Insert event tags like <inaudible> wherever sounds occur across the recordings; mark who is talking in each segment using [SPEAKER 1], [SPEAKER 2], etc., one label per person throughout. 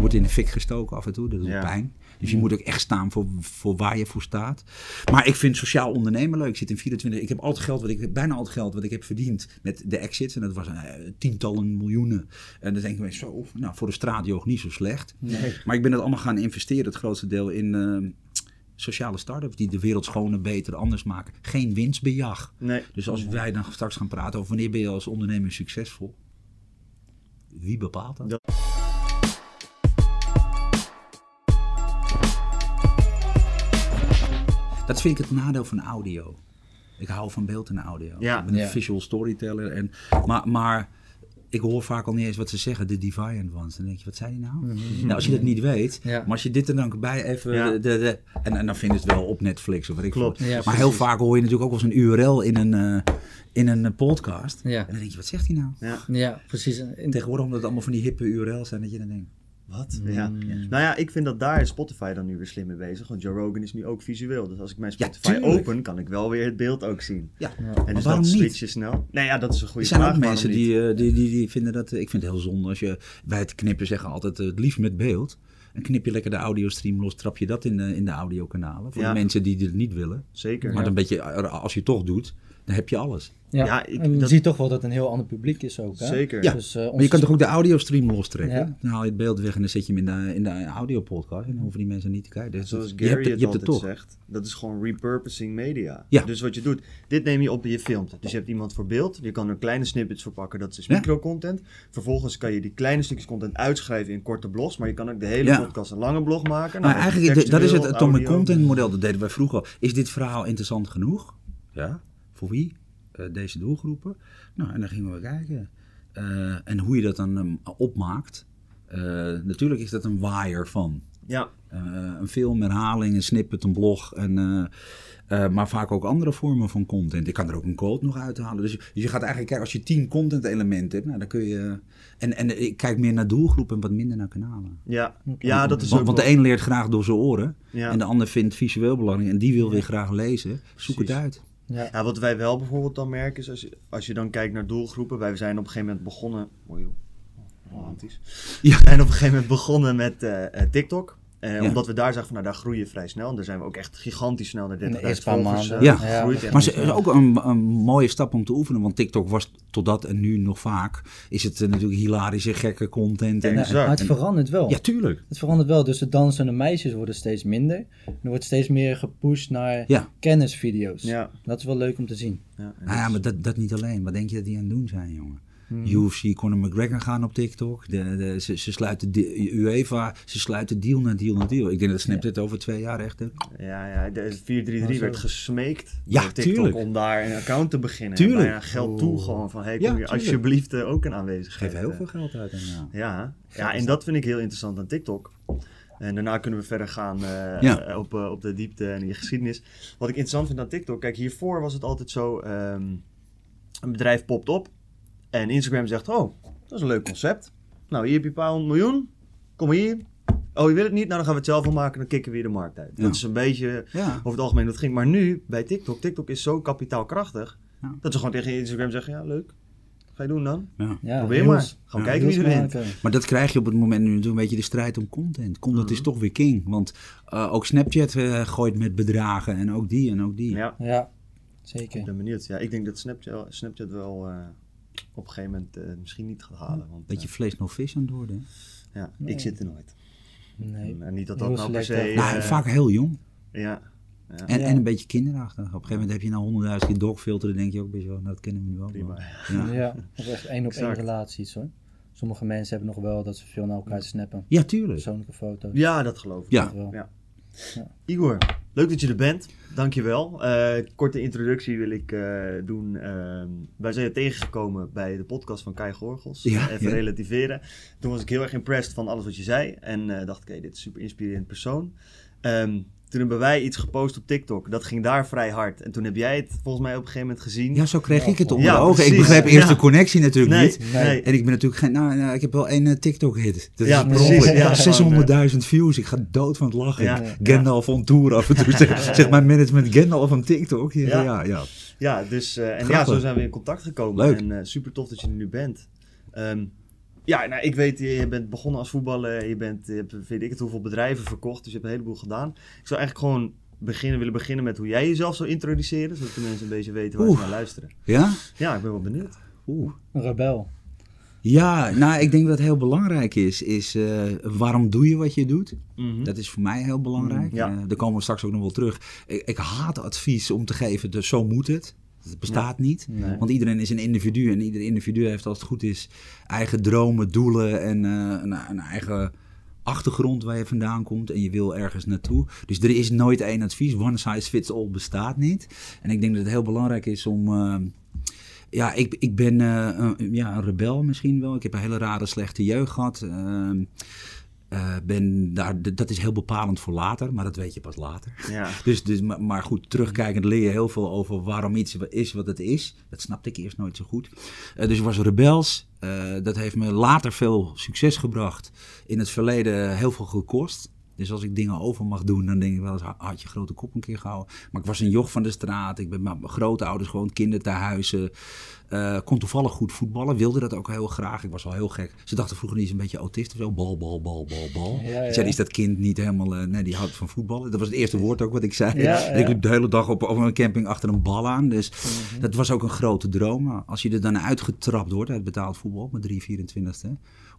[SPEAKER 1] Wordt in de fik gestoken af en toe, dat doet
[SPEAKER 2] Ja.
[SPEAKER 1] pijn. Dus je moet ook echt staan voor, voor waar je voor staat. Maar ik vind sociaal ondernemen leuk. Ik zit in 24. Ik heb altijd geld, wat ik, bijna al het geld wat ik heb verdiend met de exits. En dat was eh, tientallen miljoenen. En dan denk ik zo, nou voor de straatjoog niet zo slecht. Maar ik ben het allemaal gaan investeren, het grootste deel in eh, sociale start-ups die de wereld schoner, beter, anders maken. Geen winstbejag.
[SPEAKER 2] Nee.
[SPEAKER 1] Dus als wij dan straks gaan praten over wanneer ben je als ondernemer succesvol. Wie bepaalt dat?
[SPEAKER 2] Dat-
[SPEAKER 1] Dat vind ik het nadeel van audio. Ik hou van beeld en audio.
[SPEAKER 2] Ja.
[SPEAKER 1] Ik ben een
[SPEAKER 3] Ja.
[SPEAKER 1] visual storyteller. En, maar, maar ik hoor vaak al niet eens wat ze zeggen, de Deviant ones. Dan denk je, wat zei die nou? nou als je dat niet weet,
[SPEAKER 3] Ja.
[SPEAKER 1] maar als je dit er dan bij even...
[SPEAKER 2] Ja.
[SPEAKER 1] De, de, de- en, en dan vinden ze het wel op Netflix of wat ik
[SPEAKER 2] Klopt.
[SPEAKER 3] Ja,
[SPEAKER 1] maar
[SPEAKER 3] precies.
[SPEAKER 1] heel vaak hoor je natuurlijk ook wel eens een URL in een, eh, in een eh, podcast.
[SPEAKER 3] Ja.
[SPEAKER 1] En dan denk je, wat zegt hij nou?
[SPEAKER 2] Ja.
[SPEAKER 3] Ja, precies. In-
[SPEAKER 1] tegenwoordig omdat het allemaal van die hippe URL's zijn, dat je dan denkt...
[SPEAKER 2] Wat? Ja. Nou ja, ik vind dat daar is Spotify dan nu weer slim mee bezig. Want Joe Rogan is nu ook visueel. Dus als ik mijn Spotify open, kan ik wel weer het beeld ook zien.
[SPEAKER 1] Ja,
[SPEAKER 2] En
[SPEAKER 1] maar
[SPEAKER 2] dus dat
[SPEAKER 1] niet?
[SPEAKER 2] switch je snel. Nee, ja, dat is een goede
[SPEAKER 1] Er zijn
[SPEAKER 2] vraag.
[SPEAKER 1] ook mensen die, eh, die, die, die vinden dat... eh, Ik vind het heel zonde als je... Bij het knippen zeggen altijd eh, het liefst met beeld. En knip je lekker de audiostream los, trap je dat in de, in de audiokanalen. Voor
[SPEAKER 2] Ja.
[SPEAKER 1] de mensen die dit niet willen.
[SPEAKER 2] Zeker.
[SPEAKER 1] Maar dan een beetje, als je het toch doet, dan heb je alles.
[SPEAKER 3] ja,
[SPEAKER 2] Ja, ik-
[SPEAKER 3] en je
[SPEAKER 2] dat-
[SPEAKER 3] ziet toch wel dat het een heel ander publiek is ook. Hè?
[SPEAKER 2] Zeker.
[SPEAKER 1] Ja.
[SPEAKER 3] Dus, eh,
[SPEAKER 1] Maar je kan toch ook de audiostream lostrekken?
[SPEAKER 3] Ja.
[SPEAKER 1] Dan haal je het beeld weg en dan zet je hem in de, in de audiopodcast. En dan hoeven die mensen niet te kijken. Dus
[SPEAKER 2] Zoals
[SPEAKER 1] je
[SPEAKER 2] Gary
[SPEAKER 1] hebt, het- je hebt het
[SPEAKER 2] altijd
[SPEAKER 1] toch.
[SPEAKER 2] zegt, dat is gewoon repurposing media.
[SPEAKER 1] Ja.
[SPEAKER 2] Dus wat je doet, dit neem je op en je filmt. Dus je hebt iemand voor beeld, je kan er kleine snippets voor pakken, dat is
[SPEAKER 1] Ja.
[SPEAKER 2] microcontent. Vervolgens kan je die kleine stukjes content uitschrijven in korte blogs, maar je kan ook de hele
[SPEAKER 1] Ja.
[SPEAKER 2] podcast een lange blog maken.
[SPEAKER 1] Maar
[SPEAKER 2] Nou,
[SPEAKER 1] eigenlijk, is- dat is het Atomic. Content model. Dat deden wij vroeger al. Is dit verhaal interessant genoeg? Ja. Voor wie? Eh, deze doelgroepen. Nou, en dan gingen we kijken. Eh, en hoe je dat dan ehm, opmaakt. Eh, natuurlijk is dat een waaier van.
[SPEAKER 2] Ja,
[SPEAKER 1] een film, herhaling, een snippet, een blog. En, maar vaak ook andere vormen van content. Ik kan er ook een quote nog uithalen. Dus, dus je gaat eigenlijk kijken, als je tien content elementen hebt, nou, dan kun je... En, en ik kijk meer naar doelgroepen en wat minder naar kanalen.
[SPEAKER 2] ja. ja dat is
[SPEAKER 1] Want,
[SPEAKER 2] ook
[SPEAKER 1] want de een leert graag door zijn oren.
[SPEAKER 2] Ja.
[SPEAKER 1] En de ander vindt visueel belangrijk. En die wil weer graag lezen. Zoek het uit.
[SPEAKER 3] Ja.
[SPEAKER 2] Ja, wat wij wel bijvoorbeeld dan merken is, als je, als je dan kijkt naar doelgroepen, wij zijn op een gegeven moment begonnen, oei, romantisch,
[SPEAKER 1] Ja.
[SPEAKER 2] we zijn op een gegeven moment begonnen met eh, eh, TikTok. Eh,
[SPEAKER 1] Ja.
[SPEAKER 2] Omdat we daar zagen van, nou daar groei je vrij snel. En daar zijn we ook echt gigantisch snel naar 30.000
[SPEAKER 3] In de eerste paar
[SPEAKER 2] volgers, eh,
[SPEAKER 1] Ja.
[SPEAKER 2] gegroeid. Ja.
[SPEAKER 1] Maar het is ook een, een mooie stap om te oefenen. Want TikTok was tot dat en nu nog vaak. Is het eh, natuurlijk hilarische, gekke content. En,
[SPEAKER 2] exact.
[SPEAKER 3] maar het verandert wel.
[SPEAKER 1] ja, tuurlijk.
[SPEAKER 3] Het verandert wel. Dus de dansende meisjes worden steeds minder. Er wordt steeds meer gepusht naar
[SPEAKER 1] Ja.
[SPEAKER 3] kennisvideo's.
[SPEAKER 2] Ja.
[SPEAKER 3] Dat is wel leuk om te zien.
[SPEAKER 2] Ja,
[SPEAKER 1] Nou
[SPEAKER 2] dat
[SPEAKER 1] maar dat, dat niet alleen. Wat denk je dat die aan het doen zijn, jongen?
[SPEAKER 3] Hmm.
[SPEAKER 1] UFC, Conor McGregor gaan op TikTok. De, de, ze, ze sluiten de, UEFA, ze sluiten deal na deal na deal. Ik denk dat Snapchat over twee jaar echt...
[SPEAKER 2] is- ja, ja, de 433
[SPEAKER 3] Oh,
[SPEAKER 2] werd gesmeekt
[SPEAKER 1] Ja,
[SPEAKER 2] door TikTok
[SPEAKER 1] tuurlijk.
[SPEAKER 2] om daar een account te beginnen.
[SPEAKER 1] Tuurlijk.
[SPEAKER 2] En geld toe gewoon van, hey, kom
[SPEAKER 1] Ja, tuurlijk.
[SPEAKER 2] alsjeblieft eh, ook een aanwezigheid.
[SPEAKER 1] Geef heel
[SPEAKER 2] eh.
[SPEAKER 1] veel geld uit. En, ja.
[SPEAKER 2] Ja, ja, en dat vind ik heel interessant aan TikTok. En daarna kunnen we verder gaan eh,
[SPEAKER 1] Ja.
[SPEAKER 2] op, op de diepte en die geschiedenis. Wat ik interessant vind aan TikTok, kijk, hiervoor was het altijd zo: ehm, een bedrijf popt op en Instagram zegt: Oh, dat is een leuk concept. Nou, hier heb je een paar honderd miljoen. Kom maar hier. Oh, je wil het niet? Nou, dan gaan we het zelf wel maken. Dan kicken we weer de markt uit.
[SPEAKER 1] Ja.
[SPEAKER 2] Dat is een beetje
[SPEAKER 1] Ja.
[SPEAKER 2] over het algemeen het ging. Maar nu, bij TikTok, TikTok is zo kapitaalkrachtig.
[SPEAKER 1] Ja.
[SPEAKER 2] Dat ze gewoon tegen Instagram zeggen: Ja, leuk. Ga je doen dan?
[SPEAKER 1] Ja.
[SPEAKER 3] Ja,
[SPEAKER 2] Probeer maar. Gaan we
[SPEAKER 1] Ja,
[SPEAKER 2] kijken wie er wint.
[SPEAKER 1] Maar dat krijg je op het moment nu een beetje de strijd om content. Content
[SPEAKER 2] Mhm.
[SPEAKER 1] is toch weer king. Want eh, ook Snapchat eh, gooit met bedragen en ook die en ook die.
[SPEAKER 2] Ja.
[SPEAKER 3] Ja,
[SPEAKER 2] Ik
[SPEAKER 3] zeker.
[SPEAKER 2] ben benieuwd. Ja, ik denk dat Snapchat, Snapchat wel eh, op een gegeven moment eh, misschien niet gaat halen. Want,
[SPEAKER 1] Beetje
[SPEAKER 2] eh,
[SPEAKER 1] vlees nog vis aan het worden.
[SPEAKER 2] ja,
[SPEAKER 3] Nee.
[SPEAKER 2] ik zit er nooit.
[SPEAKER 3] Nee.
[SPEAKER 2] En niet dat
[SPEAKER 3] Heel
[SPEAKER 2] dat nou per se...
[SPEAKER 1] nou,
[SPEAKER 2] eh,
[SPEAKER 1] vaak heel jong.
[SPEAKER 2] Ja. ja.
[SPEAKER 1] En,
[SPEAKER 3] Ja.
[SPEAKER 1] en een beetje kinderachtig. Op een gegeven moment heb je nou honderdduizend keer dogfilter. Dan denk je ook best wel, nou, dat kennen we nu ook
[SPEAKER 2] Prima.
[SPEAKER 1] wel. Ja.
[SPEAKER 3] Ja, of echt één op één relaties hoor. Sommige mensen hebben nog wel dat ze veel naar elkaar snappen.
[SPEAKER 1] ja, tuurlijk.
[SPEAKER 3] Persoonlijke foto's.
[SPEAKER 2] ja, dat geloof ik.
[SPEAKER 1] Ja.
[SPEAKER 3] Dat wel.
[SPEAKER 2] Ja.
[SPEAKER 3] Ja.
[SPEAKER 2] Igor, Leuk dat je er bent. Dankjewel. Eh korte introductie wil ik eh, doen. Ehm, wij zijn je tegengekomen bij de podcast van Kai Gorgels.
[SPEAKER 1] Ja,
[SPEAKER 2] Even
[SPEAKER 1] ja.
[SPEAKER 2] relativeren. Toen was ik heel erg impressed van alles wat je zei. En eh, dacht ik, hey, dit is een super inspirerend persoon. Ehm, toen hebben wij iets gepost op TikTok. Dat ging daar vrij hard. En toen heb jij het volgens mij op een gegeven moment gezien.
[SPEAKER 1] Ja, zo kreeg ik het onder
[SPEAKER 2] Ja,
[SPEAKER 1] de ogen. Ik begreep eerst
[SPEAKER 2] Ja.
[SPEAKER 1] de connectie natuurlijk
[SPEAKER 2] nee,
[SPEAKER 1] niet.
[SPEAKER 2] nee.
[SPEAKER 1] En ik ben natuurlijk geen... Nou, nou, ik heb wel één eh, TikTok-hit. Dat
[SPEAKER 2] Ja,
[SPEAKER 1] is per
[SPEAKER 2] precies.
[SPEAKER 1] ongeluk.
[SPEAKER 2] Ja, <laughs>
[SPEAKER 1] 600.000 views. Ik ga dood van het lachen. Gandalf on tour af en toe. Zeg, zeg mijn management Gandalf van TikTok. Ja,
[SPEAKER 2] Ja.
[SPEAKER 1] ja.
[SPEAKER 2] dus, eh, en ja, zo zijn we in contact gekomen.
[SPEAKER 1] Leuk.
[SPEAKER 2] En eh, super tof dat je er nu bent. Ehm, ja, nou, ik weet, je bent begonnen als voetballer. Je, bent, je hebt, weet ik het, hoeveel bedrijven verkocht. Dus je hebt een heleboel gedaan. Ik zou eigenlijk gewoon beginnen, willen beginnen met hoe jij jezelf zou introduceren. Zodat de mensen een beetje weten waar ze naar luisteren.
[SPEAKER 1] Ja?
[SPEAKER 2] Ja, ik ben wel benieuwd.
[SPEAKER 1] Oeh.
[SPEAKER 3] Een rebel.
[SPEAKER 1] Ja, nou, ik denk dat het heel belangrijk is, is eh, waarom doe je wat je doet?
[SPEAKER 2] Mhm.
[SPEAKER 1] Dat is voor mij heel belangrijk.
[SPEAKER 2] Mm, ja.
[SPEAKER 1] Eh, daar komen we straks ook nog wel terug. Ik, ik haat advies om te geven, dus zo moet het. Dat bestaat niet.
[SPEAKER 3] Nee.
[SPEAKER 1] Want iedereen is een individu en ieder individu heeft als het goed is eigen dromen, doelen en eh, een, een eigen achtergrond waar je vandaan komt en je wil ergens naartoe. Dus er is nooit één advies. One size fits all bestaat niet. En ik denk dat het heel belangrijk is om... eh, ja, ik, ik ben eh, een, ja, een rebel misschien wel. Ik heb een hele rare, slechte jeugd gehad. Eh, ben daar, dat is heel bepalend voor later, maar dat weet je pas later.
[SPEAKER 2] Ja. <laughs>
[SPEAKER 1] Dus, dus, maar, maar goed, terugkijkend leer je heel veel over waarom iets is wat het is. Dat snapte ik eerst nooit zo goed. Eh, dus ik was rebels. Eh, dat heeft me later veel succes gebracht. In het verleden heel veel gekost. Dus als ik dingen over mag doen, dan denk ik wel eens, ha- had je grote kop een keer gehouden. Maar ik was een joch van de straat. Ik ben met mijn grootouders gewoon kinderthuizen. Eh kon toevallig goed voetballen. Wilde dat ook heel graag. Ik was wel heel gek. Ze dachten vroeger niet eens een beetje autist of zo. Bal, bal, bal, bal, bal.
[SPEAKER 3] Ja, ja.
[SPEAKER 1] Zei, is dat kind niet helemaal... eh, nee, die houdt van voetballen. Dat was het eerste woord ook wat ik zei.
[SPEAKER 3] Ja,
[SPEAKER 1] Ik liep de hele dag op, op een camping achter een bal aan. Dus
[SPEAKER 3] Mhm.
[SPEAKER 1] dat was ook een grote droom. Als je er dan uitgetrapt wordt uit betaald voetbal op mijn 3, 24ste.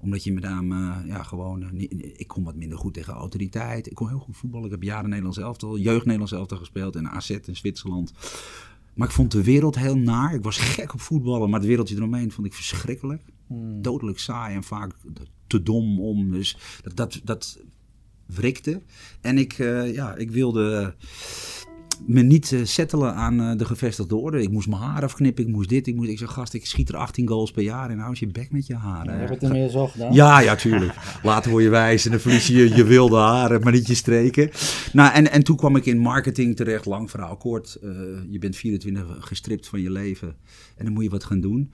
[SPEAKER 1] Omdat je met name, ja, gewoon... eh, ik kon wat minder goed tegen autoriteit. Ik kon heel goed voetballen. Ik heb jaren Nederlands elftal, jeugd Nederlands elftal gespeeld. En AZ in Zwitserland. Maar ik vond de wereld heel naar. Ik was gek op voetballen, maar het wereldje eromheen vond ik verschrikkelijk.
[SPEAKER 3] Hmm.
[SPEAKER 1] Dodelijk saai en vaak te dom om. Dus dat, dat, dat wrikte. En ik, eh, ja, ik wilde me niet eh, settelen aan eh, de gevestigde orde. Ik moest mijn haar afknippen, ik moest dit, ik moest... Ik zeg, gast, ik schiet er 18 goals per jaar en hou eens je bek met je haren.
[SPEAKER 3] Je hebt het inmiddels al gedaan.
[SPEAKER 1] Ja, ja, tuurlijk. <laughs> Later word je wijs en dan verlies je je wilde haren, maar niet je streken. Nou, en, en toen kwam ik in marketing terecht, lang verhaal kort. Eh, je bent 24 gestript van je leven en dan moet je wat gaan doen.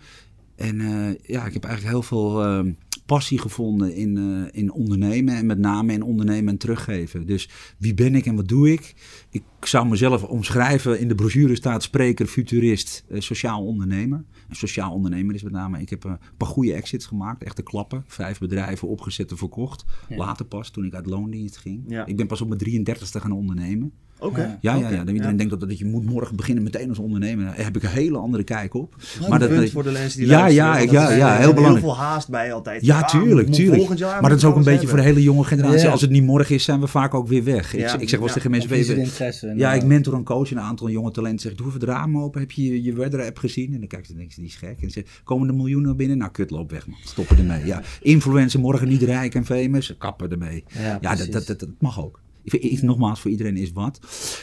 [SPEAKER 1] En ja, ik heb eigenlijk heel veel eh, passie gevonden in, eh, in ondernemen. En met name in ondernemen en teruggeven. Dus wie ben ik en wat doe ik? Ik zou mezelf omschrijven. In de brochure staat spreker, futurist, eh, sociaal ondernemer. Een sociaal ondernemer is met name. Ik heb eh, een paar goede exits gemaakt. Echte klappen. Vijf bedrijven opgezet en verkocht.
[SPEAKER 3] Ja.
[SPEAKER 1] Later pas, toen ik uit loondienst ging.
[SPEAKER 2] Ja.
[SPEAKER 1] Ik ben pas op mijn 33ste gaan ondernemen.
[SPEAKER 2] Oké.
[SPEAKER 3] Ja.
[SPEAKER 1] Ja, ja, ja. Dan iedereen
[SPEAKER 2] ja.
[SPEAKER 1] denkt dat, dat je moet morgen beginnen meteen als ondernemer. Daar heb ik een hele andere kijk op.
[SPEAKER 2] Maar
[SPEAKER 1] dat,
[SPEAKER 2] dat voor de mensen die
[SPEAKER 1] Ja,
[SPEAKER 2] luisteren,
[SPEAKER 1] ja, ja, ja,
[SPEAKER 2] er
[SPEAKER 1] heel belangrijk.
[SPEAKER 2] heel veel haast bij altijd.
[SPEAKER 1] Ja,
[SPEAKER 2] Ah,
[SPEAKER 1] tuurlijk, tuurlijk.
[SPEAKER 2] Volgend jaar
[SPEAKER 1] Maar dat is ook een beetje voor de hele jonge generatie.
[SPEAKER 3] Ja.
[SPEAKER 1] Als het niet morgen is, zijn we vaak ook weer weg. Ik,
[SPEAKER 2] Ja,
[SPEAKER 1] ik zeg wel eens
[SPEAKER 2] ja.
[SPEAKER 1] tegen mensen... Ja, ik mentor een coach en een aantal jonge talenten. Zeg, doe even het raam open. Heb je je, je weather-app gezien? En dan kijken ze en denken ze, die is gek. En ze zeggen, komen er miljoenen binnen? Nou, kut, loop weg man. Stoppen ermee. Ja. Influencer, morgen niet rijk en famous. Kappen ermee.
[SPEAKER 3] Ja,
[SPEAKER 1] Ja, dat,
[SPEAKER 3] precies.
[SPEAKER 1] dat, dat, dat mag ook. Ik Nogmaals, voor iedereen is wat.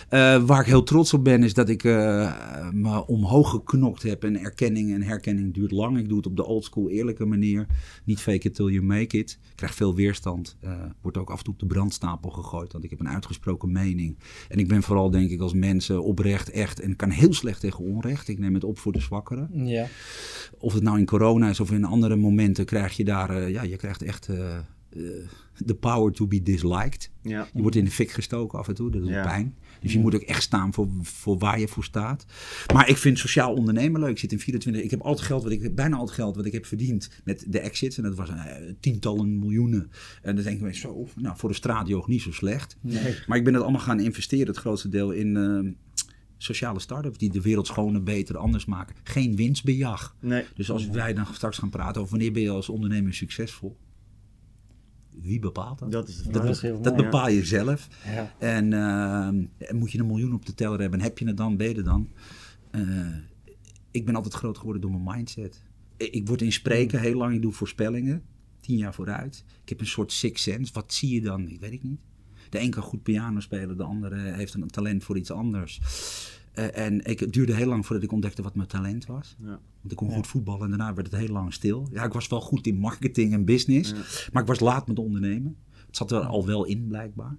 [SPEAKER 1] Eh, waar ik heel trots op ben, is dat ik eh, me omhoog geknokt heb. En erkenning en herkenning duurt lang. Ik doe het op de oldschool eerlijke manier. Niet fake it till you make it. Ik krijg veel weerstand. Eh wordt ook af en toe op de brandstapel gegooid. Want ik heb een uitgesproken mening. En ik ben vooral, denk ik, als mensen oprecht, echt. En kan heel slecht tegen onrecht. Ik neem het op voor de zwakkeren.
[SPEAKER 3] Ja.
[SPEAKER 1] Of het nou in corona is of in andere momenten, krijg je daar, ja, je krijgt echt de power to be disliked.
[SPEAKER 2] Ja.
[SPEAKER 1] Je wordt in de fik gestoken af en toe, dat doet
[SPEAKER 2] Ja.
[SPEAKER 1] pijn. Dus je moet ook echt staan voor, voor waar je voor staat. Maar ik vind sociaal ondernemen leuk. Ik zit in 24. Ik heb al het geld wat ik bijna al het geld wat ik heb verdiend met de exits. En dat was eh, tientallen miljoenen. En dan denken we zo, nou voor de straatjoog niet zo slecht.
[SPEAKER 3] Nee.
[SPEAKER 1] Maar ik ben het allemaal gaan investeren, het grootste deel in eh, sociale start-ups die de wereld schoner, beter, anders maken. Geen winstbejag.
[SPEAKER 2] Nee.
[SPEAKER 1] Dus als wij dan straks gaan praten over wanneer ben je als ondernemer succesvol, wie bepaalt dat?
[SPEAKER 2] Dat is de
[SPEAKER 1] Dat,
[SPEAKER 3] mooi,
[SPEAKER 1] bepaal je zelf.
[SPEAKER 3] Ja.
[SPEAKER 1] En eh, moet je een miljoen op de teller hebben, en heb je het dan, ben je er dan? Eh, ik ben altijd groot geworden door mijn mindset. Ik, ik word in spreken heel lang, ik doe voorspellingen, tien jaar vooruit. Ik heb een soort six sense. Wat zie je dan? Ik weet ik niet. De een kan goed piano spelen, de andere heeft een talent voor iets anders. Eh, en ik, het duurde heel lang voordat ik ontdekte wat mijn talent was.
[SPEAKER 2] Ja.
[SPEAKER 1] Want ik kon goed voetballen en daarna werd het heel lang stil. Ja, ik was wel goed in marketing en business, maar ik was laat met ondernemen. Het zat er al wel in, blijkbaar.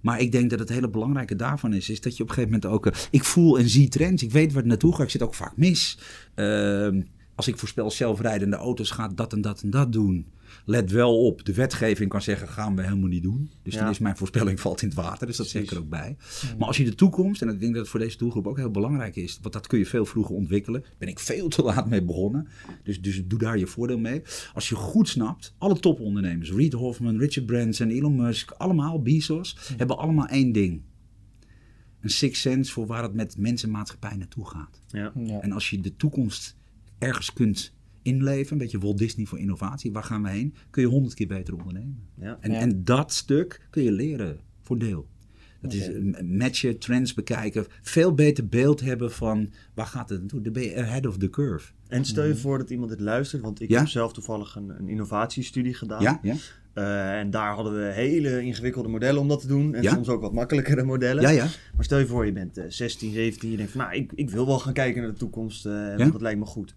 [SPEAKER 1] Maar ik denk dat het hele belangrijke daarvan is, is dat je op een gegeven moment ook... eh, ik voel en zie trends, ik weet waar het naartoe gaat, ik zit ook vaak mis. Ehm, als ik voorspel zelfrijdende auto's gaat dat en dat en dat doen. Let wel op, de wetgeving kan zeggen, gaan we helemaal niet doen. Dus
[SPEAKER 2] Ja.
[SPEAKER 1] dan is mijn voorspelling <laughs> valt in het water, dus dat zeg ik er ook bij. Maar als je de toekomst, en ik denk dat het voor deze doelgroep ook heel belangrijk is, want dat kun je veel vroeger ontwikkelen. Ben ik veel te laat mee begonnen, dus, dus doe daar je voordeel mee. Als je goed snapt, alle topondernemers, Reid Hoffman, Richard Branson, Elon Musk, allemaal, Bezos, hebben allemaal één ding. Een six sense voor waar het met mensen en maatschappij naartoe gaat.
[SPEAKER 2] Ja.
[SPEAKER 3] Ja.
[SPEAKER 1] En als je de toekomst ergens kunt inleven, een beetje Walt Disney voor innovatie, waar gaan we heen, kun je honderd keer beter ondernemen.
[SPEAKER 2] Ja.
[SPEAKER 1] En,
[SPEAKER 3] Ja.
[SPEAKER 1] en dat stuk kun je leren voor deel. Dat is eh, matchen, trends bekijken, veel beter beeld hebben van waar gaat het naartoe. Dan ben je ahead of the curve.
[SPEAKER 2] En stel je voor dat iemand dit luistert, want ik
[SPEAKER 1] Ja?
[SPEAKER 2] heb zelf toevallig een, een innovatiestudie gedaan.
[SPEAKER 1] Ja, ja,
[SPEAKER 2] Eh, en daar hadden we hele ingewikkelde modellen om dat te doen. En
[SPEAKER 1] Ja?
[SPEAKER 2] soms ook wat makkelijkere modellen.
[SPEAKER 1] ja, ja.
[SPEAKER 2] Maar stel je voor, je bent eh, 16, 17. Je denkt van, nou, ik, ik wil wel gaan kijken naar de toekomst. eh,
[SPEAKER 1] Ja?
[SPEAKER 2] want dat lijkt me goed.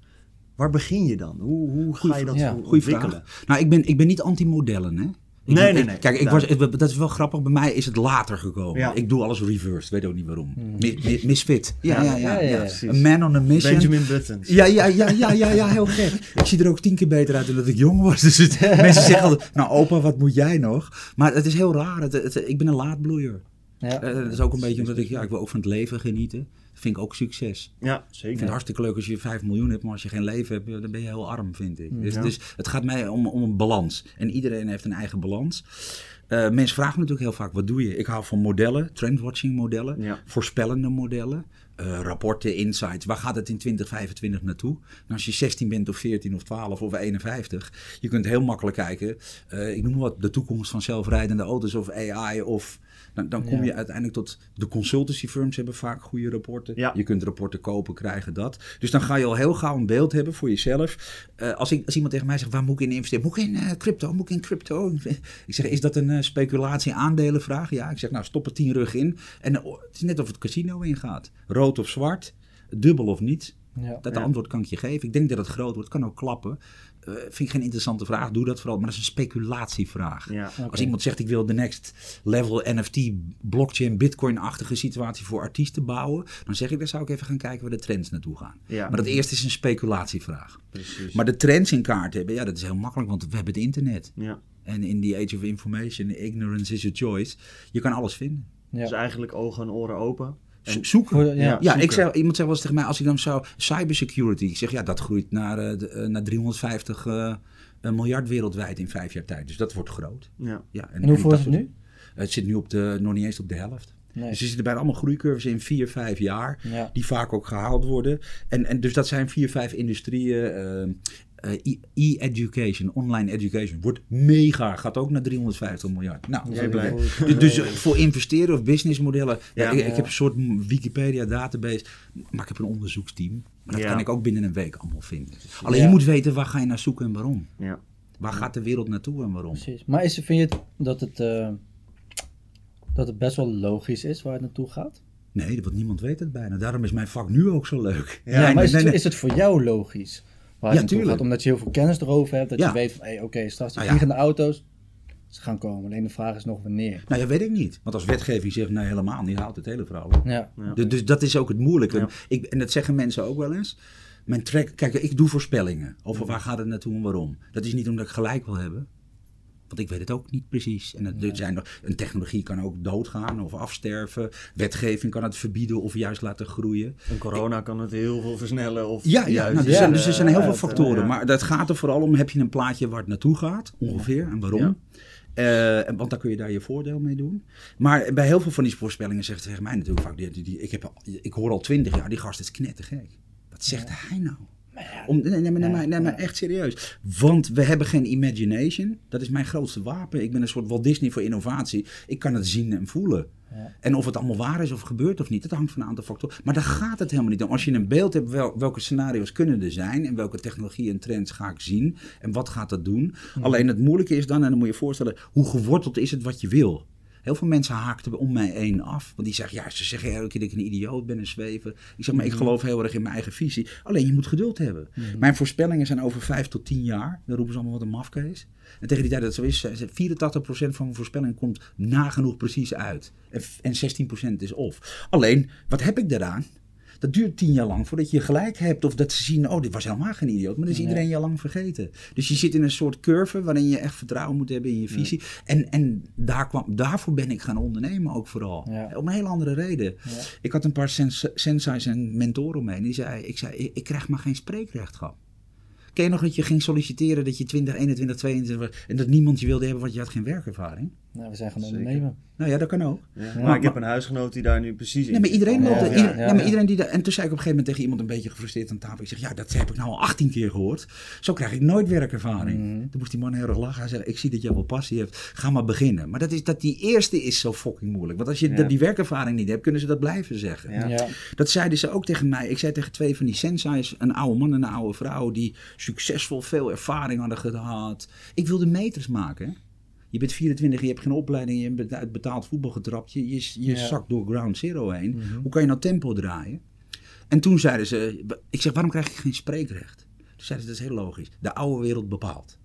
[SPEAKER 2] Waar begin je dan? Hoe, hoe ga je dat
[SPEAKER 3] ja,
[SPEAKER 2] ontwikkelen?
[SPEAKER 1] Nou, ik ben, ik ben niet anti-modellen, hè. Ik
[SPEAKER 2] Nee,
[SPEAKER 1] ben-
[SPEAKER 2] nee, nee.
[SPEAKER 1] Kijk, ik was, dat is wel grappig. Bij mij is het later gekomen.
[SPEAKER 2] Ja.
[SPEAKER 1] Ik doe alles reversed. Weet ook niet waarom. Mi- mi- misfit. Ja, ja, ja.
[SPEAKER 3] Ja.
[SPEAKER 1] A man on a mission.
[SPEAKER 2] Benjamin Buttons.
[SPEAKER 1] Ja, ja, ja, ja, ja, ja, heel gek. Ik zie er ook tien keer beter uit dan dat ik jong was. Dus het, mensen zeggen altijd, nou opa, wat moet jij nog? Maar het is heel raar. Het, het- ik ben een laadbloeier.
[SPEAKER 3] Ja.
[SPEAKER 1] Eh, dat is ook een beetje omdat ik, ja, ik wil ook van het leven genieten. Vind ik ook succes.
[SPEAKER 2] Ja,
[SPEAKER 1] Ik
[SPEAKER 2] zeker.
[SPEAKER 1] vind het hartstikke leuk als je 5 miljoen hebt, maar als je geen leven hebt, dan ben je heel arm, vind ik. Dus,
[SPEAKER 2] Ja.
[SPEAKER 1] dus het gaat mij om, om een balans. En iedereen heeft een eigen balans. Eh, mensen vragen me natuurlijk heel vaak, wat doe je? Ik hou van modellen, trendwatching modellen,
[SPEAKER 2] Ja.
[SPEAKER 1] voorspellende modellen, eh, rapporten, insights. Waar gaat het in 2025 naartoe? Nou, als je 16 bent of 14 of 12 of 51, je kunt heel makkelijk kijken. eh, ik noem wat, de toekomst van zelfrijdende auto's of AI of... Dan, dan kom
[SPEAKER 3] Ja.
[SPEAKER 1] je uiteindelijk tot de consultancy firms hebben vaak goede rapporten.
[SPEAKER 2] Ja.
[SPEAKER 1] Je kunt rapporten kopen, krijgen dat. Dus dan ga je al heel gauw een beeld hebben voor jezelf. Eh, als, ik, als iemand tegen mij zegt, waar moet ik in investeren? Moet ik in crypto? Moet ik in crypto? <laughs> Ik zeg, is dat een speculatie aandelenvraag? Ja, ik zeg, nou stop er tien rug in. En het is net of het casino ingaat. Rood of zwart, dubbel of niet.
[SPEAKER 3] Ja.
[SPEAKER 1] Dat
[SPEAKER 2] Ja.
[SPEAKER 1] antwoord kan ik je geven. Ik denk dat het groot wordt, kan ook klappen. Eh, vind ik geen interessante vraag, doe dat vooral. Maar dat is een speculatievraag.
[SPEAKER 2] Ja.
[SPEAKER 1] Als iemand zegt ik wil de next level NFT, blockchain, bitcoin-achtige situatie voor artiesten bouwen, dan zeg ik dan zou ik even gaan kijken waar de trends naartoe gaan.
[SPEAKER 2] Ja.
[SPEAKER 1] Maar dat eerste is een speculatievraag.
[SPEAKER 2] Precies.
[SPEAKER 1] Maar de trends in kaart hebben, ja, dat is heel makkelijk, want we hebben het internet.
[SPEAKER 2] ja.
[SPEAKER 1] En in the age of information, ignorance is a choice. Je kan alles vinden.
[SPEAKER 3] Ja.
[SPEAKER 2] Dus eigenlijk ogen en oren open.
[SPEAKER 1] Zo-
[SPEAKER 2] En-
[SPEAKER 1] Zoeken.
[SPEAKER 3] Ja.
[SPEAKER 2] Ja.
[SPEAKER 1] Ik zeg, iemand zei wel eens tegen mij, als ik dan zou, cybersecurity, ik zeg ja, dat groeit naar, eh, de- eh, naar 350 eh, miljard wereldwijd in vijf jaar tijd. Dus dat wordt groot.
[SPEAKER 2] Ja.
[SPEAKER 1] Ja,
[SPEAKER 3] En hoeveel
[SPEAKER 1] dat
[SPEAKER 3] is het
[SPEAKER 1] soort-
[SPEAKER 3] nu?
[SPEAKER 1] Het zit nu op de, nog niet eens op de helft.
[SPEAKER 3] Nee.
[SPEAKER 1] Dus er zitten bijna allemaal groeicurves in vier, vijf jaar,
[SPEAKER 3] Ja.
[SPEAKER 1] die vaak ook gehaald worden. En, en dus dat zijn vier, vijf industrieën. eh, eh, e- E-education, online education, wordt mega, gaat ook naar 350 miljard. Nou,
[SPEAKER 2] Jij blij? <laughs>
[SPEAKER 1] dus, dus eh, voor investeren of businessmodellen. Ja,
[SPEAKER 2] Ja.
[SPEAKER 1] ik, heb een soort Wikipedia database. Maar ik heb een onderzoeksteam. Maar dat
[SPEAKER 2] Ja.
[SPEAKER 1] kan ik ook binnen een week allemaal vinden. Alleen
[SPEAKER 3] Ja.
[SPEAKER 1] je moet weten waar ga je naar zoeken en waarom.
[SPEAKER 2] Ja.
[SPEAKER 1] Waar gaat de wereld naartoe en waarom?
[SPEAKER 3] Precies. Maar is, vind je het, dat, het, eh, dat het best wel logisch is waar het naartoe gaat?
[SPEAKER 1] Nee, want niemand weet het bijna. Daarom is mijn vak nu ook zo leuk.
[SPEAKER 3] Ja, maar is,
[SPEAKER 1] nee,
[SPEAKER 3] het,
[SPEAKER 1] nee.
[SPEAKER 3] is het voor jou logisch waar
[SPEAKER 1] Ja,
[SPEAKER 3] het naartoe
[SPEAKER 1] tuurlijk.
[SPEAKER 3] gaat? Omdat je heel veel kennis erover hebt, dat
[SPEAKER 1] Ja.
[SPEAKER 3] je weet van, hey, oké, straks die
[SPEAKER 1] Nou ja.
[SPEAKER 3] vliegende auto's, ze gaan komen. Alleen de vraag is nog wanneer.
[SPEAKER 1] Nou ja, weet ik niet. Want als wetgeving zegt, nee helemaal niet, houdt het hele verhaal.
[SPEAKER 3] Ja,
[SPEAKER 2] Ja.
[SPEAKER 1] Dus, dus dat is ook het moeilijke.
[SPEAKER 2] Ja.
[SPEAKER 1] Ik, en dat zeggen mensen ook wel eens. Mijn track, kijk, ik doe voorspellingen over waar gaat het naartoe en waarom. Dat is niet omdat ik gelijk wil hebben. Want ik weet het ook niet precies. En het, er zijn nog, een technologie kan ook doodgaan of afsterven. Wetgeving kan het verbieden of juist laten groeien.
[SPEAKER 2] En corona kan het heel veel versnellen. Of
[SPEAKER 1] Ja, ja
[SPEAKER 2] juist,
[SPEAKER 1] nou, er,
[SPEAKER 3] ja,
[SPEAKER 1] zijn, dus er zijn heel veel factoren.
[SPEAKER 2] ja.
[SPEAKER 1] Maar dat gaat er vooral om, heb je een plaatje waar het naartoe gaat, ongeveer, en waarom.
[SPEAKER 2] Ja.
[SPEAKER 1] Eh, en- want dan kun je daar je voordeel mee doen. Maar bij heel veel van die voorspellingen zegt tegen mij natuurlijk vaak, die, die, die- ik, heb, ik hoor al twintig jaar, die gast is knettergek. Wat zegt hij nou? Om, nee, nee, maar- nee, maar, nee, maar echt serieus. Want we hebben geen imagination. Dat is mijn grootste wapen. Ik ben een soort Walt Disney voor innovatie. Ik kan het zien en voelen.
[SPEAKER 3] Ja.
[SPEAKER 1] En of het allemaal waar is of gebeurt of niet, dat hangt van een aantal factoren. Maar daar gaat het helemaal niet om. Als je een beeld hebt, wel, welke scenario's kunnen er zijn en welke technologie en trends ga ik zien en wat gaat dat doen. Alleen het moeilijke is dan, en dan moet je je voorstellen, hoe geworteld is het wat je wil? Heel veel mensen haakten om mij één af. Want die zeggen, ja, ze zeggen elke keer dat ik een idioot ben en zweven. Ik zeg, maar ik
[SPEAKER 2] Mhm.
[SPEAKER 1] geloof heel erg in mijn eigen visie. Alleen je moet geduld hebben. Mijn voorspellingen zijn over vijf tot tien jaar. Dan roepen ze allemaal wat een mafkees. En tegen die tijd dat het zo is, zei ze, 84% van mijn voorspelling komt nagenoeg precies uit. En, en 16% is off. Alleen, wat heb ik daaraan? Dat duurt tien jaar lang voordat je gelijk hebt. Of dat ze zien, oh, dit was helemaal geen idioot. Maar dat is iedereen je al lang vergeten. Dus je zit in een soort curve waarin je echt vertrouwen moet hebben in je visie. En, en daar kwam, daarvoor ben ik gaan ondernemen ook vooral.
[SPEAKER 3] Ja.
[SPEAKER 1] Om een hele andere reden.
[SPEAKER 3] Ja.
[SPEAKER 1] Ik had een paar sens en mentoren om me heen. Die zei, ik zei, ik, ik krijg maar geen spreekrecht gehad. Ken je nog dat je ging solliciteren dat je 20, 21, 22 was en dat niemand je wilde hebben, want je had geen werkervaring?
[SPEAKER 3] Nou, we zijn gaan
[SPEAKER 2] Zeker.
[SPEAKER 3] ondernemen.
[SPEAKER 1] Nou ja, dat kan ook.
[SPEAKER 2] Ja. Maar ik heb een huisgenoot die daar nu precies in
[SPEAKER 1] Nee, maar
[SPEAKER 2] zit.
[SPEAKER 1] iedereen loopt
[SPEAKER 2] ja,
[SPEAKER 1] ieder-
[SPEAKER 3] ja,
[SPEAKER 1] ja, maar iedereen die daar- En toen zei ik op een gegeven moment tegen iemand een beetje gefrustreerd aan tafel. Ik zeg, ja, dat heb ik nou al 18 keer gehoord. Zo krijg ik nooit werkervaring.
[SPEAKER 3] Mhm.
[SPEAKER 1] Toen moest die man heel erg lachen. Hij zei, ik zie dat jij wel passie hebt. Ga maar beginnen. Maar dat is, dat die eerste is zo fucking moeilijk. Want als je dat die werkervaring niet hebt, kunnen ze dat blijven zeggen.
[SPEAKER 2] Ja.
[SPEAKER 3] Ja.
[SPEAKER 1] Dat zeiden ze ook tegen mij. Ik zei tegen twee van die sensei's, een oude man en een oude vrouw, die succesvol veel ervaring hadden gehad. Ik wilde meters maken. hè. Je bent 24, je hebt geen opleiding, je bent uit betaald voetbal getrapt. Je, je, je
[SPEAKER 3] Ja.
[SPEAKER 1] zakt door ground zero heen.
[SPEAKER 3] Mhm.
[SPEAKER 1] Hoe kan je nou tempo draaien? En toen zeiden ze, ik zeg, waarom krijg ik geen spreekrecht? Toen zeiden ze, dat is heel logisch. De oude wereld bepaalt.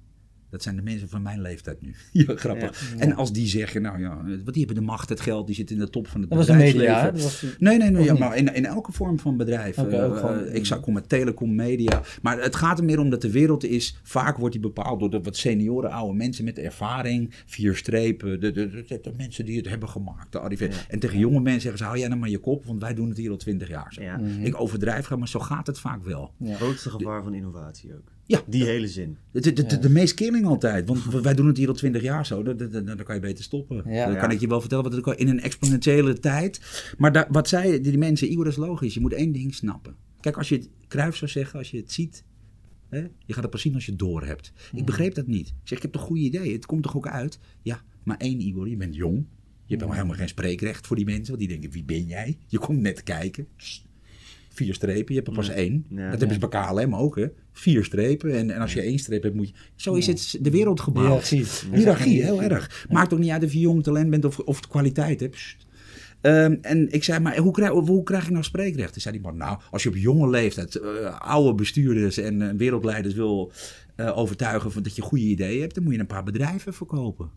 [SPEAKER 1] Dat zijn de mensen van mijn leeftijd nu. <laughs> Ja, <laughs> grappig.
[SPEAKER 3] Ja.
[SPEAKER 1] En als die zeggen, nou ja, want die hebben de macht, het geld, die zitten in de top van het
[SPEAKER 3] Dat was de
[SPEAKER 1] bedrijfsleven.
[SPEAKER 3] media, hè? Dat was,
[SPEAKER 1] Nee, nee, nee ja,
[SPEAKER 3] niet?
[SPEAKER 1] maar in, in elke vorm van bedrijf.
[SPEAKER 3] Oké,
[SPEAKER 1] Eh,
[SPEAKER 3] ook gewoon-
[SPEAKER 1] eh, ik zou komen met telecom, media. Maar het gaat er meer om dat de wereld is. Vaak wordt die bepaald door de wat senioren, oude mensen met ervaring. Vier strepen. De, de, de, de mensen die het hebben gemaakt. De. En tegen jonge mensen zeggen ze: hou jij nou maar je kop, want wij doen het hier al twintig jaar zo.
[SPEAKER 2] Ja.
[SPEAKER 1] Ik overdrijf graag, maar zo gaat het vaak wel.
[SPEAKER 3] ja.
[SPEAKER 2] Grootste gevaar van innovatie ook.
[SPEAKER 1] Ja.
[SPEAKER 2] Die hele zin.
[SPEAKER 1] De, de, de, meest killing altijd. Want wij doen het hier al twintig jaar zo. Dan, dan, dan- dan kan je beter stoppen.
[SPEAKER 3] Ja.
[SPEAKER 1] dan kan
[SPEAKER 2] Ja.
[SPEAKER 1] ik je wel vertellen wat het ook in een exponentiële tijd. Maar da- wat zeiden die mensen, Igor, dat is logisch. Je moet één ding snappen. Kijk, als je het Kruif zou zeggen, als je het ziet. Hè, je gaat het pas zien als je het door hebt. Ik begreep dat niet. Ik zeg, ik heb toch goede ideeën. Het komt toch ook uit? Ja, maar één, Igor, je bent jong. Je hebt helemaal geen spreekrecht voor die mensen. Want die denken, wie ben jij? Je komt net kijken. Vier strepen, je hebt er pas één.
[SPEAKER 2] Ja.
[SPEAKER 1] dat hebben ze bij KLM ook, hè. Vier strepen. En, en als je één streep hebt, moet je... Zo is het de wereld gebouwd.
[SPEAKER 3] Hiërarchie,
[SPEAKER 1] heel erg. Maakt ook niet uit of je jong talent bent of, of kwaliteit hebt. Ehm, en ik zei, maar hoe krijg, hoe krijg ik nou spreekrecht? Toen zei die man, nou, als je op jonge leeftijd eh, oude bestuurders en eh, wereldleiders wil eh, overtuigen van dat je goede ideeën hebt, dan moet je een paar bedrijven verkopen.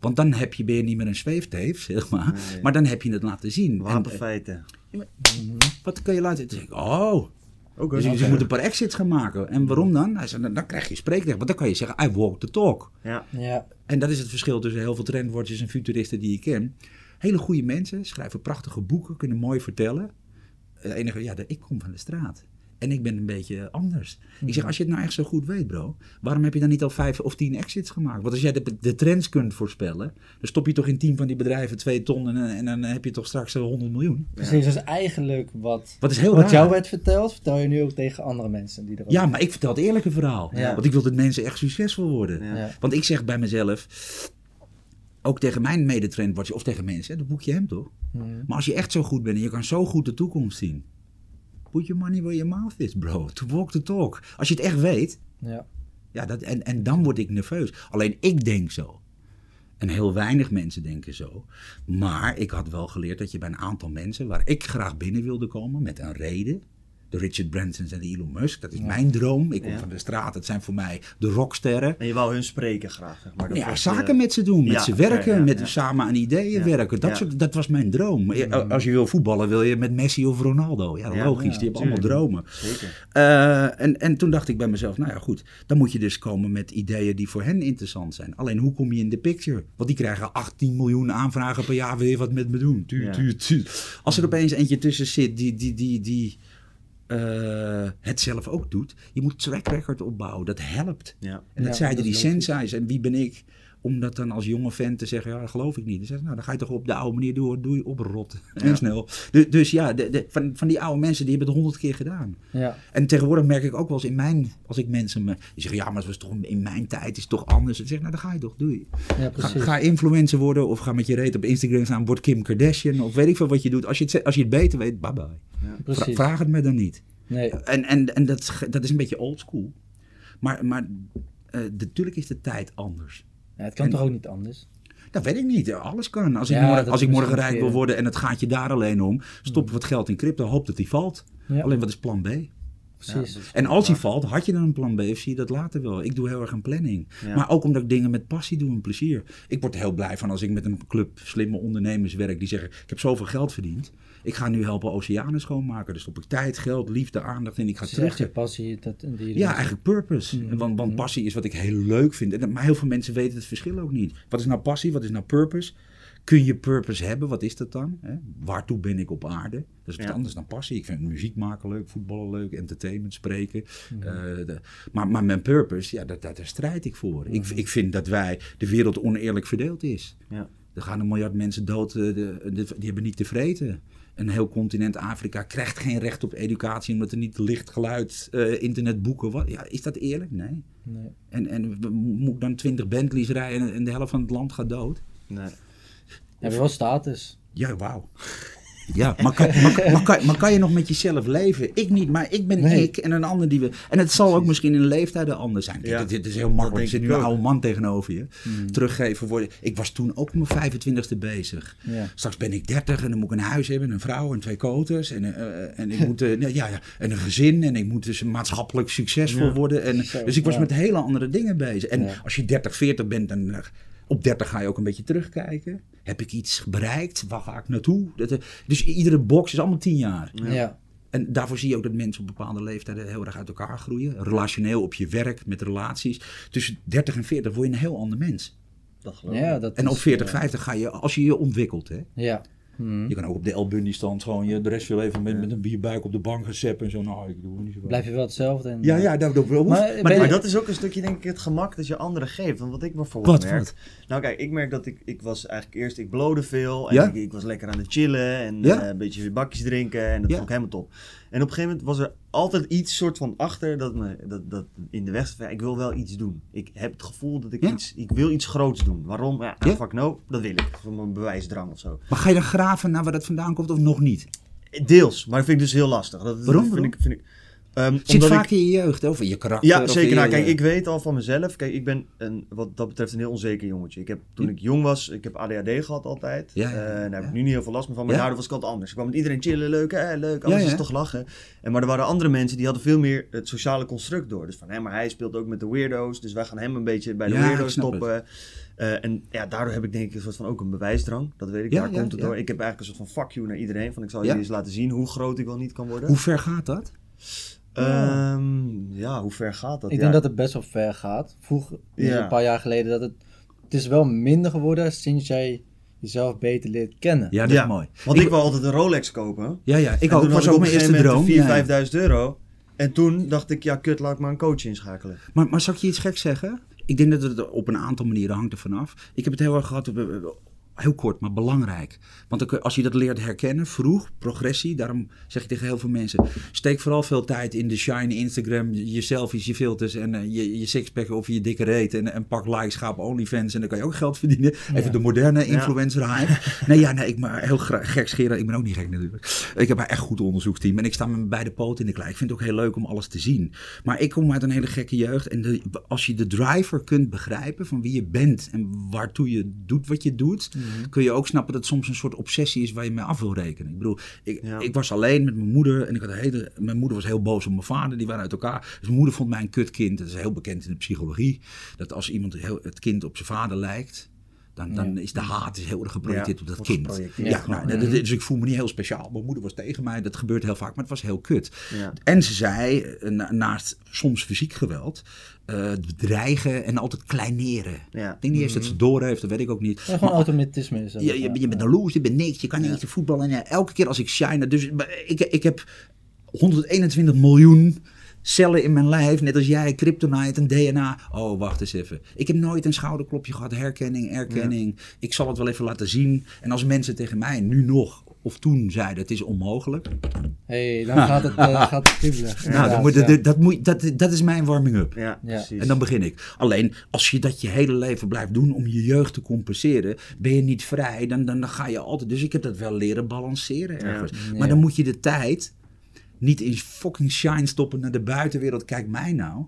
[SPEAKER 1] Want dan heb je, ben je niet meer een zweefteef, <laughs> zeg maar.
[SPEAKER 2] Nee.
[SPEAKER 1] Maar dan heb je het laten zien. En,
[SPEAKER 2] Wapenfeiten.
[SPEAKER 1] eh, wat kun je laten Toen zei ik, oh,
[SPEAKER 2] Ook
[SPEAKER 1] dus je moet een paar exits gaan maken. En waarom dan? Hij zei, dan, dan krijg je spreekrecht. Want dan kan je zeggen, I walk the talk.
[SPEAKER 2] Ja.
[SPEAKER 3] Ja.
[SPEAKER 1] En dat is het verschil tussen heel veel trendwatchers en futuristen die ik ken. Hele goede mensen, schrijven prachtige boeken, kunnen mooi vertellen. Het enige, ja, de- ik kom van de straat. En ik ben een beetje anders. Ik zeg, als je het nou echt zo goed weet, bro, waarom heb je dan niet al vijf of tien exits gemaakt? Want als jij de, de trends kunt voorspellen, dan stop je toch in tien van die bedrijven twee ton en, en dan heb je toch straks eh, 100 miljoen.
[SPEAKER 3] Precies, dat is eigenlijk wat,
[SPEAKER 1] Wat is heel
[SPEAKER 3] wat
[SPEAKER 1] raar.
[SPEAKER 3] jou werd verteld, vertel je nu ook tegen andere mensen die erop...
[SPEAKER 1] Ja, maar ik vertel het eerlijke verhaal.
[SPEAKER 3] Ja.
[SPEAKER 1] Want ik wil dat mensen echt succesvol worden.
[SPEAKER 2] Ja.
[SPEAKER 1] Want ik zeg bij mezelf, ook tegen mijn medetrendwatcher of tegen mensen, dat boek je hem toch?
[SPEAKER 3] Mhm.
[SPEAKER 1] Maar als je echt zo goed bent en je kan zo goed de toekomst zien. Put your money where your mouth is, bro. To walk the talk. Als je het echt weet,
[SPEAKER 3] Ja.
[SPEAKER 1] ja, dat, en, en dan word ik nerveus. Alleen ik denk zo. En heel weinig mensen denken zo. Maar ik had wel geleerd dat je bij een aantal mensen waar ik graag binnen wilde komen met een reden. De Richard Bransons en de Elon Musk. Dat is
[SPEAKER 3] Ja.
[SPEAKER 1] mijn droom. Ik kom
[SPEAKER 2] Ja.
[SPEAKER 1] van de straat. Het zijn voor mij de rocksterren.
[SPEAKER 2] En je wou hun spreken graag, zeg maar. Dat
[SPEAKER 1] Ja, zaken
[SPEAKER 2] eh,
[SPEAKER 1] met ze doen, met
[SPEAKER 2] ja,
[SPEAKER 1] ze werken, met samen aan ideeën werken. Dat, soort, dat was mijn droom. Als je wil voetballen, wil je met Messi of Ronaldo. Ja, logisch, die hebben allemaal dromen.
[SPEAKER 2] Zeker.
[SPEAKER 1] Eh, en, en toen dacht ik bij mezelf, nou ja goed, dan moet je dus komen met ideeën die voor hen interessant zijn. Alleen hoe kom je in de picture? Want die krijgen 18 miljoen aanvragen per jaar, wil je wat met me doen? Tuur, tuur, tuur. Als er opeens eentje tussen zit die, die, die, die eh, het zelf ook doet, je moet track record opbouwen, dat helpt.
[SPEAKER 2] Ja.
[SPEAKER 1] En dat
[SPEAKER 3] Ja,
[SPEAKER 1] zeiden
[SPEAKER 3] dat
[SPEAKER 1] die sensei's. En wie ben ik om dat dan als jonge fan te zeggen, ja, dat geloof ik niet. Dan zeggen ze, nou, dan ga je toch op de oude manier door, doe je oprot. <laughs> En
[SPEAKER 2] Ja.
[SPEAKER 1] snel. Dus, dus ja, de, de, van, van die oude mensen, die hebben het honderd keer gedaan.
[SPEAKER 3] Ja.
[SPEAKER 1] En tegenwoordig merk ik ook wel eens in mijn, als ik mensen me, die zeggen, ja, maar het was toch in mijn tijd is het toch anders. Dan zeg ik, nou, dan ga je toch, doe je.
[SPEAKER 3] ja,
[SPEAKER 1] Ga,
[SPEAKER 3] precies.
[SPEAKER 1] ga influencer worden of ga met je reet op Instagram staan, word Kim Kardashian of weet ik veel wat je doet. Als je het, als je het beter weet, bye bye. Vra-
[SPEAKER 3] precies.
[SPEAKER 1] vraag het me dan niet.
[SPEAKER 3] Nee,
[SPEAKER 1] En, en, en dat, dat is een beetje old school. Maar, maar eh, natuurlijk is de tijd anders.
[SPEAKER 3] Ja, het kan
[SPEAKER 1] En-
[SPEAKER 3] toch ook niet anders?
[SPEAKER 1] Dat weet ik niet. Alles kan. Als ik morgen, als ik morgen rijk wil worden en het gaat je daar alleen om, stop wat geld in crypto, hoop dat die valt. Alleen wat is plan B?
[SPEAKER 3] Precies.
[SPEAKER 1] En als die valt, had je dan een plan B of zie je dat later wel? Ik doe heel erg een planning.
[SPEAKER 2] Ja.
[SPEAKER 1] Maar ook omdat ik dingen met passie doe en plezier. Ik word er heel blij van als ik met een club slimme ondernemers werk die zeggen: Ik heb zoveel geld verdiend. Ik ga nu helpen oceanen schoonmaken. Dus stop ik tijd, geld, liefde, aandacht in. Ik ga
[SPEAKER 3] Het is echt
[SPEAKER 1] terug.
[SPEAKER 3] je passie. Dat, die
[SPEAKER 1] Ja, eigenlijk purpose.
[SPEAKER 3] Mhm.
[SPEAKER 1] Want, want passie is wat ik heel leuk vind. En, maar heel veel mensen weten het verschil ook niet. Wat is nou passie? Wat is nou purpose? Kun je purpose hebben? Wat is dat dan? Hè? Waartoe ben ik op aarde? Dat is wat
[SPEAKER 2] Ja.
[SPEAKER 1] anders dan passie. Ik vind muziek maken leuk, voetballen leuk, entertainment, spreken.
[SPEAKER 3] Mhm.
[SPEAKER 1] Eh, de- maar, maar mijn purpose, ja, dat, dat, daar strijd ik voor. ik, ik vind dat wij de wereld oneerlijk verdeeld is.
[SPEAKER 2] Ja.
[SPEAKER 1] Er gaan een miljard mensen dood, eh, de, de- die hebben niet te vreten. Een heel continent Afrika krijgt geen recht op educatie omdat er niet licht, geluid, eh, internet, boeken. Wat, ja, is dat eerlijk? Nee.
[SPEAKER 3] Nee.
[SPEAKER 1] En, en we- moet ik dan 20 Bentleys rijden en, en de helft van het land gaat dood?
[SPEAKER 2] Nee.
[SPEAKER 3] Heb je wel status?
[SPEAKER 1] Ja, wauw. Ja, maar kan, maar, maar, kan, maar kan je nog met jezelf leven? Ik niet, maar ik ben
[SPEAKER 3] Nee.
[SPEAKER 1] ik en een ander die we. En het zal ook misschien in leeftijden anders zijn. Kijk,
[SPEAKER 2] Ja,
[SPEAKER 1] dit, dit is heel makkelijk. Er zit nu een oude man tegenover je.
[SPEAKER 3] Hmm.
[SPEAKER 1] Teruggeven voor. Ik was toen ook op mijn 25ste bezig.
[SPEAKER 3] Ja.
[SPEAKER 1] Straks ben ik 30 en dan moet ik een huis hebben, een vrouw en twee koters. En, eh, en ik moet. eh, ja, ja, en een gezin. En ik moet dus maatschappelijk succesvol
[SPEAKER 2] Ja.
[SPEAKER 1] worden. En,
[SPEAKER 3] Zo,
[SPEAKER 1] dus ik was
[SPEAKER 3] ja.
[SPEAKER 1] met hele andere dingen bezig. En
[SPEAKER 3] Ja.
[SPEAKER 1] als je 30, 40 bent, dan. Op 30 ga je ook een beetje terugkijken. Heb ik iets bereikt? Waar ga ik naartoe? Dat, eh, dus iedere box is allemaal 10 jaar.
[SPEAKER 3] Ja.
[SPEAKER 1] En daarvoor zie je ook dat mensen op bepaalde leeftijden heel erg uit elkaar groeien. Relationeel op je werk, met relaties. Tussen 30 en 40 word je een heel ander mens.
[SPEAKER 2] Dat geloof
[SPEAKER 3] Ja,
[SPEAKER 2] ik.
[SPEAKER 3] dat
[SPEAKER 1] En op
[SPEAKER 3] is,
[SPEAKER 1] 40,
[SPEAKER 3] eh,
[SPEAKER 1] 50 ga je, als je je ontwikkelt. Hè?
[SPEAKER 3] Ja. Mhm.
[SPEAKER 1] Je kan ook op de El Bundy stand gewoon je de rest van je leven met, met een bierbuik op de bank gaan zeppen en zo. Nou, ik doe het niet zo
[SPEAKER 3] Blijf je wel hetzelfde. En,
[SPEAKER 1] Ja, ja, dat, dat, dat,
[SPEAKER 3] Maar
[SPEAKER 1] maar, maar,
[SPEAKER 2] dat is ook een stukje, denk ik, het gemak dat je anderen geeft. Want wat ik bijvoorbeeld
[SPEAKER 1] Wat,
[SPEAKER 2] merk...
[SPEAKER 1] wat?
[SPEAKER 2] Nou kijk, ik merk dat ik... Ik was eigenlijk eerst... Ik blode veel. En
[SPEAKER 1] Ja?
[SPEAKER 2] ik, ik was lekker aan het chillen. En
[SPEAKER 1] Ja?
[SPEAKER 2] eh, een beetje bakjes drinken. En dat
[SPEAKER 1] Ja.
[SPEAKER 2] vond ik helemaal top. En op een gegeven moment was er altijd iets soort van achter... Dat, me, dat, dat in de weg... zat ik wil wel iets doen. Ik heb het gevoel dat ik
[SPEAKER 1] Ja?
[SPEAKER 2] iets... Ik wil iets groots doen. Waarom? Ja,
[SPEAKER 1] Ja?
[SPEAKER 2] fuck no. Dat wil ik. Voor mijn bewijsdrang of zo.
[SPEAKER 1] maar ga je dan graven naar waar dat vandaan komt of nog niet?
[SPEAKER 2] Deels. Maar dat vind ik dus heel lastig. Dat,
[SPEAKER 1] Waarom?
[SPEAKER 2] Dat vind ik, vind ik, ehm,
[SPEAKER 1] Zit
[SPEAKER 2] omdat ik-
[SPEAKER 1] vaak in je jeugd, in je karakter.
[SPEAKER 2] Ja, zeker. Nou, kijk, ik weet al van mezelf. Kijk, ik ben een, wat dat betreft een heel onzeker jongetje. Ik heb, toen ik jong was, ik heb ADHD gehad altijd.
[SPEAKER 1] Ja, ja, ja,
[SPEAKER 2] Eh, daar heb ik nu niet heel veel last meer van. Maar daardoor was ik altijd anders. Ik kwam met iedereen chillen, leuk, hè, leuk. Alles is toch lachen. En, maar er waren andere mensen die hadden veel meer het sociale construct door. Dus van, hé, maar hij speelt ook met de weirdo's. Dus wij gaan hem een beetje bij de weirdo's stoppen. Eh, en ja, daardoor heb ik denk ik een soort van ook een bewijsdrang. Dat weet ik, daar komt het door. Ik heb eigenlijk een soort van fuck you naar iedereen. Van ik zal jullie eens laten zien hoe groot ik wel niet kan worden.
[SPEAKER 1] Hoe ver gaat dat?
[SPEAKER 2] Ehm, ja, hoe ver gaat dat?
[SPEAKER 3] Ik
[SPEAKER 2] Ja.
[SPEAKER 3] denk dat het best wel ver gaat. Vroeger, dus
[SPEAKER 2] Ja.
[SPEAKER 3] een paar jaar geleden, dat het... Het is wel minder geworden sinds jij jezelf beter leert kennen.
[SPEAKER 1] Ja, dat
[SPEAKER 2] Ja,
[SPEAKER 1] is mooi.
[SPEAKER 2] Want ik, wil altijd een Rolex kopen.
[SPEAKER 1] Ja, ja, ik ook.
[SPEAKER 2] toen
[SPEAKER 1] was ook
[SPEAKER 2] op
[SPEAKER 1] mijn eerste droom.
[SPEAKER 2] 4.000,
[SPEAKER 1] Ja.
[SPEAKER 2] 5.000 euro. En toen dacht ik, ja, kut, laat ik maar een coach inschakelen.
[SPEAKER 1] Maar, maar zal ik je iets gek zeggen? Ik denk dat het op een aantal manieren hangt er vanaf. Ik heb het heel erg gehad, eh, eh, heel kort, maar belangrijk. Want als je dat leert herkennen, vroeg, progressie, daarom zeg ik tegen heel veel mensen, steek vooral veel tijd in de shine, Instagram, je selfies, je filters en eh, je, je sixpack of je dikke reet en, en pak likes, ga op OnlyFans en dan kan je ook geld verdienen. Even de moderne influencer hype. <laughs> Nee, ja, nee, ik maar heel gek scheren. Ik ben ook niet gek natuurlijk. Ik heb een echt goed onderzoeksteam en ik sta met beide poten in de klei. Ik vind het ook heel leuk om alles te zien. Maar ik kom uit een hele gekke jeugd en de, als je de driver kunt begrijpen van wie je bent en waartoe je doet wat je doet, kun je ook snappen dat het soms een soort obsessie is waar je mee af wil rekenen. Ik bedoel, ik,
[SPEAKER 2] Ja.
[SPEAKER 1] ik was alleen met mijn moeder en ik had hele, mijn moeder was heel boos op mijn vader, die waren uit elkaar. Dus mijn moeder vond mij een kutkind. Dat is heel bekend in de psychologie. Dat als iemand heel, het kind op zijn vader lijkt, dan, dan is de haat is heel erg geprojecteerd
[SPEAKER 2] Ja,
[SPEAKER 1] op dat kind. Ja, nou, dus ik voel me niet heel speciaal. Mijn moeder was tegen mij, dat gebeurt heel vaak, maar het was heel kut.
[SPEAKER 2] Ja.
[SPEAKER 1] En ze zei, eh, na- naast soms fysiek geweld, eh, dreigen en altijd kleineren.
[SPEAKER 2] Ja.
[SPEAKER 1] Ik denk niet eens dat ze door heeft, dat weet ik ook niet.
[SPEAKER 3] Ja, gewoon automatisme is dat.
[SPEAKER 1] Je, je, je bent een loser, je bent niks, je kan niet eens voetballen. En ja, elke keer als ik shine, dus ik, ik heb 121 miljoen cellen in mijn lijf, net als jij, kryptonite en DNA. Oh, wacht eens even. Ik heb nooit een schouderklopje gehad, herkenning, erkenning. Ik zal het wel even laten zien. En als mensen tegen mij nu nog of toen zeiden het is onmogelijk.
[SPEAKER 3] hey, dan gaat het, eh, <laughs> gaat het
[SPEAKER 1] nou, dan moet,
[SPEAKER 3] ja.
[SPEAKER 1] dat, dat, moet, dat, dat is mijn warming-up.
[SPEAKER 2] Ja,
[SPEAKER 3] Ja.
[SPEAKER 2] precies.
[SPEAKER 1] En dan begin ik. Alleen als je dat je hele leven blijft doen om je jeugd te compenseren, ben je niet vrij. Dan, dan, dan ga je altijd. Dus ik heb dat wel leren balanceren ergens.
[SPEAKER 3] Ja.
[SPEAKER 1] Maar dan moet je de tijd niet in fucking shine stoppen naar de buitenwereld. Kijk mij nou.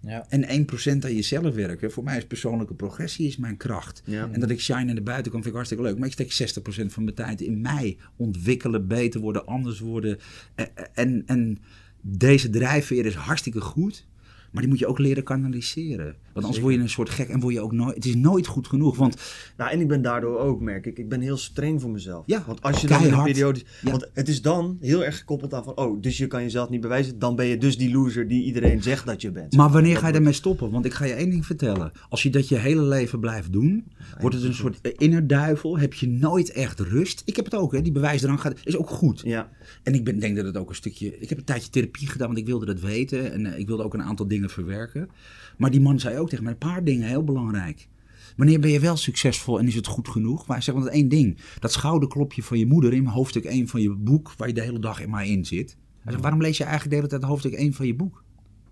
[SPEAKER 3] Ja.
[SPEAKER 1] En 1% aan jezelf werken. Voor mij is persoonlijke progressie is mijn kracht.
[SPEAKER 2] Ja.
[SPEAKER 1] En dat ik shine naar de buitenkant vind ik hartstikke leuk. Maar ik steek 60% van mijn tijd in mij. Ontwikkelen, beter worden, anders worden. Eh, eh, En, en deze drijfveer is hartstikke goed. Maar die moet je ook leren kanaliseren. Want anders word je een soort gek en word je ook nooit... Het is nooit goed genoeg. Want
[SPEAKER 2] Nou, en ik ben daardoor ook, merk ik, ik ben heel streng voor mezelf.
[SPEAKER 1] Ja,
[SPEAKER 2] want als je dan in een periode...
[SPEAKER 1] Ja.
[SPEAKER 2] Want het is dan heel erg gekoppeld aan van, oh, dus je kan jezelf niet bewijzen, dan ben je dus die loser die iedereen zegt dat je bent.
[SPEAKER 1] Maar wanneer ga je daarmee stoppen? Want ik ga je één ding vertellen. Als je dat je hele leven blijft doen, wordt het een soort eh, innerduivel. Heb je nooit echt rust. Ik heb het ook, hè. Die bewijsdrang gaat, is ook goed.
[SPEAKER 2] Ja,
[SPEAKER 1] En ik ben, denk dat het ook een stukje... Ik heb een tijdje therapie gedaan, want ik wilde dat weten. En eh, ik wilde ook een aantal dingen verwerken. Maar die man zei ook tegen mij, een paar dingen, heel belangrijk. Wanneer ben je wel succesvol en is het goed genoeg? Maar hij zegt, want één ding. Dat schouderklopje van je moeder in hoofdstuk 1 van je boek, waar je de hele dag in maar in zit. Hij zegt, waarom lees je eigenlijk de hele tijd hoofdstuk 1 van je boek?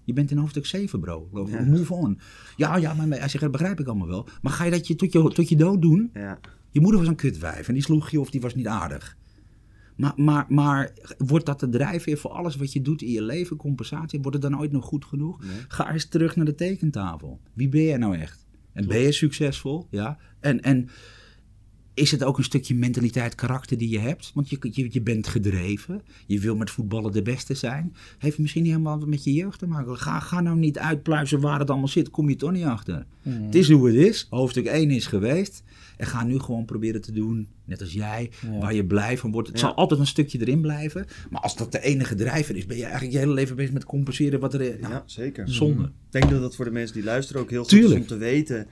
[SPEAKER 1] Je bent in hoofdstuk 7, bro. Move on. Ja, ja, maar hij zegt, dat begrijp ik allemaal wel. Maar ga je dat je tot, je tot je dood doen?
[SPEAKER 2] ja.
[SPEAKER 1] Je moeder was een kutwijf en die sloeg je of die was niet aardig. Maar, maar, maar wordt dat de drijfveer voor alles wat je doet in je leven, compensatie? Wordt het dan ooit nog goed genoeg? Ga eens terug naar de tekentafel. Wie ben jij nou echt? En ben je succesvol? Ja. En, en is het ook een stukje mentaliteit, karakter die je hebt? Want je, je, je bent gedreven. Je wil met voetballen de beste zijn. Heeft misschien niet helemaal wat met je jeugd te maken. Ga, ga nou niet uitpluizen waar het allemaal zit. Kom je toch niet achter. Het is hoe het is. Hoofdstuk 1 is geweest. En ga nu gewoon proberen te doen, net als jij, waar je blij van wordt. Het
[SPEAKER 2] Ja.
[SPEAKER 1] zal altijd een stukje erin blijven. Maar als dat de enige drijver is, ben je eigenlijk je hele leven bezig met compenseren wat er is. Nou,
[SPEAKER 2] ja, zeker.
[SPEAKER 1] zonde.
[SPEAKER 2] Ik denk dat dat voor de mensen die luisteren ook heel goed is om te weten.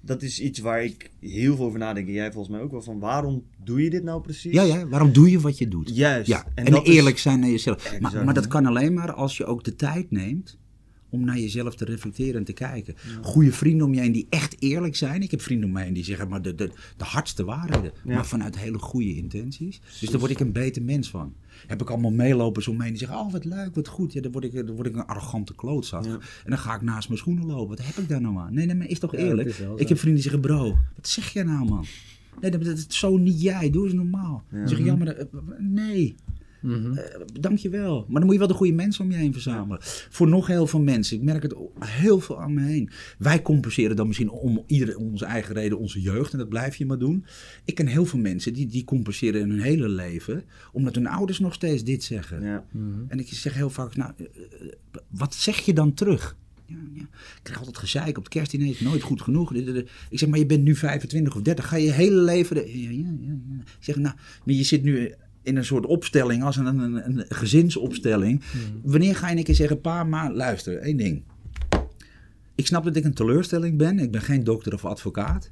[SPEAKER 2] Dat is iets waar ik heel veel over nadenk. En jij volgens mij ook wel van, waarom doe je dit nou precies?
[SPEAKER 1] Ja, ja, waarom doe je wat je doet?
[SPEAKER 2] Juist.
[SPEAKER 1] Ja, en,
[SPEAKER 2] is-
[SPEAKER 1] eerlijk zijn naar jezelf.
[SPEAKER 2] Exact.
[SPEAKER 1] Maar, maar dat kan alleen maar als je ook de tijd neemt om naar jezelf te reflecteren en te kijken. Goede vrienden om je heen die echt eerlijk zijn. Ik heb vrienden om me heen die zeggen maar de, de, de hardste waarheden.
[SPEAKER 2] Ja.
[SPEAKER 1] Maar vanuit hele goede intenties. Dus daar word ik een beter mens van. Heb ik allemaal meelopers om me heen die zeggen, oh wat leuk, wat goed. Ja, dan word ik, dan word ik een arrogante klootzak.
[SPEAKER 2] Ja.
[SPEAKER 1] En dan ga ik naast mijn schoenen lopen. Wat heb ik daar nou aan? Nee, nee, maar is toch
[SPEAKER 3] Ja,
[SPEAKER 1] eerlijk?
[SPEAKER 3] is
[SPEAKER 1] ik heb vrienden die zeggen, bro, wat zeg jij nou man? Nee, dat, dat is zo niet jij. Doe eens normaal. Dan zeg je, ja, maar dat- nee.
[SPEAKER 3] Mhm.
[SPEAKER 1] Eh, dankjewel. Maar dan moet je wel de goede mensen om je heen verzamelen. Voor nog heel veel mensen. Ik merk het heel veel aan me heen. Wij compenseren dan misschien om ieder om onze eigen reden onze jeugd. En dat blijf je maar doen. Ik ken heel veel mensen die, die compenseren in hun hele leven. Omdat hun ouders nog steeds dit zeggen.
[SPEAKER 2] Ja.
[SPEAKER 1] En ik zeg heel vaak, nou, eh, eh, wat zeg je dan terug? Ja, ja. Ik krijg altijd gezeik op het kerstdiner, is nooit goed genoeg. Ik zeg, maar je bent nu 25 of 30, ga je je hele leven... de- Ja, ja, ja, ja. Ik zeg, nou, maar je zit nu in een soort opstelling, als een, een, een gezinsopstelling. Wanneer ga je een keer zeggen, pa, maar luister, één ding. Ik snap dat ik een teleurstelling ben, ik ben geen dokter of advocaat.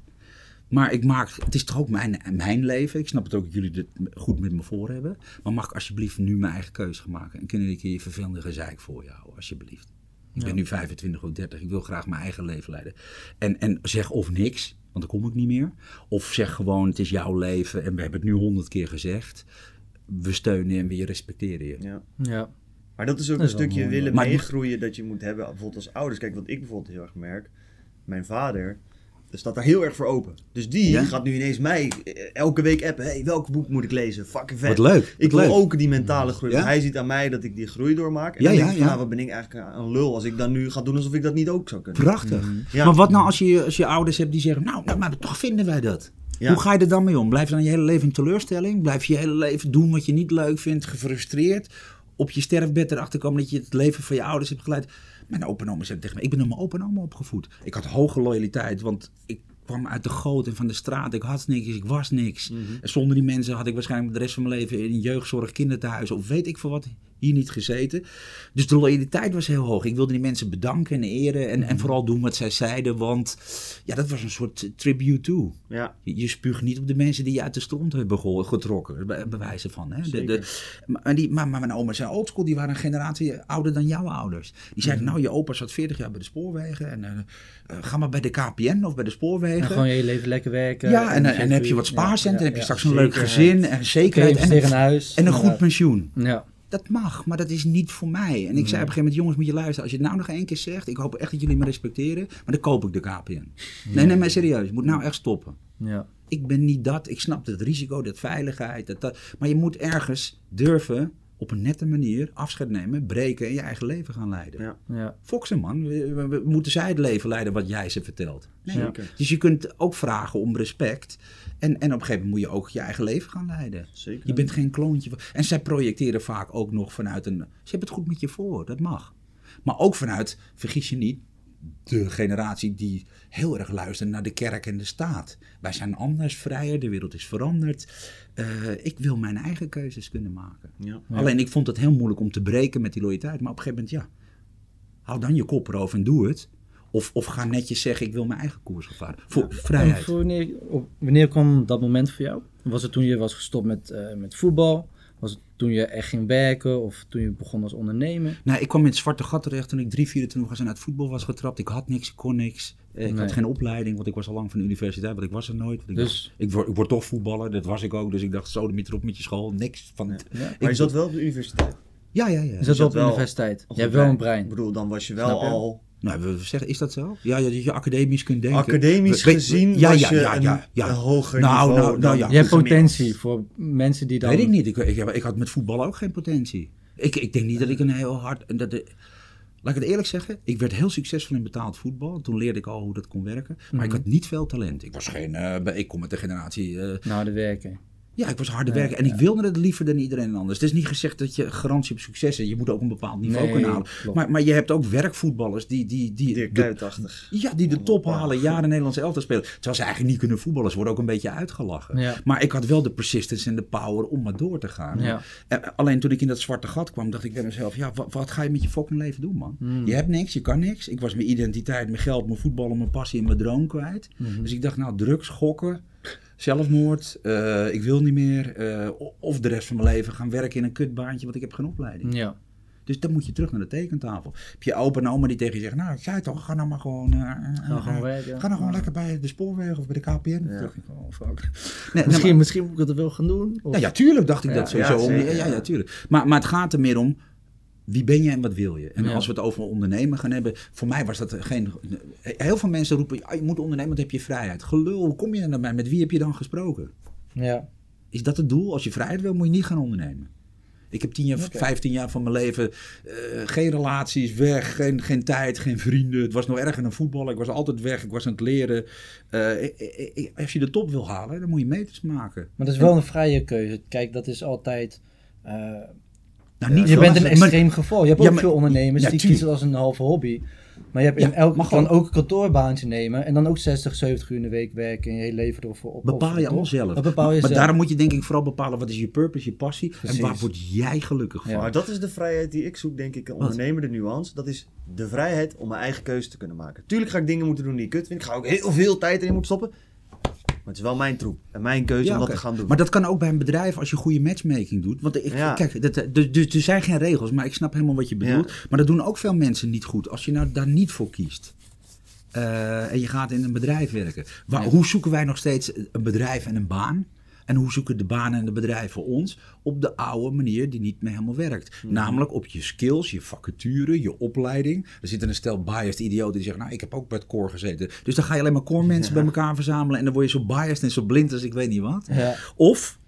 [SPEAKER 1] Maar ik maak, het is toch ook mijn, mijn leven. Ik snap het ook dat jullie dit goed met me voor hebben. Maar mag ik alsjeblieft nu mijn eigen keuze gaan maken? En kunnen ik hier vervelende gezeik voor houden, alsjeblieft? Ik ben nu 25 of 30. Ik wil graag mijn eigen leven leiden. En, en zeg of niks, want dan kom ik niet meer. Of zeg gewoon, het is jouw leven en we hebben het nu honderd keer gezegd. We steunen en we respecteren je.
[SPEAKER 2] ja.
[SPEAKER 3] Ja.
[SPEAKER 2] Maar dat is ook
[SPEAKER 3] Dat
[SPEAKER 2] een
[SPEAKER 3] is
[SPEAKER 2] stukje
[SPEAKER 3] mooi,
[SPEAKER 2] willen
[SPEAKER 1] Maar
[SPEAKER 2] meegroeien dat je moet hebben, bijvoorbeeld als ouders. Kijk, wat ik bijvoorbeeld heel erg merk, mijn vader, er staat daar heel erg voor open. Dus die
[SPEAKER 1] Ja?
[SPEAKER 2] gaat nu ineens mij eh, elke week appen, hey, welk boek moet ik lezen? Fucking vet.
[SPEAKER 1] Wat leuk,
[SPEAKER 2] Ik
[SPEAKER 1] wat
[SPEAKER 2] wil
[SPEAKER 1] leuk.
[SPEAKER 2] ook die mentale groei.
[SPEAKER 1] Ja?
[SPEAKER 2] Hij ziet aan mij dat ik die groei doormaak. En
[SPEAKER 1] Ja,
[SPEAKER 2] dan
[SPEAKER 1] ja,
[SPEAKER 2] denk ik van,
[SPEAKER 1] ja.
[SPEAKER 2] nou, wat ben ik eigenlijk een lul als ik dan nu ga doen alsof ik dat niet ook zou kunnen.
[SPEAKER 1] Prachtig.
[SPEAKER 2] Ja.
[SPEAKER 1] Maar wat nou als je, als je ouders hebt die zeggen, nou, nou maar toch vinden wij dat. Hoe ga je er dan mee om? Blijf je dan je hele leven in teleurstelling? Blijf je je hele leven doen wat je niet leuk vindt, gefrustreerd? Op je sterfbed erachter komen dat je het leven van je ouders hebt geleid? Mijn opa en oma zei tegen me, ik ben door mijn opa en oma opgevoed. Ik had hoge loyaliteit, want ik kwam uit de goot en van de straat. Ik had niks, ik was niks.
[SPEAKER 2] Mhm.
[SPEAKER 1] En zonder die mensen had ik waarschijnlijk de rest van mijn leven in jeugdzorg, kinderthuis of weet ik veel wat hier niet gezeten. Dus de loyaliteit was heel hoog. Ik wilde die mensen bedanken en eren en,
[SPEAKER 2] Mhm.
[SPEAKER 1] en vooral doen wat zij zeiden, want ja, dat was een soort tribute to.
[SPEAKER 2] Ja,
[SPEAKER 1] Je, je spuugt niet op de mensen die je uit de stront hebben ge- getrokken, bij, bij wijze van. Hè? De, de, maar, die, maar, maar mijn oma zijn oldschool, die waren een generatie ouder dan jouw ouders. Die
[SPEAKER 2] Mhm.
[SPEAKER 1] zeiden, nou, je opa zat 40 jaar bij de spoorwegen en eh, eh, ga maar bij de KPN of bij de
[SPEAKER 3] En
[SPEAKER 1] spoorwegen.
[SPEAKER 3] gewoon je hele leven lekker werken.
[SPEAKER 1] ja, en, en, dan heb je wat spaarcenten,
[SPEAKER 3] ja,
[SPEAKER 1] heb je straks een leuk gezin en zekerheid en,
[SPEAKER 3] in huis.
[SPEAKER 1] en een goed pensioen.
[SPEAKER 3] Ja.
[SPEAKER 1] Dat mag, maar dat is niet voor mij. En ik zei op een gegeven moment, jongens, moet je luisteren. Als je het nou nog één keer zegt, ik hoop echt dat jullie me respecteren, maar dan koop ik de KPN. Nee, nee, maar serieus, je moet nou echt stoppen.
[SPEAKER 3] Ja.
[SPEAKER 1] Ik ben niet dat, ik snap het risico, dat veiligheid, dat, dat, maar je moet ergens durven op een nette manier afscheid nemen, breken en je eigen leven gaan leiden.
[SPEAKER 2] Ja.
[SPEAKER 3] Ja.
[SPEAKER 1] Foxen man, We- we- we- moeten zij het leven leiden wat jij ze vertelt? Nee.
[SPEAKER 2] Zeker.
[SPEAKER 1] Dus je kunt ook vragen om respect. En, en op een gegeven moment moet je ook je eigen leven gaan leiden.
[SPEAKER 2] Zeker.
[SPEAKER 1] Je bent geen kloontje. En zij projecteren vaak ook nog vanuit een. Ze hebben het goed met je voor, dat mag. Maar ook vanuit, vergis je niet, de generatie die heel erg luistert naar de kerk en de staat. Wij zijn anders, vrijer, de wereld is veranderd. Eh, ik wil mijn eigen keuzes kunnen maken.
[SPEAKER 2] Ja.
[SPEAKER 1] Alleen ik vond het heel moeilijk om te breken met die loyaliteit. Maar op een gegeven moment, ja, hou dan je kop erover en doe het. Of, of ga netjes zeggen, ik wil mijn eigen koers varen. Voor vrijheid.
[SPEAKER 3] voor wanneer, op, wanneer kwam dat moment voor jou? Was het toen je was gestopt met, eh, met voetbal? Was het toen je echt ging werken? Of toen je begon als ondernemer?
[SPEAKER 1] Nou, ik kwam in het zwarte gat terecht toen ik 3, 24 was en uit voetbal was getrapt. Ik had niks, ik kon niks. Eh, Ik
[SPEAKER 3] Nee.
[SPEAKER 1] had geen opleiding, want ik was al lang van de universiteit, want ik was er nooit. Ik,
[SPEAKER 3] Dus-
[SPEAKER 1] dacht, ik, word, ik word toch voetballer, dat was ik ook. Dus ik dacht, zo, de erop met je school, niks van...
[SPEAKER 3] Ja.
[SPEAKER 2] Maar je
[SPEAKER 1] Ik-
[SPEAKER 2] zat wel op de universiteit.
[SPEAKER 1] Ja, ja, ja.
[SPEAKER 3] Je zat wel op de universiteit. Je hebt wel een
[SPEAKER 2] Ik
[SPEAKER 3] brein.
[SPEAKER 2] bedoel, dan was je wel al
[SPEAKER 1] Nou, we zeggen, is dat zo? Ja, ja, dat je academisch kunt denken.
[SPEAKER 2] academisch
[SPEAKER 1] We- we-
[SPEAKER 2] gezien
[SPEAKER 1] ja,
[SPEAKER 2] was
[SPEAKER 1] ja,
[SPEAKER 2] je
[SPEAKER 1] ja,
[SPEAKER 2] een,
[SPEAKER 1] ja, ja.
[SPEAKER 2] een hoger
[SPEAKER 1] Nou,
[SPEAKER 2] niveau
[SPEAKER 1] nou, nou ja.
[SPEAKER 3] Je hebt potentie voor mensen die dan...
[SPEAKER 1] Weet ik niet. Ik, ik, ik had met voetbal ook geen potentie. Ik, ik denk niet dat ik een heel hard... en Dat, de- laat ik het eerlijk zeggen. Ik werd heel succesvol in betaald voetbal. Toen leerde ik al hoe dat kon werken. Maar ik had niet veel talent. Ik was geen... eh, ik kom uit de generatie... eh,
[SPEAKER 3] Nou, de werken.
[SPEAKER 1] Ja, ik was harde werken. En ik wilde het liever dan iedereen anders. Het is niet gezegd dat je garantie op succes hebt. Je moet ook een bepaald niveau
[SPEAKER 3] Nee,
[SPEAKER 1] kunnen halen. Maar, maar je hebt ook werkvoetballers die... die, die
[SPEAKER 2] Dirk
[SPEAKER 1] de-
[SPEAKER 2] Kuyt-achtig.
[SPEAKER 1] ja, die de top halen, jaren Nederlands elftal spelen. Terwijl ze eigenlijk niet kunnen voetballen. Ze worden ook een beetje uitgelachen. Maar ik had wel de persistence en de power om maar door te gaan. En alleen toen ik in dat zwarte gat kwam, dacht ik bij mezelf... Ja, wat, wat ga je met je fucking leven doen, man?
[SPEAKER 3] Hmm.
[SPEAKER 1] Je hebt niks, je kan niks. Ik was mijn identiteit, mijn geld, mijn voetballen, mijn passie en mijn droom kwijt.
[SPEAKER 3] Hmm.
[SPEAKER 1] Dus ik dacht, nou, drugs, gokken, zelfmoord. eh, ik wil niet meer. eh, of de rest van mijn leven gaan werken in een kutbaantje, want ik heb geen opleiding.
[SPEAKER 3] Ja.
[SPEAKER 1] Dus dan moet je terug naar de tekentafel. Heb je opa en oma die tegen je zeggen, nou, ik zei toch, ga nou maar gewoon... eh,
[SPEAKER 3] Ga gewoon werken.
[SPEAKER 1] Ga nou gewoon lekker bij de spoorweg of bij de KPN.
[SPEAKER 2] Ja.
[SPEAKER 1] Dacht ik, oh, fuck. Nee,
[SPEAKER 3] Misschien, misschien moet ik het wel gaan doen. Of-
[SPEAKER 1] ja, ja, tuurlijk dacht ik
[SPEAKER 3] Ja,
[SPEAKER 1] dat sowieso.
[SPEAKER 2] ja,
[SPEAKER 1] om-
[SPEAKER 2] zeker,
[SPEAKER 1] ja, ja,
[SPEAKER 2] ja.
[SPEAKER 1] tuurlijk. Maar, maar het gaat er meer om, wie ben je en wat wil je? En
[SPEAKER 3] Ja.
[SPEAKER 1] als we het over ondernemen gaan hebben, voor mij was dat geen... Heel veel mensen roepen, ja, je moet ondernemen, want dan heb je vrijheid. Gelul, hoe kom je dan bij? Met wie heb je dan gesproken?
[SPEAKER 3] Ja.
[SPEAKER 1] Is dat het doel? Als je vrijheid wil, moet je niet gaan ondernemen. Ik heb 10 jaar,
[SPEAKER 3] Oké.
[SPEAKER 1] 15 jaar van mijn leven eh, geen relaties, weg, geen, geen tijd, geen vrienden. Het was nog erger dan voetballen. Ik was altijd weg, ik was aan het leren. Eh, ik- ik- ik- als je de top wil halen, dan moet je meters maken.
[SPEAKER 3] Maar dat is wel een vrije keuze. Kijk, dat is altijd... eh,
[SPEAKER 1] Nou, niet
[SPEAKER 3] je
[SPEAKER 1] veel-
[SPEAKER 3] bent een
[SPEAKER 1] maar-
[SPEAKER 3] extreem geval. Je hebt
[SPEAKER 1] Ja,
[SPEAKER 3] ook
[SPEAKER 1] maar-
[SPEAKER 3] veel ondernemers
[SPEAKER 1] Ja,
[SPEAKER 3] die
[SPEAKER 1] tuurlijk.
[SPEAKER 3] kiezen als een halve hobby. Maar je hebt
[SPEAKER 1] Ja,
[SPEAKER 3] in elk kan
[SPEAKER 1] ook.
[SPEAKER 3] een kantoorbaantje nemen en dan ook 60, 70 uur in de week werken en je hele leven ervoor op.
[SPEAKER 1] Bepaal je allemaal zelf.
[SPEAKER 3] Dat bepaal je
[SPEAKER 1] maar
[SPEAKER 3] zelf.
[SPEAKER 1] daarom moet je denk ik vooral bepalen wat is je purpose, je passie.
[SPEAKER 3] Precies.
[SPEAKER 1] En waar word jij gelukkig van.
[SPEAKER 2] Maar dat is de vrijheid die ik zoek, denk ik, een ondernemer, de nuance. Dat is de vrijheid om mijn eigen keuze te kunnen maken. Tuurlijk ga ik dingen moeten doen die ik kut vind. Ik ga ook heel veel tijd erin moeten stoppen. Maar het is wel mijn troep en mijn keuze
[SPEAKER 1] Ja,
[SPEAKER 2] om dat te gaan doen.
[SPEAKER 1] Maar dat kan ook bij een bedrijf als je goede matchmaking doet. Want ik,
[SPEAKER 2] Ja.
[SPEAKER 1] kijk, dat, dus, dus er zijn geen regels, maar ik snap helemaal wat je bedoelt. Maar dat doen ook veel mensen niet goed. Als je nou daar niet voor kiest. eh, en je gaat in een bedrijf werken. Waar. Hoe zoeken wij nog steeds een bedrijf en een baan? En hoe zoeken de banen en de bedrijven ons? Op de oude manier die niet meer helemaal werkt. Namelijk op je skills, je vacature, je opleiding. Er zitten een stel biased idioten die zeggen... nou, ik heb ook bij het core gezeten. Dus dan ga je alleen maar core mensen bij elkaar verzamelen... en dan word je zo biased en zo blind als ik weet niet wat.
[SPEAKER 3] Ja.
[SPEAKER 1] Of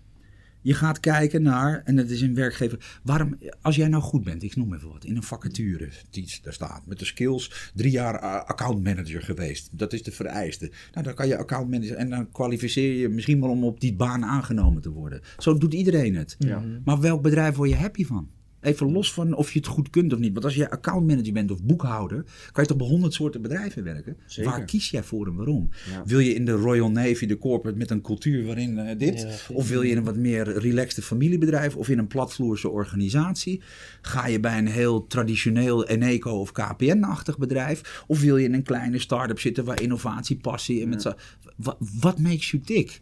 [SPEAKER 1] je gaat kijken naar, en dat is een werkgever, waarom, als jij nou goed bent, ik noem even wat, in een vacature, die daar staat, met de skills, drie jaar uh, account manager geweest. Dat is de vereiste. Nou, dan kan je account manager, en dan kwalificeer je misschien wel om op die baan aangenomen te worden. Zo doet iedereen het.
[SPEAKER 2] Ja.
[SPEAKER 1] Maar welk bedrijf word je happy van? Even los van of je het goed kunt of niet. Want als je accountmanager bent of boekhouder, kan je toch bij honderd soorten bedrijven werken.
[SPEAKER 2] Zeker.
[SPEAKER 1] Waar kies jij voor en waarom?
[SPEAKER 2] Ja.
[SPEAKER 1] Wil je in de Royal Navy, de corporate, met een cultuur waarin eh, dit?
[SPEAKER 3] Ja,
[SPEAKER 1] of wil je in een wat meer relaxed familiebedrijf of in een platvloerse organisatie? Ga je bij een heel traditioneel Eneco of KPN-achtig bedrijf? Of wil je in een kleine start-up zitten waar innovatie, passie en met zo... Wat, wat makes you tick?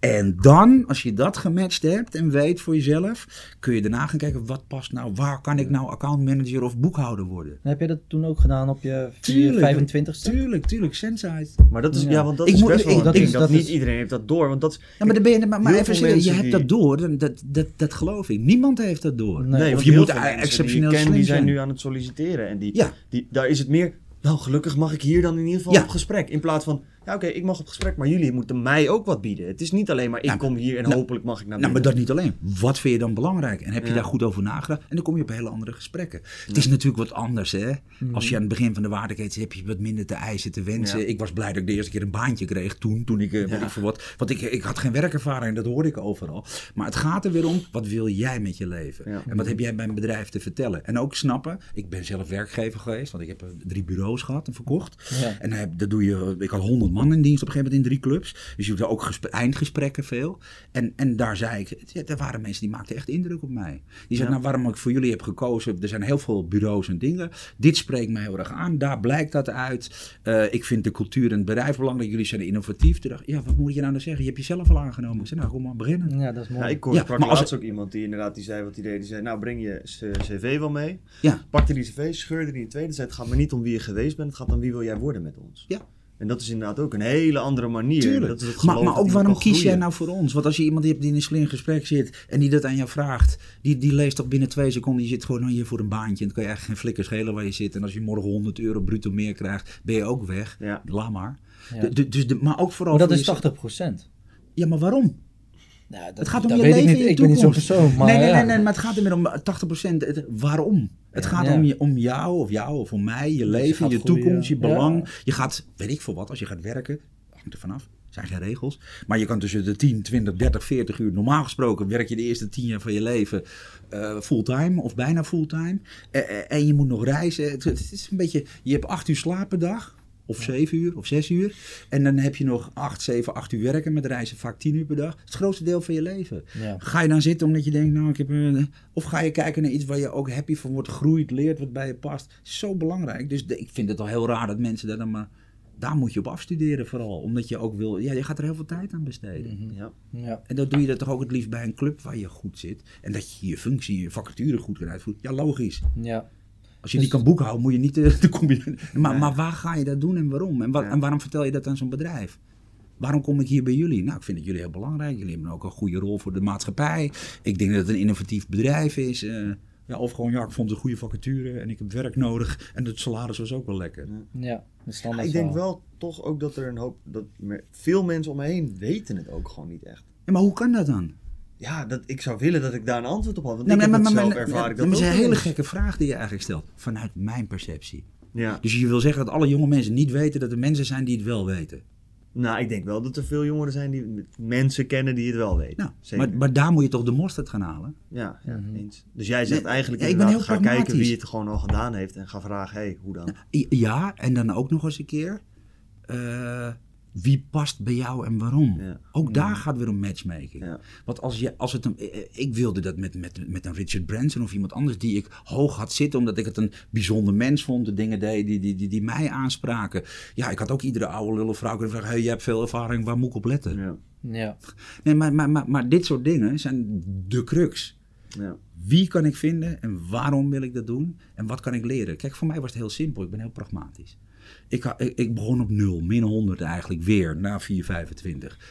[SPEAKER 1] En dan, als je dat gematcht hebt en weet voor jezelf, kun je daarna gaan kijken, wat past nou, waar kan ik nou accountmanager of boekhouder worden?
[SPEAKER 3] Heb je dat toen ook gedaan op je
[SPEAKER 1] Tuurlijk.
[SPEAKER 3] 25ste?
[SPEAKER 1] Tuurlijk, tuurlijk, Sensite.
[SPEAKER 2] Maar dat is, ja.
[SPEAKER 3] Ja.
[SPEAKER 2] want dat
[SPEAKER 1] Ik
[SPEAKER 2] is
[SPEAKER 1] moet-
[SPEAKER 2] best wel
[SPEAKER 1] ik-
[SPEAKER 2] een
[SPEAKER 1] dat
[SPEAKER 2] ding.
[SPEAKER 3] is-
[SPEAKER 2] Dat,
[SPEAKER 3] dat
[SPEAKER 2] niet iedereen heeft dat door. Want dat is,
[SPEAKER 1] Ja, maar, dan ben je, maar, maar even serieus, je hebt
[SPEAKER 2] die-
[SPEAKER 1] dat door, dat, dat, dat geloof ik. Niemand heeft dat door.
[SPEAKER 3] Nee.
[SPEAKER 2] Nee,
[SPEAKER 1] of je moet exceptioneel
[SPEAKER 2] die ik ken,
[SPEAKER 1] slim
[SPEAKER 2] die zijn
[SPEAKER 1] zijn.
[SPEAKER 2] nu aan het solliciteren. En die,
[SPEAKER 1] Ja.
[SPEAKER 2] die, daar is het meer, nou gelukkig mag ik hier dan in ieder geval
[SPEAKER 1] Ja.
[SPEAKER 2] op gesprek. In plaats van, ja, oké, ik mag op gesprek, maar jullie moeten mij ook wat bieden. Het is niet alleen maar ik
[SPEAKER 1] Nou,
[SPEAKER 2] kom hier en
[SPEAKER 1] nou,
[SPEAKER 2] hopelijk mag ik naar
[SPEAKER 1] Nou, maar
[SPEAKER 2] binnen.
[SPEAKER 1] dat niet alleen. Wat vind je dan belangrijk? En heb je
[SPEAKER 2] Ja.
[SPEAKER 1] daar goed over nagedacht? En dan kom je op hele andere gesprekken. Het is natuurlijk wat anders, hè? Als je aan het begin van de waardeketen zit, heb je wat minder te eisen, te wensen.
[SPEAKER 2] Ja.
[SPEAKER 1] Ik was blij dat ik de eerste keer een baantje kreeg toen, toen ik, eh, weet ik veel wat. Want ik, ik had geen werkervaring, dat hoorde ik overal. Maar het gaat er weer om, wat wil jij met je leven? En wat heb jij bij een bedrijf te vertellen? En ook snappen, ik ben zelf werkgever geweest, want ik heb eh, drie bureaus gehad en verkocht. En eh, dat doe je, ik had honderd in dienst op een gegeven moment in drie clubs. Dus je doet ook eindgesprekken veel. En, en daar zei ik, ja, er waren mensen die maakten echt indruk op mij. Die zeiden, nou waarom ik voor jullie heb gekozen, er zijn heel veel bureaus en dingen. Dit spreekt mij heel erg aan, daar blijkt dat uit. Eh, ik vind de cultuur en het bedrijf belangrijk, jullie zijn innovatief. Toen dacht ik, ja, wat moet je nou dan zeggen? Je hebt jezelf al aangenomen. Ik zei, nou, kom maar beginnen.
[SPEAKER 3] Ja, dat is mooi.
[SPEAKER 2] Ja, ik sprak
[SPEAKER 1] maar als
[SPEAKER 2] laatst ook iemand die inderdaad die zei wat hij deed. Die zei, nou breng je cv wel mee.
[SPEAKER 1] Ja.
[SPEAKER 2] Pakte die cv, scheurde die in tweede. Zei, het gaat maar niet om wie je geweest bent. Het gaat om wie wil jij worden met ons.
[SPEAKER 1] Ja.
[SPEAKER 2] En dat is inderdaad ook een hele andere manier.
[SPEAKER 1] Tuurlijk.
[SPEAKER 2] Dat is het
[SPEAKER 1] maar, maar ook waarom kies jij nou voor ons? Want als je iemand hebt die in een slim gesprek zit en die dat aan jou vraagt, die, die leest toch binnen twee seconden, je zit gewoon hier voor een baantje en dan kan je eigenlijk geen flikker schelen waar je zit. En als je morgen 100 euro bruto meer krijgt, ben je ook weg.
[SPEAKER 2] Ja.
[SPEAKER 1] Laat maar.
[SPEAKER 3] Ja.
[SPEAKER 1] De- de- dus de, maar ook vooral
[SPEAKER 3] Maar dat
[SPEAKER 1] voor
[SPEAKER 3] is
[SPEAKER 1] jezelf.
[SPEAKER 3] 80 procent.
[SPEAKER 1] Ja, maar waarom?
[SPEAKER 3] Nou, dat,
[SPEAKER 1] Het gaat om je leven
[SPEAKER 3] niet.
[SPEAKER 1] je
[SPEAKER 3] Ik ben niet zo'n
[SPEAKER 1] toekomst.
[SPEAKER 3] persoon, maar
[SPEAKER 1] nee, nee,
[SPEAKER 3] ja.
[SPEAKER 1] nee, nee, maar het gaat er meer om 80%. Het, waarom? Het gaat om, je, om jou of jou of om mij, je leven,
[SPEAKER 3] gaat
[SPEAKER 1] je toekomst, je belang. Je gaat, weet ik veel wat, als je gaat werken, hangt er vanaf. Er zijn geen regels. Maar je kan tussen de 10, 20, 30, 40 uur. Normaal gesproken werk je de eerste 10 jaar van je leven eh, fulltime of bijna fulltime. Eh, eh, en je moet nog reizen. Het, het is een beetje, je hebt 8 uur slaap per dag. Of 7 uur of 6 uur. En dan heb je nog 8, 7, 8 uur werken met reizen, vaak 10 uur per dag. Dat is het grootste deel van je leven.
[SPEAKER 3] Ja.
[SPEAKER 1] Ga je dan zitten omdat je denkt, nou, ik heb een. Of ga je kijken naar iets waar je ook happy van wordt, groeit, leert, wat bij je past. Zo belangrijk. Dus de- ik vind het al heel raar dat mensen daar dan maar. Daar moet je op afstuderen vooral. Omdat je ook wil. Ja, je gaat er heel veel tijd aan besteden.
[SPEAKER 2] Ja.
[SPEAKER 3] Ja.
[SPEAKER 1] En dat doe je dat toch ook het liefst bij een club waar je goed zit. En dat je je functie, je vacature goed kan uitvoeren. Ja, logisch.
[SPEAKER 3] ja.
[SPEAKER 1] Als je
[SPEAKER 3] Dus-
[SPEAKER 1] niet kan boekhouden, moet je niet. eh, dan kom je, maar, maar waar ga je dat doen en waarom? En, wa-
[SPEAKER 2] Ja.
[SPEAKER 1] en waarom vertel je dat aan zo'n bedrijf? Waarom kom ik hier bij jullie? Nou, ik vind het jullie heel belangrijk. Jullie hebben ook een goede rol voor de maatschappij. Ik denk dat het een innovatief bedrijf is. eh, ja, of gewoon, ja, ik vond het een goede vacature en ik heb werk nodig. En het salaris was ook wel lekker.
[SPEAKER 3] Ja, de standaard
[SPEAKER 2] ik denk wel toch ook dat er een hoop... Dat veel mensen om me heen weten het ook gewoon niet echt.
[SPEAKER 1] Ja, maar hoe kan dat dan?
[SPEAKER 2] Ja, dat, ik zou willen dat ik daar een antwoord op had. Want
[SPEAKER 1] Nee,
[SPEAKER 2] ik heb
[SPEAKER 1] maar,
[SPEAKER 2] het
[SPEAKER 1] maar,
[SPEAKER 2] zelf ervaar ik
[SPEAKER 1] ja,
[SPEAKER 2] dat
[SPEAKER 1] het is
[SPEAKER 2] ook
[SPEAKER 1] een hele gekke vraag die je eigenlijk stelt. Vanuit mijn perceptie.
[SPEAKER 2] Ja.
[SPEAKER 1] Dus je wil zeggen dat alle jonge mensen niet weten dat er mensen zijn die het wel weten.
[SPEAKER 2] Nou, ik denk wel dat er veel jongeren zijn die mensen kennen die het wel weten.
[SPEAKER 1] Nou,
[SPEAKER 2] Zeker.
[SPEAKER 1] maar, maar daar moet je toch de mosterd gaan halen?
[SPEAKER 2] Ja, ja
[SPEAKER 3] Mhm.
[SPEAKER 2] eens. Dus jij zegt
[SPEAKER 1] Nee,
[SPEAKER 2] eigenlijk
[SPEAKER 1] ja, ik ben
[SPEAKER 2] inderdaad,
[SPEAKER 1] heel
[SPEAKER 2] ga kijken wie het gewoon al gedaan heeft en ga vragen, hé, hey, hoe dan?
[SPEAKER 1] Ja, en dan ook nog eens een keer. eh, wie past bij jou en waarom?
[SPEAKER 2] Ja.
[SPEAKER 1] Ook daar gaat weer om matchmaking.
[SPEAKER 2] Ja.
[SPEAKER 1] Want als je, als het een, eh, ik wilde dat met, met, met een Richard Branson of iemand anders die ik hoog had zitten, omdat ik het een bijzonder mens vond, de dingen deed die, die, die, die mij aanspraken. Ja, ik had ook iedere oude lullen vrouw kunnen vragen: hey, je hebt veel ervaring, waar moet ik op letten?
[SPEAKER 2] Ja.
[SPEAKER 3] Ja.
[SPEAKER 1] Nee, maar, maar, maar, maar dit soort dingen zijn de crux.
[SPEAKER 2] Ja.
[SPEAKER 1] Wie kan ik vinden en waarom wil ik dat doen en wat kan ik leren? Kijk, voor mij was het heel simpel. Ik ben heel pragmatisch. Ik, ik, ik begon op 0, min 100 eigenlijk weer na 4,25.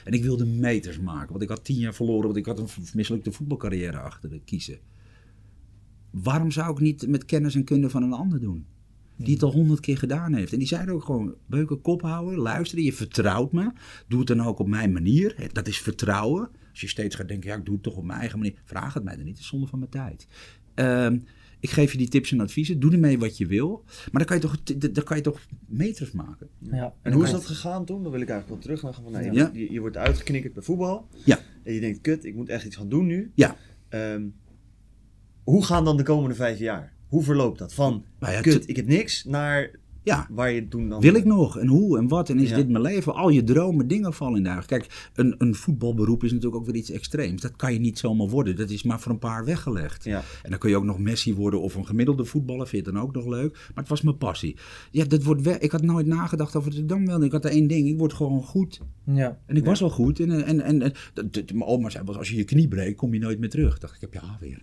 [SPEAKER 1] En ik wilde meters maken, want ik had 10 jaar verloren, want ik had een mislukte voetbalcarrière achter de kiezen. Waarom zou ik niet met kennis en kunde van een ander doen? Die het al honderd keer gedaan heeft. En die zeiden ook gewoon, beuken kop houden, luisteren, je vertrouwt me. Doe het dan ook op mijn manier. Dat is vertrouwen. Als je steeds gaat denken, ja, ik doe het toch op mijn eigen manier. Vraag het mij dan niet, het is zonde van mijn tijd. Ehm, ik geef je die tips en adviezen, doe ermee wat je wil. Maar dan kan je toch, dan kan je toch meters maken.
[SPEAKER 3] Ja.
[SPEAKER 2] En hoe is dat gegaan toen? Dan wil ik eigenlijk wel terug naar van, nou, je,
[SPEAKER 1] Ja.
[SPEAKER 2] je, je wordt uitgeknikkerd bij voetbal.
[SPEAKER 1] Ja.
[SPEAKER 2] En je denkt, kut, ik moet echt iets gaan doen nu.
[SPEAKER 1] Ja.
[SPEAKER 2] Ehm, hoe gaan dan de komende vijf jaar? Hoe verloopt dat? Van,
[SPEAKER 1] Nou ja,
[SPEAKER 2] kut, ik heb niks, naar
[SPEAKER 1] Ja,
[SPEAKER 2] waar je toen dan...
[SPEAKER 1] Wil ik nog? En hoe? En wat? En is
[SPEAKER 2] Ja.
[SPEAKER 1] dit mijn leven? Al je dromen, dingen vallen in de. Kijk, een, een voetbalberoep is natuurlijk ook weer iets extreems. Dat kan je niet zomaar worden. Dat is maar voor een paar weggelegd.
[SPEAKER 2] Ja.
[SPEAKER 1] En dan kun je ook nog Messi worden of een gemiddelde voetballer. Vind je het dan ook nog leuk? Maar het was mijn passie. Ja, dat wordt. Ik had nooit nagedacht over ik dan wilde. Ik had er één ding. Ik word gewoon goed.
[SPEAKER 3] Ja.
[SPEAKER 1] En ik was wel goed. En, en, en, en mijn oma zei wel als je je knie breekt, kom je nooit meer terug. Dacht, ik heb je haar weer.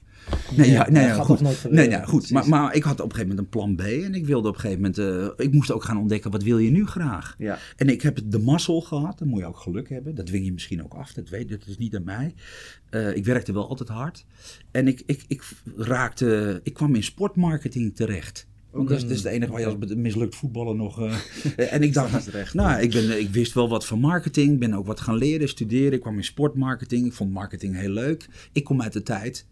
[SPEAKER 1] Nee, ja, nee, ja, goed. Nee, ja, goed. Maar, maar ik had op een gegeven moment een plan B. En ik wilde op een gegeven moment, eh, ik moest ook gaan ontdekken, wat wil je nu graag?
[SPEAKER 2] Ja.
[SPEAKER 1] En ik heb de mazzel gehad, dan moet je ook geluk hebben. Dat dwing je misschien ook af, dat weet dat is niet aan mij. Eh, ik werkte wel altijd hard. En ik, ik, ik raakte, ik kwam in sportmarketing terecht. Want dat is, dat is het enige waar je als mislukt voetballen nog... eh, <laughs> en ik dacht, nou, ik, ben, ik wist wel wat van marketing. Ben ook wat gaan leren, studeren. Ik kwam in sportmarketing. Ik vond marketing heel leuk. Ik kom uit de tijd...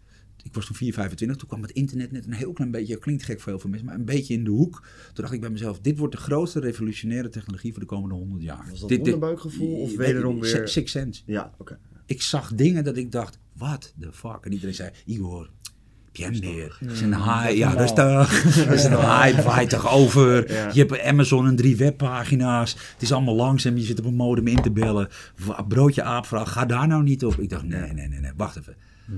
[SPEAKER 1] Ik was toen 4, 25. Toen kwam het internet net een heel klein beetje... Klinkt gek voor heel veel mensen, maar een beetje in de hoek. Toen dacht ik bij mezelf... Dit wordt de grootste revolutionaire technologie voor de komende 100 jaar.
[SPEAKER 2] Was dat
[SPEAKER 1] dit,
[SPEAKER 2] onderbuikgevoel of wederom weer-
[SPEAKER 1] Six- Six Sense.
[SPEAKER 2] Ja, oké.
[SPEAKER 1] Ik zag dingen dat ik dacht, what the fuck? En iedereen zei, Igor, jij hem weer? Dat is een hype. Ja, rustig. <laughs> Dat is een hype, waait toch over.
[SPEAKER 2] Ja.
[SPEAKER 1] Je hebt Amazon en drie webpagina's. Het is allemaal langzaam. Je zit op een modem in te bellen. Broodje aapvraag, ga daar nou niet op. Ik dacht, nee, nee, nee, nee, wacht even.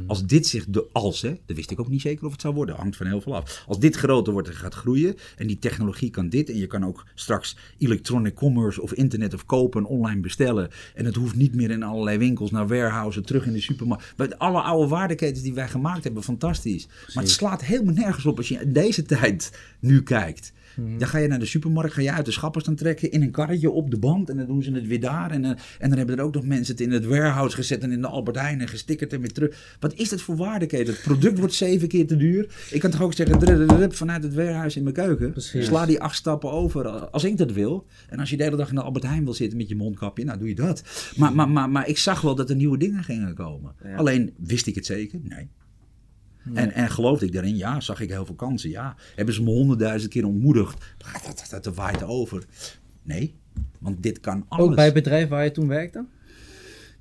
[SPEAKER 1] Als dit zich, de, als hè, dat wist ik ook niet zeker of het zou worden, hangt van heel veel af. Als dit groter wordt en gaat groeien en die technologie kan dit en je kan ook straks electronic commerce of internet of kopen en online bestellen en het hoeft niet meer in allerlei winkels naar warehousen, terug in de supermarkt. Met alle oude waardeketens die wij gemaakt hebben, fantastisch. Maar het slaat helemaal nergens op als je in deze tijd nu kijkt. Dan ga je naar de supermarkt, ga je uit de schappen staan trekken in een karretje op de band en dan doen ze het weer daar. En, eh, en dan hebben er ook nog mensen het in het warehouse gezet en in de Albert Heijn en gestickerd en weer terug. Wat is dat voor waardeketen? Het product wordt zeven keer te duur. Ik kan toch ook zeggen, vanuit het warehouse in mijn keuken.
[SPEAKER 3] Precies.
[SPEAKER 1] Sla die acht stappen over als ik dat wil. En als je de hele dag in de Albert Heijn wil zitten met je mondkapje, nou doe je dat. Maar, maar, maar, maar ik zag wel dat er nieuwe dingen gingen komen.
[SPEAKER 2] Ja.
[SPEAKER 1] Alleen, wist ik het zeker? Nee. En, en geloofde ik daarin? Ja. Zag ik heel veel kansen? Ja. Hebben ze me honderdduizend keer ontmoedigd? Dat, dat, dat, waait over. Nee, want dit kan alles.
[SPEAKER 3] Ook bij het bedrijf waar je toen werkte?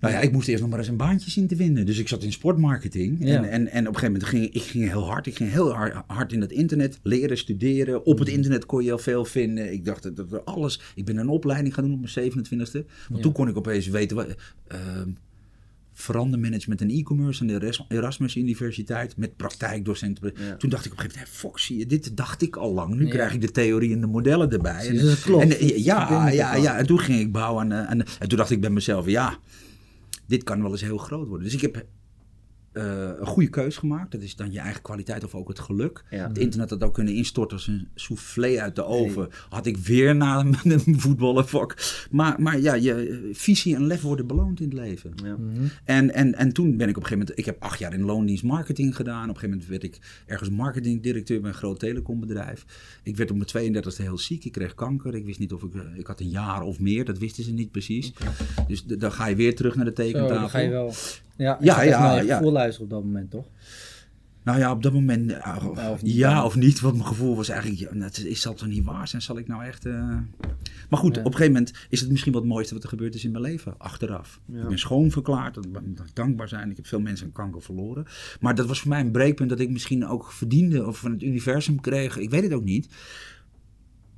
[SPEAKER 1] Nou ja, ik moest eerst nog maar eens een baantje zien te vinden. Dus ik zat in sportmarketing.
[SPEAKER 3] Ja.
[SPEAKER 1] En, en, en op een gegeven moment ging ik ging heel hard. Ik ging heel hard, hard in het internet leren, studeren. Op het internet kon je al veel vinden. Ik dacht dat alles... Ik ben een opleiding gaan doen op mijn 27e. Want
[SPEAKER 3] Ja.
[SPEAKER 1] toen kon ik opeens weten... wat- ehm, verandermanagement en e-commerce aan de Eras- Erasmus Universiteit met praktijkdocenten.
[SPEAKER 2] Ja.
[SPEAKER 1] Toen dacht ik op een gegeven moment, fuck, zie je, dit dacht ik al lang. Nu
[SPEAKER 3] Ja.
[SPEAKER 1] krijg ik de theorie en de modellen erbij.
[SPEAKER 3] Dus klopt.
[SPEAKER 1] En,
[SPEAKER 3] Het
[SPEAKER 1] ja, ja, ja, en toen ging ik bouwen eh, aan- en toen dacht ik bij mezelf, ja, dit kan wel eens heel groot worden. Dus ik heb een goede keus gemaakt. Dat is dan je eigen kwaliteit of ook het geluk.
[SPEAKER 2] Ja.
[SPEAKER 1] Het internet had ook kunnen instorten als een soufflé uit de oven. Had ik weer na <laughs> een voetballenvak. Maar, maar ja, je visie en lef worden beloond in het leven.
[SPEAKER 2] Ja.
[SPEAKER 1] En, en, en toen ben ik op een gegeven moment... Ik heb acht jaar in loondienst marketing gedaan. Op een gegeven moment werd ik ergens marketingdirecteur bij een groot telecombedrijf. Ik werd op mijn 32e heel ziek. Ik kreeg kanker. Ik wist niet of ik... eh, Ik had een jaar of meer. Dat wisten ze niet precies. Dus dan ga je weer terug naar de
[SPEAKER 3] Zo,
[SPEAKER 1] tekentafel.
[SPEAKER 3] dan ga je wel... Ja,
[SPEAKER 1] Ja,
[SPEAKER 3] ja,
[SPEAKER 1] ja,
[SPEAKER 3] ja. Je
[SPEAKER 1] ja.
[SPEAKER 3] gevoel luisteren op dat moment, toch?
[SPEAKER 1] Nou ja, op dat moment... eh,
[SPEAKER 3] Ja, of niet
[SPEAKER 1] ja
[SPEAKER 3] dan.
[SPEAKER 1] of niet. Want mijn gevoel was eigenlijk... Ja, het is, zal toch niet waar zijn? Zal ik nou echt... eh, Maar goed,
[SPEAKER 3] Ja.
[SPEAKER 1] op een gegeven moment is het misschien wat het mooiste wat er gebeurd is in mijn leven. Achteraf.
[SPEAKER 2] Ja.
[SPEAKER 1] Ik ben schoonverklaard. Dat dat mag dankbaar zijn. Ik heb veel mensen aan kanker verloren. Maar dat was voor mij een breekpunt dat ik misschien ook verdiende. Of van het universum kreeg. Ik weet het ook niet.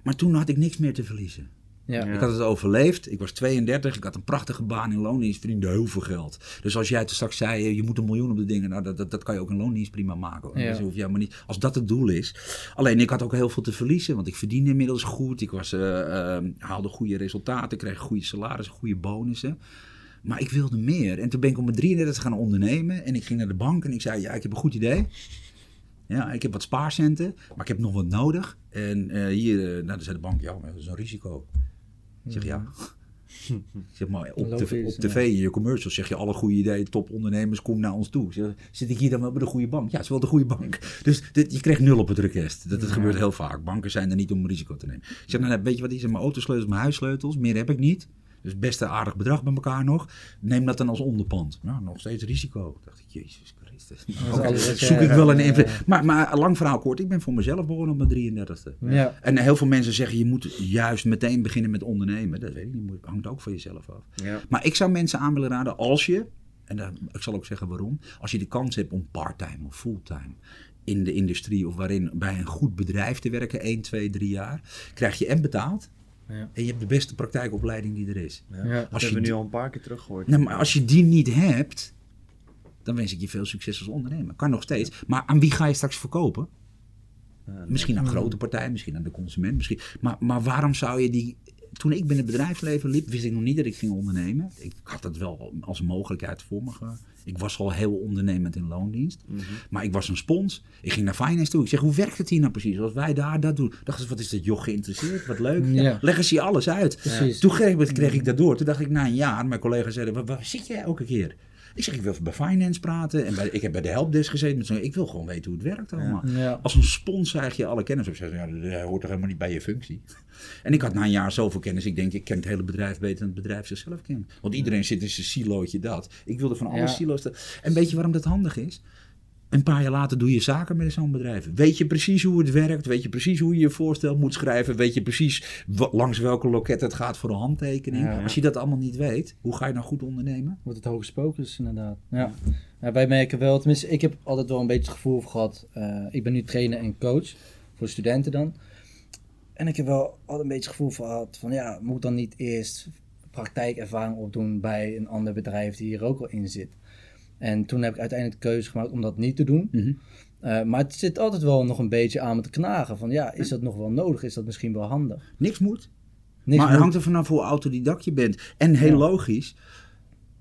[SPEAKER 1] Maar toen had ik niks meer te verliezen.
[SPEAKER 3] Ja.
[SPEAKER 1] Ik had het overleefd. Ik was 32. Ik had een prachtige baan in loondienst. Verdiende heel veel geld. Dus als jij toen straks zei, eh, je moet een miljoen op de dingen. Nou, dat, dat, dat kan je ook in loondienst prima maken. hoor.
[SPEAKER 3] Ja.
[SPEAKER 1] Dus hoef je helemaal niet, als dat het doel is. Alleen ik had ook heel veel te verliezen. Want ik verdiende inmiddels goed. Ik was, eh, eh, haalde goede resultaten. Kreeg goede salarissen, goede bonussen. Maar ik wilde meer. En toen ben ik om mijn 33 gaan ondernemen. En ik ging naar de bank en ik zei, ja, ik heb een goed idee. Ja, ik heb wat spaarcenten, maar ik heb nog wat nodig. En eh, hier, nou, dan zei de bank, ja, maar dat is een risico. Ik zeg, ja. Ik zeg maar, op,
[SPEAKER 3] Logisch,
[SPEAKER 1] tv, op tv, in je commercials zeg je alle goede ideeën, topondernemers, kom naar ons toe. Zeg, zit ik hier dan wel bij de goede bank? Ja, het is wel de goede bank. Dus dit, je krijgt nul op het request. Dat, dat gebeurt heel vaak. Banken zijn er niet om risico te nemen. Ik zeg, nou, weet je wat is? Mijn autosleutels, mijn huissleutels, meer heb ik niet. Dus best een aardig bedrag bij elkaar nog. Neem dat dan als onderpand. Nou, nog steeds risico. Dacht ik, jezus Christus. zoek ik wel een
[SPEAKER 3] ja,
[SPEAKER 1] invloed.
[SPEAKER 3] ja.
[SPEAKER 1] Maar, maar lang verhaal kort, ik ben voor mezelf begonnen op mijn 33ste.
[SPEAKER 3] Ja.
[SPEAKER 1] En heel veel mensen zeggen, je moet juist meteen beginnen met ondernemen. Dat weet ik niet, hangt ook van jezelf af. Maar ik zou mensen aan willen raden, als je, en daar, ik zal ook zeggen waarom, als je de kans hebt om parttime of fulltime in de industrie of waarin bij een goed bedrijf te werken, 1, 2, 3 jaar, krijg je en betaald.
[SPEAKER 3] Ja.
[SPEAKER 1] En je hebt de beste praktijkopleiding die er is.
[SPEAKER 2] Ja.
[SPEAKER 3] Ja.
[SPEAKER 2] Dat
[SPEAKER 1] Als
[SPEAKER 2] hebben we
[SPEAKER 1] je
[SPEAKER 2] nu al een paar keer teruggehoord.
[SPEAKER 1] Nee, maar als je die niet hebt, dan wens ik je veel succes als ondernemer. Kan nog steeds. Maar aan wie ga je straks verkopen?
[SPEAKER 2] Ja,
[SPEAKER 1] Misschien aan grote partijen, misschien aan de consument. Misschien. Maar, maar waarom zou je die. Toen ik binnen het bedrijfsleven liep, wist ik nog niet dat ik ging ondernemen. Ik had het wel als mogelijkheid voor me. Ik was al heel ondernemend in loondienst.
[SPEAKER 2] Mhm.
[SPEAKER 1] Maar ik was een spons. Ik ging naar finance toe. Ik zeg, hoe werkt het hier nou precies? Als wij daar dat doen. Dacht ze, wat is dat joch geïnteresseerd? Wat leuk. Ja.
[SPEAKER 3] Ja.
[SPEAKER 1] Leg eens je alles uit.
[SPEAKER 3] Precies.
[SPEAKER 1] Toen kreeg, kreeg ik dat door. Toen dacht ik na een jaar, mijn collega's zeiden, waar, waar zit jij elke keer? Ik zeg, ik wil bij finance praten. En bij, ik heb bij de helpdesk gezeten. Met zo'n, ik wil gewoon weten hoe het werkt allemaal.
[SPEAKER 3] Ja.
[SPEAKER 1] Als een spons krijg je alle kennis op. Zeg, ja, dat hoort toch helemaal niet bij je functie. <laughs> En ik had na een jaar zoveel kennis. Ik denk, ik ken het hele bedrijf beter dan het bedrijf zichzelf kent. Want iedereen zit in zijn silootje dat. Ik wilde van alle silo's. En weet je waarom dat handig is? Een paar jaar later doe je zaken met zo'n bedrijf. Weet je precies hoe het werkt? Weet je precies hoe je je voorstel moet schrijven? Weet je precies langs welke loket het gaat voor een handtekening?
[SPEAKER 3] Ja.
[SPEAKER 1] Als je dat allemaal niet weet, hoe ga je nou goed ondernemen?
[SPEAKER 3] Wordt het hoge focus inderdaad. Ja. Ja, wij merken wel, tenminste ik heb altijd wel een beetje het gevoel gehad, eh, ik ben nu trainer en coach voor studenten dan. En ik heb wel altijd een beetje het gevoel gehad van ja, moet dan niet eerst praktijkervaring opdoen bij een ander bedrijf die hier ook al in zit. En toen heb ik uiteindelijk de keuze gemaakt om dat niet te doen.
[SPEAKER 1] Mhm.
[SPEAKER 3] Eh, maar het zit altijd wel nog een beetje aan me te knagen van ja, is dat nog wel nodig? Is dat misschien wel handig?
[SPEAKER 1] Niks moet.
[SPEAKER 3] Niks
[SPEAKER 1] maar het
[SPEAKER 3] moet-
[SPEAKER 1] hangt er vanaf hoe autodidact je bent. En heel
[SPEAKER 3] Ja.
[SPEAKER 1] logisch,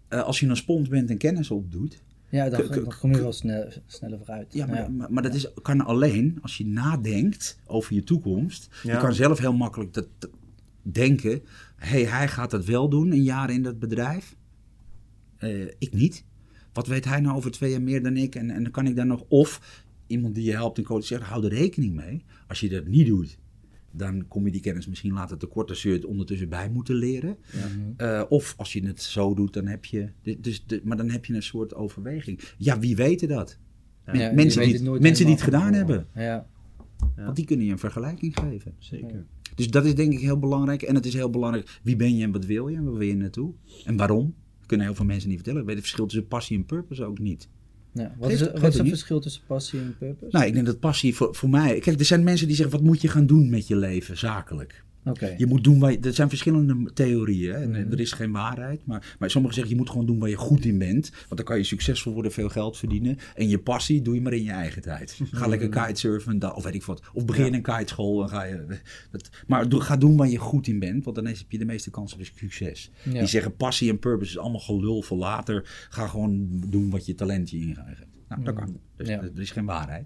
[SPEAKER 1] eh, als je een spons bent en kennis opdoet.
[SPEAKER 3] ja, dan,
[SPEAKER 1] k- k-
[SPEAKER 3] dan kom je wel snel, sneller vooruit.
[SPEAKER 1] Ja, maar, maar, maar dat is, kan alleen als je nadenkt over je toekomst. Je kan zelf heel makkelijk dat, dat denken. hey, hij gaat dat wel doen, een jaar in dat bedrijf. Eh, ik niet. Wat weet hij nou over twee jaar meer dan ik? En, en dan kan ik daar nog... Of iemand die je helpt en coach zegt, hou er rekening mee. Als je dat niet doet, dan kom je die kennis misschien later tekort. Zul je het ondertussen bij moeten leren. Eh, of als je het zo doet, dan heb je... Dus, de, maar dan heb je een soort overweging. Ja, wie weten dat?
[SPEAKER 3] Ja,
[SPEAKER 1] mensen
[SPEAKER 3] weet
[SPEAKER 1] die,
[SPEAKER 3] het
[SPEAKER 1] mensen die het gedaan hebben.
[SPEAKER 3] Ja.
[SPEAKER 1] Want die kunnen je een vergelijking geven.
[SPEAKER 2] Zeker.
[SPEAKER 1] Dus dat is denk ik heel belangrijk. En het is heel belangrijk, wie ben je en wat wil je en waar wil je naartoe? En waarom? Kunnen heel veel mensen niet vertellen. Ik weet het verschil tussen passie en purpose ook niet.
[SPEAKER 3] Ja, wat
[SPEAKER 1] Geeft-
[SPEAKER 3] is,
[SPEAKER 1] geeft
[SPEAKER 3] wat is
[SPEAKER 1] het
[SPEAKER 3] verschil tussen passie en purpose?
[SPEAKER 1] Nou, ik denk dat passie voor, voor mij... Kijk, er zijn mensen die zeggen, wat moet je gaan doen met je leven, zakelijk?
[SPEAKER 3] Oké.
[SPEAKER 1] Je moet doen waar je, er zijn verschillende theorieën. Hè? En eh,
[SPEAKER 3] Mhm.
[SPEAKER 1] er is geen waarheid. Maar, maar sommigen zeggen je moet gewoon doen waar je goed in bent. Want dan kan je succesvol worden, veel geld verdienen. En je passie doe je maar in je eigen tijd. Ga lekker kitesurfen. da- Of weet ik wat. Of begin een kiteschool. En ga je, dat, maar ga doen waar je goed in bent. Want dan heb je de meeste kans op succes.
[SPEAKER 3] Ja.
[SPEAKER 1] Die zeggen passie en purpose is allemaal gelul voor later. Ga gewoon doen wat je talentje ingeeft. Nou, dat kan. Dus,
[SPEAKER 3] Ja.
[SPEAKER 1] Er is geen waarheid.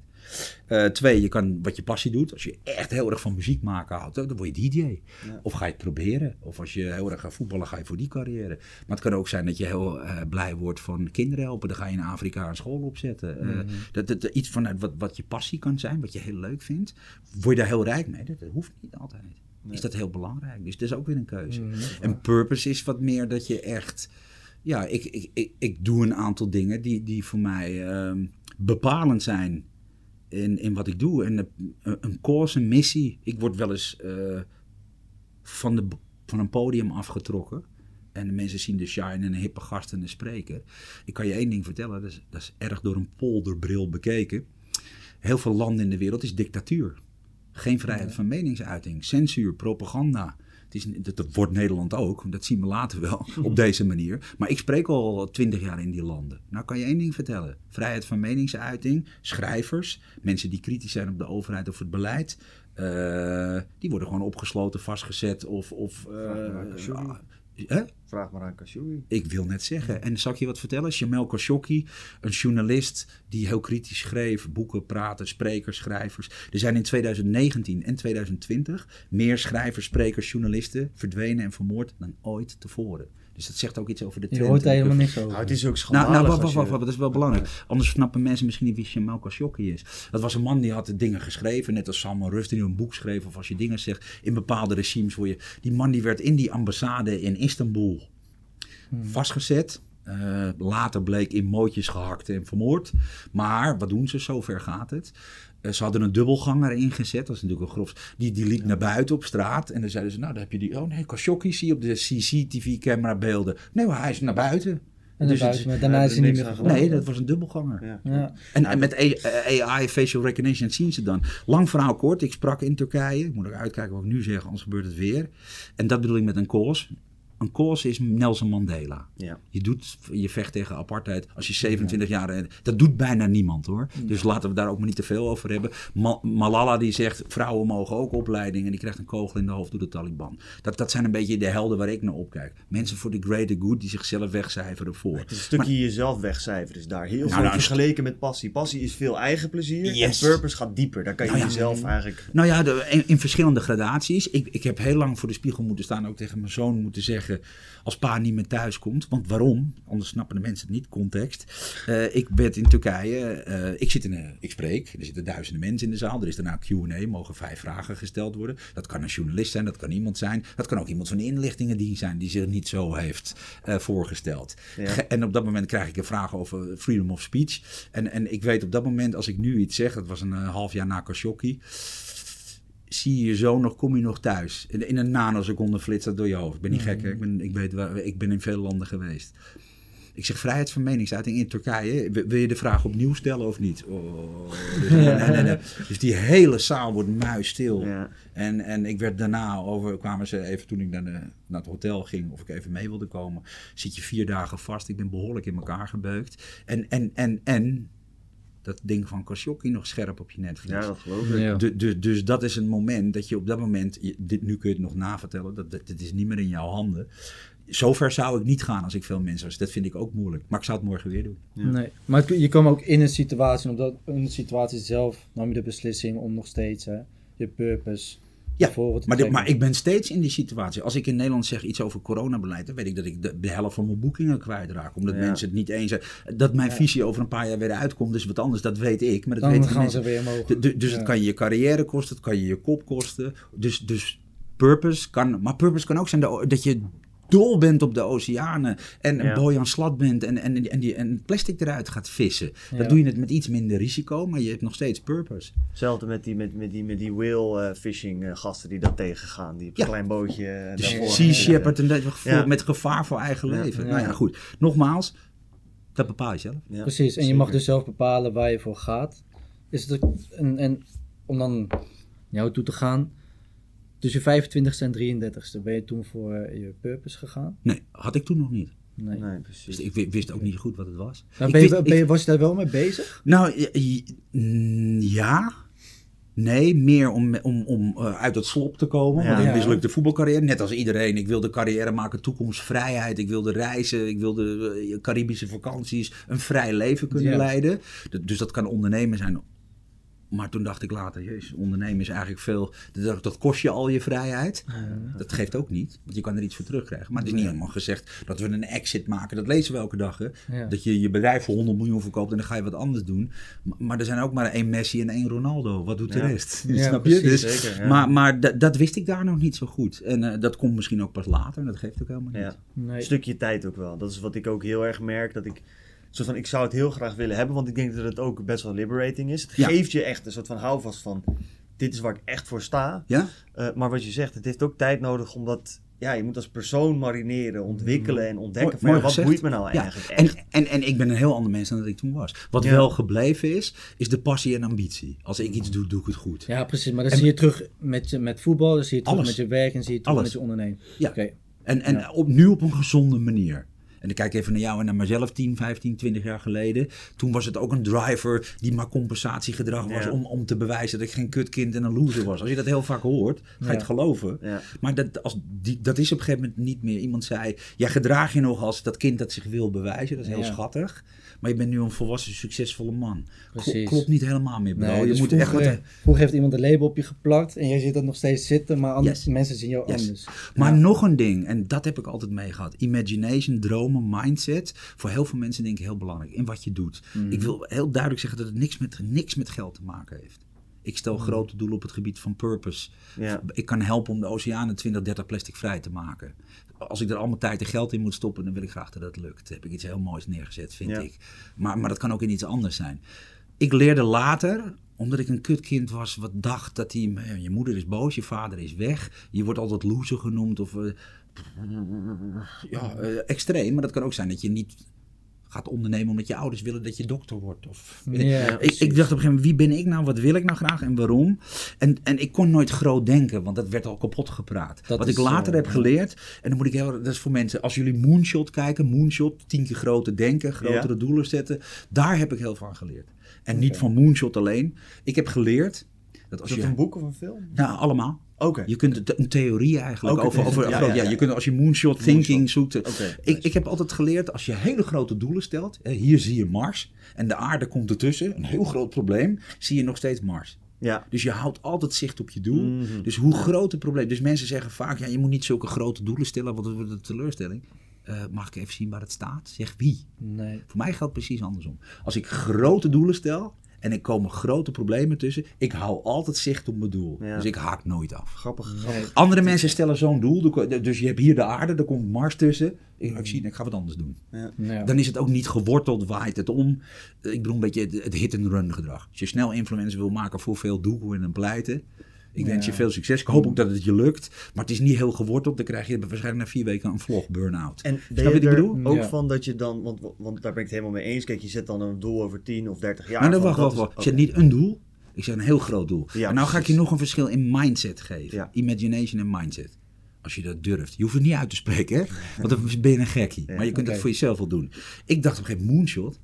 [SPEAKER 1] Eh, twee, je kan wat je passie doet. Als je echt heel erg van muziek maken houdt, dan word je DJ. Of ga je het proberen. Of als je heel erg gaat voetballen, ga je voor die carrière. Maar het kan ook zijn dat je heel eh, blij wordt van kinderen helpen. Dan ga je in Afrika een school opzetten. Eh, dat, dat, iets vanuit wat, wat je passie kan zijn, wat je heel leuk vindt. Word je daar heel rijk mee? Dat, dat hoeft niet altijd. Is dat heel belangrijk? Dus dat is ook weer een keuze. En purpose is wat meer dat je echt ja, ik, ik, ik, ik doe een aantal dingen die, die voor mij ehm, bepalend zijn in, in wat ik doe. En een, een cause, een missie. Ik word wel eens eh, van, de, van een podium afgetrokken. En de mensen zien de shine en een hippe gast en een spreker. Ik kan je één ding vertellen, dat is, dat is erg door een polderbril bekeken. Heel veel landen in de wereld is dictatuur. Geen vrijheid van meningsuiting, censuur, propaganda. Het is, dat, wordt Nederland ook, dat zien we later wel <laughs> op deze manier. Maar ik spreek al twintig jaar in die landen. Nou kan je één ding vertellen. Vrijheid van meningsuiting, schrijvers, mensen die kritisch zijn op de overheid of het beleid. eh, die worden gewoon opgesloten, vastgezet of... of eh, hè?
[SPEAKER 2] Vraag maar aan Khashoggi.
[SPEAKER 1] Ik wil net zeggen. En zal ik je wat vertellen? Jamel Khashoggi, een journalist die heel kritisch schreef, boeken, praten, sprekers, schrijvers. Er zijn in 2019 en 2020 meer schrijvers, sprekers, journalisten verdwenen en vermoord dan ooit tevoren. Dus dat zegt ook iets over de
[SPEAKER 3] Je
[SPEAKER 1] trend.
[SPEAKER 3] hoort daar helemaal niks over.
[SPEAKER 2] Nou, het is ook
[SPEAKER 1] Nou,
[SPEAKER 2] schandalig
[SPEAKER 1] nou wacht,
[SPEAKER 2] als
[SPEAKER 1] wacht,
[SPEAKER 2] je-
[SPEAKER 1] wacht, dat is wel belangrijk. Anders snappen mensen misschien niet wie Jamal Khashoggi is. Dat was een man die had dingen geschreven, net als Salman Rushdie die een boek schreef. Of als je dingen zegt in bepaalde regimes. Word je, die man die werd in die ambassade in Istanbul vastgezet. Eh, later bleek in mootjes gehakt en vermoord. Maar wat doen ze? Zover gaat het. Eh, ze hadden een dubbelganger ingezet. Dat is natuurlijk een grof. Die, die liep naar buiten op straat. En dan zeiden ze, nou, dan heb je die... Oh nee, Khashoggi zie je op de CCTV-camera beelden. Nee, maar hij is naar buiten.
[SPEAKER 3] En
[SPEAKER 1] Dus het-
[SPEAKER 3] daarna is hij niet meer
[SPEAKER 2] aan
[SPEAKER 3] gevonden.
[SPEAKER 1] Nee, dat was een dubbelganger.
[SPEAKER 2] Ja.
[SPEAKER 3] Ja.
[SPEAKER 1] En, en met AI, facial recognition, zien ze dan. Lang verhaal kort, ik sprak in Turkije. Ik moet ook uitkijken wat ik nu zeg, anders gebeurt het weer. En dat bedoel ik met een cause. Een cause is Nelson Mandela.
[SPEAKER 2] Ja.
[SPEAKER 1] Je, doet, je vecht tegen apartheid als je 27 jaar... en Dat doet bijna niemand hoor. Dus laten we daar ook maar niet te veel over hebben. Ma- Malala die zegt, vrouwen mogen ook opleiding... en die krijgt een kogel in de hoofd door de Taliban. Dat, dat zijn een beetje de helden waar ik naar opkijk. Mensen voor de greater good die zichzelf wegcijferen voor.
[SPEAKER 2] Het is een stukje jezelf wegcijferen is daar heel
[SPEAKER 1] Nou,
[SPEAKER 2] veel
[SPEAKER 1] nou,
[SPEAKER 2] vergeleken met passie. Passie is veel eigen plezier
[SPEAKER 1] Yes.
[SPEAKER 2] en purpose gaat dieper. Daar kan je
[SPEAKER 1] Nou ja.
[SPEAKER 2] jezelf eigenlijk...
[SPEAKER 1] Nou ja, de- in, in verschillende gradaties. Ik, ik heb heel lang voor de spiegel moeten staan, ook tegen mijn zoon moeten zeggen. Zeggen als pa niet meer thuis komt. Want waarom? Anders snappen de mensen het niet, context. Eh, ik ben in Turkije, eh, ik, zit in een, ik spreek, er zitten duizenden mensen in de zaal. Er is daarna Q&A, mogen vijf vragen gesteld worden. Dat kan een journalist zijn, dat kan iemand zijn. Dat kan ook iemand van de inlichtingendienst zijn die zich niet zo heeft eh, voorgesteld.
[SPEAKER 2] Ja.
[SPEAKER 1] En op dat moment krijg ik een vraag over freedom of speech. En, en ik weet op dat moment, als ik nu iets zeg, dat was een eh, half jaar na Khashoggi zie je je zo nog, kom je nog thuis. In, in een nanoseconde flitst dat door je hoofd. Ik ben niet gek, hè? Ik, ben, ik, weet waar, ik ben in veel landen geweest. Ik zeg vrijheid van meningsuiting in Turkije. Wil wil je de vraag opnieuw stellen of niet? Oh, dus, nee, nee, nee. dus die hele zaal wordt muisstil.
[SPEAKER 2] Ja.
[SPEAKER 1] En, en ik werd daarna over, kwamen ze even toen ik naar, de, naar het hotel ging, of ik even mee wilde komen. Zit je vier dagen vast. Ik ben behoorlijk in elkaar gebeukt. En, en, en, en dat ding van Khashoggi nog scherp op je netvlies.
[SPEAKER 2] Ja, dat geloof ik.
[SPEAKER 3] Ja.
[SPEAKER 1] Du- du- dus dat is een moment dat je op dat moment, dit, nu kun je het nog navertellen, dat, dat, dit is niet meer in jouw handen. Zover zou ik niet gaan als ik veel mensen was. Dat vind ik ook moeilijk. Maar ik zou het morgen weer doen.
[SPEAKER 2] Ja.
[SPEAKER 3] Nee, maar je kwam ook in een situatie, en op dat, in de situatie zelf nam je de beslissing om nog steeds hè, je purpose
[SPEAKER 1] Ja, Maar, dit- maar ik ben steeds in die situatie. Als ik in Nederland zeg iets over coronabeleid, dan weet ik dat ik de, de helft van mijn boekingen kwijtraak. Omdat
[SPEAKER 2] Ja.
[SPEAKER 1] mensen het niet eens zijn. Dat mijn
[SPEAKER 3] Ja.
[SPEAKER 1] visie over een paar jaar weer uitkomt, is wat anders. Dat weet ik. Maar dat
[SPEAKER 3] Dan
[SPEAKER 1] weten
[SPEAKER 3] gaan
[SPEAKER 1] mensen.
[SPEAKER 3] ze weer
[SPEAKER 1] du- dus
[SPEAKER 3] Ja.
[SPEAKER 1] het kan je je carrière kosten, het kan je je kop kosten. Dus, dus purpose kan, maar purpose kan ook zijn dat je dol bent op de oceanen en een
[SPEAKER 2] Ja.
[SPEAKER 1] boy aan slat bent en, en, en, die, en plastic eruit gaat vissen.
[SPEAKER 3] Ja.
[SPEAKER 1] Dan doe je het met iets minder risico, maar je hebt nog steeds purpose.
[SPEAKER 2] Hetzelfde met die, met, met die, met die whale eh, fishing eh, gasten die dat tegengaan. Die op
[SPEAKER 1] Ja.
[SPEAKER 2] een klein bootje eh,
[SPEAKER 1] Dus Sea Shepherd en dat gevoel
[SPEAKER 2] Ja.
[SPEAKER 1] met gevaar voor eigen
[SPEAKER 2] Ja.
[SPEAKER 1] leven.
[SPEAKER 3] Ja.
[SPEAKER 1] Nou ja, goed. Nogmaals, dat bepaal je zelf.
[SPEAKER 2] Ja,
[SPEAKER 3] Precies, en je mag dus zelf bepalen waar je voor gaat. Is het ook- en, om dan jou toe te gaan, tussen je 25ste en 33ste, ben je toen voor eh, je purpose gegaan?
[SPEAKER 1] Nee, had ik toen nog niet.
[SPEAKER 3] Nee.
[SPEAKER 2] Nee, precies.
[SPEAKER 1] Dus ik wi- wist ook niet goed wat het was.
[SPEAKER 3] Nou, ben je,
[SPEAKER 1] wist-
[SPEAKER 3] ben je-
[SPEAKER 1] ik-
[SPEAKER 3] was je daar wel mee bezig?
[SPEAKER 1] Nou, ja. Nee, meer om, om, om eh, uit het slop te komen.
[SPEAKER 2] Ja.
[SPEAKER 1] Want ik mislukte voetbalcarrière, net als iedereen. Ik wilde carrière maken, toekomstvrijheid. Ik wilde reizen, ik wilde eh, Caribische vakanties, een vrij leven kunnen
[SPEAKER 3] Ja.
[SPEAKER 1] leiden. Dus dat kan ondernemen zijn. Maar toen dacht ik later, jezus, ondernemen is eigenlijk veel... Dat, dat kost je al je vrijheid. Dat geeft ook niet, want je kan er iets voor terugkrijgen. Maar het is niet helemaal gezegd dat we een exit maken. Dat lezen we elke dag, hè.
[SPEAKER 3] Ja.
[SPEAKER 1] Dat je je bedrijf voor 100 miljoen verkoopt en dan ga je wat anders doen. Maar, maar er zijn ook maar één Messi en één Ronaldo. Wat doet de rest? <laughs>
[SPEAKER 3] Ja,
[SPEAKER 1] Snap je?
[SPEAKER 3] precies,
[SPEAKER 1] Dus,
[SPEAKER 2] zeker, ja.
[SPEAKER 1] Maar, maar dat- wist ik daar nog niet zo goed. En eh, dat komt misschien ook pas later. En dat geeft ook helemaal niet.
[SPEAKER 2] Ja.
[SPEAKER 3] Nee.
[SPEAKER 2] Een stukje tijd ook wel. Dat is wat ik ook heel erg merk. Dat ik, soort van, ik zou het heel graag willen hebben, want ik denk dat het ook best wel liberating is. Het
[SPEAKER 1] Ja.
[SPEAKER 2] geeft je echt een soort van houvast van, dit is waar ik echt voor sta.
[SPEAKER 1] Ja?
[SPEAKER 2] Eh, maar wat je zegt, het heeft ook tijd nodig omdat, ja, je moet als persoon marineren, ontwikkelen en ontdekken
[SPEAKER 1] Mooi-
[SPEAKER 2] van, ja, wat
[SPEAKER 1] gezegd.
[SPEAKER 2] boeit me nou
[SPEAKER 1] Ja.
[SPEAKER 2] eigenlijk
[SPEAKER 1] En, en, en ik ben een heel ander mens dan dat ik toen was. Wat
[SPEAKER 2] Ja.
[SPEAKER 1] wel gebleven is, is de passie en ambitie. Als ik iets doe, doe ik het goed.
[SPEAKER 3] Ja, precies. Maar dan
[SPEAKER 1] En-
[SPEAKER 3] zie je terug met, je, met voetbal, dan zie je terug
[SPEAKER 1] Alles.
[SPEAKER 3] met je werk en zie je terug
[SPEAKER 1] Alles.
[SPEAKER 3] met je ondernemen.
[SPEAKER 1] Ja.
[SPEAKER 3] Oké.
[SPEAKER 1] En, en op, nu op een gezonde manier. En dan kijk ik even naar jou en naar mezelf 10, 15, 20 jaar geleden. Toen was het ook een driver die maar compensatiegedrag was
[SPEAKER 2] Ja.
[SPEAKER 1] om, om te bewijzen dat ik geen kutkind en een loser was. Als je dat heel vaak hoort, ga je
[SPEAKER 3] Ja.
[SPEAKER 1] het geloven.
[SPEAKER 2] Ja.
[SPEAKER 1] Maar dat, als die, dat is op een gegeven moment niet meer. Iemand zei, jij gedraag je nog als dat kind dat zich wil bewijzen. Dat is heel
[SPEAKER 3] Ja.
[SPEAKER 1] schattig. Maar je bent nu een volwassen, succesvolle man.
[SPEAKER 3] Precies.
[SPEAKER 1] klopt niet helemaal meer, bro.
[SPEAKER 3] Nee,
[SPEAKER 1] je
[SPEAKER 3] dus
[SPEAKER 1] moet echt wat...
[SPEAKER 3] vroeger heeft iemand een label op je geplakt en jij ziet dat nog steeds zitten, maar anders,
[SPEAKER 1] Yes.
[SPEAKER 3] mensen zien jou
[SPEAKER 1] Yes.
[SPEAKER 3] anders.
[SPEAKER 1] Maar
[SPEAKER 3] Ja.
[SPEAKER 1] nog een ding, en dat heb ik altijd mee gehad. Imagination, dromen, mindset. Voor heel veel mensen denk ik heel belangrijk. In wat je doet.
[SPEAKER 3] Mhm.
[SPEAKER 1] Ik wil heel duidelijk zeggen dat het niks met, niks met geld te maken heeft. Ik stel
[SPEAKER 3] Mhm.
[SPEAKER 1] grote doelen op het gebied van purpose.
[SPEAKER 2] Ja.
[SPEAKER 1] Ik kan helpen om de oceanen 20, 30 plastic vrij te maken. Als ik er allemaal tijd en geld in moet stoppen, dan wil ik graag dat dat lukt. Dan heb ik iets heel moois neergezet, vind
[SPEAKER 2] Ja.
[SPEAKER 1] ik. Maar, maar dat kan ook in iets anders zijn. Ik leerde later, omdat ik een kutkind was, wat dacht dat hij... Je moeder is boos, je vader is weg. Je wordt altijd loser genoemd of... eh, ja, eh, extreem. Maar dat kan ook zijn dat je niet gaat ondernemen omdat je ouders willen dat je dokter wordt. Of, ik,
[SPEAKER 3] precies.
[SPEAKER 1] ik dacht op een gegeven moment, wie ben ik nou? Wat wil ik nou graag en waarom? En, en ik kon nooit groot denken, want dat werd al kapot gepraat.
[SPEAKER 3] Dat
[SPEAKER 1] Wat ik later heb geleerd, en dan moet ik heel, dat is voor mensen, als jullie Moonshot kijken, Moonshot, tien keer groter denken, grotere doelen zetten, daar heb ik heel aan geleerd. En niet van Moonshot alleen. Ik heb geleerd dat als
[SPEAKER 2] Is dat
[SPEAKER 1] je...
[SPEAKER 2] een boek of een film?
[SPEAKER 1] Nou, allemaal.
[SPEAKER 2] Oké.
[SPEAKER 1] Je kunt een theorie eigenlijk over, over
[SPEAKER 2] ja,
[SPEAKER 1] groot-
[SPEAKER 2] ja,
[SPEAKER 1] ja,
[SPEAKER 2] ja.
[SPEAKER 1] je kunt als je moonshot thinking zoekt. eh, ik, ik heb altijd geleerd als je hele grote doelen stelt. Hier zie je Mars en de aarde komt ertussen. Een heel groot probleem. Zie je nog steeds Mars.
[SPEAKER 2] Ja.
[SPEAKER 1] Dus je houdt altijd zicht op je doel.
[SPEAKER 2] Mhm.
[SPEAKER 1] Dus hoe groot het probleem... Dus mensen zeggen vaak, ja, je moet niet zulke grote doelen stellen, want dat wordt een teleurstelling. Eh, mag ik even zien waar het staat? Zeg wie?
[SPEAKER 3] Nee.
[SPEAKER 1] Voor mij geldt precies andersom. Als ik grote doelen stel en er komen grote problemen tussen, ik hou altijd zicht op mijn doel.
[SPEAKER 2] Ja.
[SPEAKER 1] Dus ik haak nooit af.
[SPEAKER 2] Grappig, grappig.
[SPEAKER 1] Andere mensen stellen zo'n doel, dus je hebt hier de aarde, er komt Mars tussen. Ik, ik zie, ik ga wat anders doen.
[SPEAKER 3] Ja.
[SPEAKER 1] Dan is het ook niet geworteld, waait het om. Ik bedoel een beetje het, het hit-and-run gedrag. Als je snel influencer wil maken voor veel doelen en pleiten. Ik wens je veel succes. Ik hoop ook dat het je lukt. Maar het is niet heel geworteld. Dan krijg je waarschijnlijk na vier weken een vlog burn-out.
[SPEAKER 2] En ben
[SPEAKER 1] je
[SPEAKER 2] je
[SPEAKER 1] wat ik
[SPEAKER 2] er
[SPEAKER 1] bedoel?
[SPEAKER 2] ook
[SPEAKER 3] Ja.
[SPEAKER 2] van dat je dan, want, want daar ben ik het helemaal mee eens. Kijk, je zet dan een doel over 10 of 30 jaar.
[SPEAKER 1] maar dan wacht,
[SPEAKER 2] dat
[SPEAKER 1] wacht,
[SPEAKER 2] is-
[SPEAKER 1] wacht. Ik zeg niet een doel. Ik zeg een heel groot doel.
[SPEAKER 2] Ja,
[SPEAKER 1] en nou ga ik je nog een verschil in mindset geven.
[SPEAKER 2] Ja.
[SPEAKER 1] Imagination en mindset. Als je dat durft. Je hoeft het niet uit te spreken, hè? Want dan ben je een gekkie.
[SPEAKER 2] Ja,
[SPEAKER 1] maar je kunt het voor jezelf wel doen. Ik dacht op een gegeven moment, moonshot.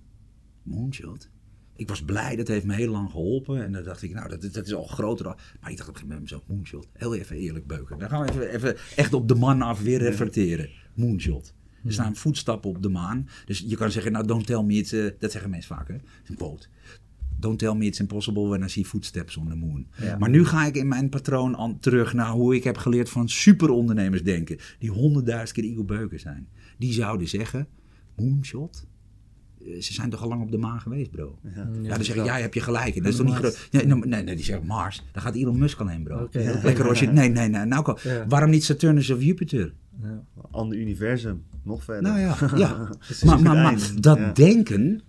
[SPEAKER 1] Moonshot? Ik was blij, dat heeft me heel lang geholpen. En dan dacht ik, nou, dat, dat is al groter. Maar ik dacht op een gegeven moment, zo, moonshot. Heel even eerlijk beuken. Dan gaan we even, even echt op de man af weer reflecteren. Moonshot. Er staan voetstappen op de maan. Dus je kan zeggen, nou, don't tell me it's... eh, dat zeggen mensen vaak, hè? Een quote. Don't tell me it's impossible when I see footsteps on the moon.
[SPEAKER 2] Ja.
[SPEAKER 1] Maar nu ga ik in mijn patroon terug naar hoe ik heb geleerd van superondernemers denken. Die honderdduizend keer Igor Beuken zijn. Die zouden zeggen, moonshot? Eh, Ze zijn toch al lang op de maan geweest, bro? Ja, dan zeg ik, ja, heb je gelijk. in. Dat is toch niet groot? Nee, nou, nee, nee, die zeggen Mars. Dan gaat Elon Musk al heen, bro. Lekker als je... Nee, nee, nee. Nou, kan-
[SPEAKER 3] Ja.
[SPEAKER 1] waarom niet Saturnus of Jupiter?
[SPEAKER 3] Ja.
[SPEAKER 2] Ander universum, nog verder.
[SPEAKER 1] Nou ja, ja. <laughs> Maar, dat
[SPEAKER 2] Ja.
[SPEAKER 1] denken,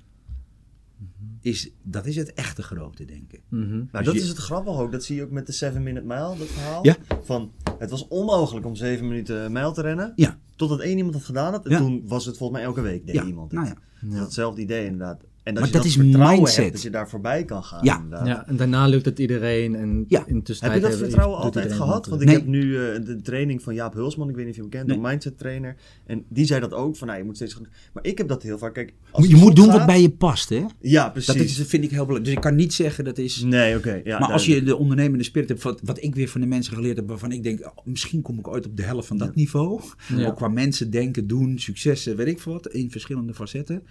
[SPEAKER 1] is, dat is het echte grote denken.
[SPEAKER 3] Mhm.
[SPEAKER 2] Nou,
[SPEAKER 1] Dus
[SPEAKER 2] dat
[SPEAKER 1] je-
[SPEAKER 2] is het grappige ook. Dat zie je ook met de 7 Minute Mile, dat verhaal.
[SPEAKER 1] Ja.
[SPEAKER 2] Van, het was onmogelijk om 7 minuten mijl te rennen.
[SPEAKER 1] Ja,
[SPEAKER 2] Totdat één iemand het gedaan had. En
[SPEAKER 1] Ja.
[SPEAKER 2] toen was het volgens mij elke week deed
[SPEAKER 1] ja.
[SPEAKER 2] iemand.
[SPEAKER 1] nou
[SPEAKER 2] het.
[SPEAKER 1] Ja.
[SPEAKER 2] Dat is hetzelfde idee inderdaad. En
[SPEAKER 1] Maar dat
[SPEAKER 2] je
[SPEAKER 1] is
[SPEAKER 2] dat vertrouwen
[SPEAKER 1] mindset.
[SPEAKER 2] hebt dat je daar voorbij kan gaan.
[SPEAKER 1] Ja.
[SPEAKER 3] Ja, en daarna lukt het iedereen. En
[SPEAKER 1] Ja.
[SPEAKER 3] in
[SPEAKER 2] Heb je dat vertrouwen altijd gehad? Want
[SPEAKER 3] makkelijk.
[SPEAKER 2] ik heb nu eh, de training van Jaap Hulsman, ik weet niet of je hem kent,
[SPEAKER 1] Nee.
[SPEAKER 2] een mindset trainer. En die zei dat ook, van nou, je moet steeds. Maar ik heb dat heel vaak, kijk... als
[SPEAKER 1] je moet doen
[SPEAKER 2] gaat-
[SPEAKER 1] wat bij je past, hè?
[SPEAKER 2] Ja, precies.
[SPEAKER 1] Dat is, vind ik heel belangrijk. Dus ik kan niet zeggen dat is...
[SPEAKER 2] Nee, oké. ja,
[SPEAKER 1] maar als je de ondernemende spirit hebt, wat, wat ik weer van de mensen geleerd heb, waarvan ik denk, oh, misschien kom ik ooit op de helft van dat niveau.
[SPEAKER 3] Ja.
[SPEAKER 1] Ook qua mensen denken, doen, successen, weet ik veel wat, in verschillende facetten.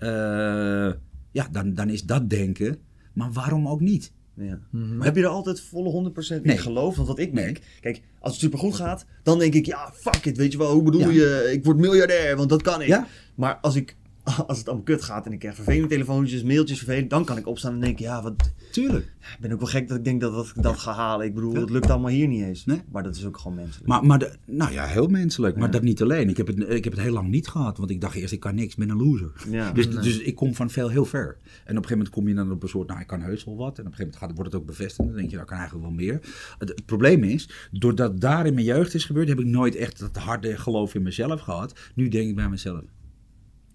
[SPEAKER 1] Eh, ja, dan, dan is dat denken. Maar waarom ook niet?
[SPEAKER 2] Ja.
[SPEAKER 3] Mhm.
[SPEAKER 2] Maar heb je er altijd volle 100% in
[SPEAKER 1] Nee.
[SPEAKER 2] geloofd? Want wat ik
[SPEAKER 1] Nee.
[SPEAKER 2] denk, kijk, als het supergoed gaat, dan denk ik, ja, fuck it, weet je wel, hoe bedoel
[SPEAKER 1] Ja.
[SPEAKER 2] je, ik word miljardair, want dat kan ik.
[SPEAKER 1] Ja.
[SPEAKER 2] Maar als ik, <laughs> als het allemaal kut gaat en ik krijg vervelende telefoontjes, mailtjes, vervelend, dan kan ik opstaan en denken, ja, wat,
[SPEAKER 1] Tuurlijk.
[SPEAKER 2] ik ben ook wel gek dat ik denk dat, dat ik dat ga halen. Ik bedoel, het lukt allemaal hier niet eens.
[SPEAKER 1] Nee.
[SPEAKER 2] Maar dat is ook gewoon menselijk.
[SPEAKER 1] Maar, maar de- nou ja, heel menselijk. Maar
[SPEAKER 2] Ja.
[SPEAKER 1] dat niet alleen. Ik heb, het, ik heb het heel lang niet gehad. Want ik dacht eerst, ik kan niks, ik ben een loser.
[SPEAKER 2] ja.
[SPEAKER 1] Dus, dus ik kom van veel heel ver. En op een gegeven moment kom je dan op een soort, nou ik kan heus wel wat. En op een gegeven moment gaat, wordt het ook bevestigd. Dan denk je, nou ik kan eigenlijk wel meer. Het, het probleem is, doordat daar in mijn jeugd is gebeurd, heb ik nooit echt dat harde geloof in mezelf gehad. Nu denk ik bij mezelf,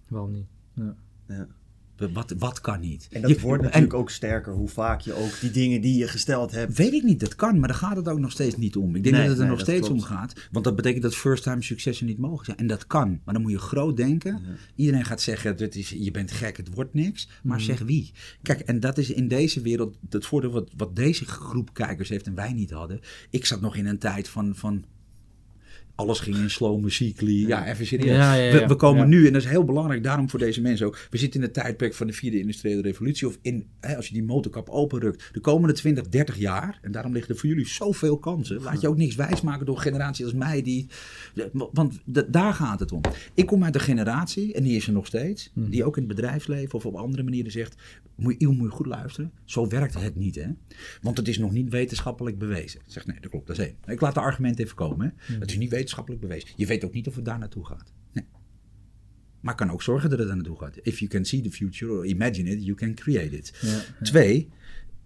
[SPEAKER 3] Waarom niet? Ja.
[SPEAKER 2] Ja.
[SPEAKER 1] wat, wat kan niet?
[SPEAKER 2] En dat
[SPEAKER 1] Je-
[SPEAKER 2] wordt natuurlijk ook sterker hoe vaak je ook die dingen die je gesteld hebt.
[SPEAKER 1] Weet ik niet, dat kan, maar daar gaat het ook nog steeds niet om. Ik denk
[SPEAKER 2] Nee,
[SPEAKER 1] dat het er
[SPEAKER 2] nee,
[SPEAKER 1] nog steeds
[SPEAKER 2] klopt.
[SPEAKER 1] om gaat. Want dat betekent dat first-time successen niet mogelijk zijn. En dat kan. Maar dan moet je groot denken.
[SPEAKER 2] Ja.
[SPEAKER 1] Iedereen gaat zeggen, het is, je bent gek, het wordt niks. Maar
[SPEAKER 2] Mhm.
[SPEAKER 1] zeg wie. Kijk, en dat is in deze wereld het voordeel wat, wat deze groep kijkers heeft en wij niet hadden. Ik zat nog in een tijd van... van alles ging in slow muziekly. Ja, even serieus.
[SPEAKER 3] Ja, ja, ja.
[SPEAKER 1] We, we komen
[SPEAKER 3] Ja.
[SPEAKER 1] nu, en dat is heel belangrijk daarom voor deze mensen ook. We zitten in het tijdperk van de vierde industriële revolutie. Of in, hè, als je die motorkap openrukt, de komende 20, 30 jaar. En daarom liggen er voor jullie zoveel kansen. Laat je ook niks wijsmaken door generaties als mij. Die, want daar gaat het om. Ik kom uit een generatie, en die is er nog steeds. Die ook in het bedrijfsleven of op andere manieren zegt. Moet je, moet je goed luisteren. Zo werkt het niet, hè? Want het is nog niet wetenschappelijk bewezen. Ik zeg nee, dat klopt, dat is één. Ik laat de argumenten even komen. Hè? Het is niet wetenschappelijk bewezen. Je weet ook niet of het daar naartoe gaat. Nee. Maar kan ook zorgen dat het daar naartoe gaat. If you can see the future or imagine it, you can create it.
[SPEAKER 3] Ja, ja.
[SPEAKER 1] Twee,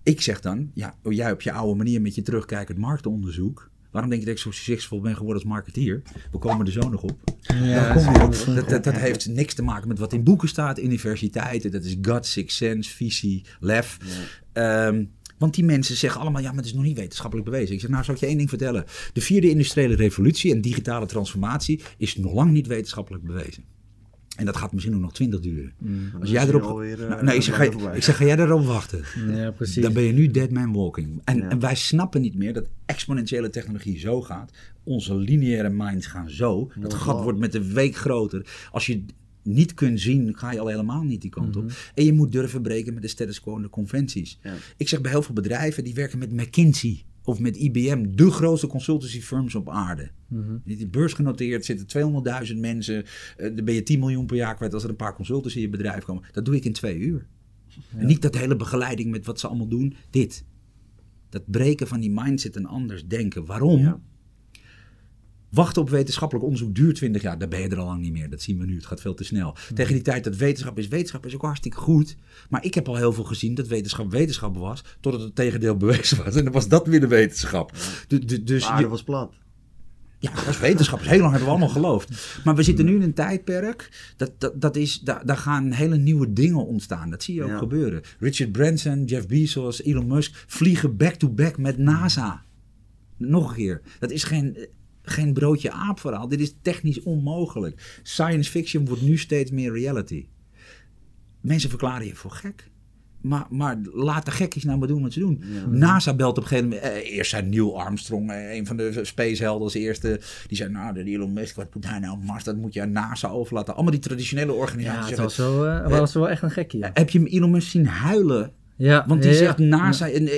[SPEAKER 1] ik zeg dan, ja, oh, jij op je oude manier met je terugkijkend marktonderzoek. Waarom denk je dat ik zo succesvol ben geworden als marketeer? We komen er zo nog op.
[SPEAKER 3] Ja,
[SPEAKER 1] Daar kom je op.
[SPEAKER 3] dat-
[SPEAKER 1] Dat, dat, dat heeft niks te maken met wat in boeken staat, universiteiten. Dat is gut, six sense, visie, lef. Ehm, want die mensen zeggen allemaal, ja, maar het is nog niet wetenschappelijk bewezen. Ik zeg, nou, zal ik je één ding vertellen. De vierde industriële revolutie en digitale transformatie is nog lang niet wetenschappelijk bewezen. En dat gaat misschien ook nog twintig duren.
[SPEAKER 2] Dan
[SPEAKER 1] Als jij erop...
[SPEAKER 2] alweer, eh,
[SPEAKER 1] nou, nee, ik zeg, ga,
[SPEAKER 2] voorbij.
[SPEAKER 1] ik zeg, ga jij daarop wachten?
[SPEAKER 3] Ja, precies.
[SPEAKER 1] Dan ben je nu dead man walking. En,
[SPEAKER 2] Ja.
[SPEAKER 1] en wij snappen niet meer dat exponentiële technologie zo gaat. Onze lineaire minds gaan zo. Dat gat
[SPEAKER 2] Normaal.
[SPEAKER 1] wordt met de week groter. Als je niet kunt zien, ga je al helemaal niet die kant op. En je moet durven breken met de status quo en de conventies.
[SPEAKER 2] Ja.
[SPEAKER 1] Ik zeg bij heel veel bedrijven, die werken met McKinsey of met IBM, de grootste consultancy firms op aarde. Die die beursgenoteerd zitten 200.000 mensen. eh, Dan ben je 10 miljoen per jaar kwijt als er een paar consultants in je bedrijf komen. Dat doe ik in twee uur. En niet dat hele begeleiding met wat ze allemaal doen. Dit. Dat breken van die mindset en anders denken. Waarom?
[SPEAKER 2] Ja.
[SPEAKER 1] Wachten op wetenschappelijk onderzoek duurt 20 jaar. Daar ben je er al lang niet meer. Dat zien we nu. Het gaat veel te snel. Tegen die tijd dat wetenschap is, wetenschap is ook hartstikke goed. Maar ik heb al heel veel gezien dat wetenschap wetenschap was. Totdat het tegendeel bewezen was. En dan was dat weer de wetenschap. Dus
[SPEAKER 2] De aarde
[SPEAKER 1] je-
[SPEAKER 2] was plat.
[SPEAKER 1] ja, dat is wetenschap. Heel lang hebben we allemaal geloofd. Maar we zitten nu in een tijdperk. Dat, dat, dat is, daar, daar gaan hele nieuwe dingen ontstaan. Dat zie je ook
[SPEAKER 2] Ja.
[SPEAKER 1] gebeuren. Richard Branson, Jeff Bezos, Elon Musk vliegen back-to-back met NASA. Nog een keer. Dat is geen, geen broodje aap verhaal. Dit is technisch onmogelijk. Science fiction wordt nu steeds meer reality. Mensen verklaren je voor gek. Maar, maar laat de gekkies nou maar doen wat ze doen. NASA belt op een gegeven moment. eh, eerst zei Neil Armstrong, eh, een van de spacehelden als eerste. Die zei, nou, de Elon Musk, wat moet hij nou Mars? Dat moet je aan NASA overlaten. Allemaal die traditionele
[SPEAKER 3] Ja,
[SPEAKER 1] organisaties
[SPEAKER 3] het
[SPEAKER 1] zeggen,
[SPEAKER 3] was wel, eh, was wel echt een gekkie. Ja,
[SPEAKER 1] Heb je hem Elon Musk zien huilen?
[SPEAKER 3] ja
[SPEAKER 1] Want die
[SPEAKER 3] ja,
[SPEAKER 1] zegt
[SPEAKER 3] ja.
[SPEAKER 1] NASA en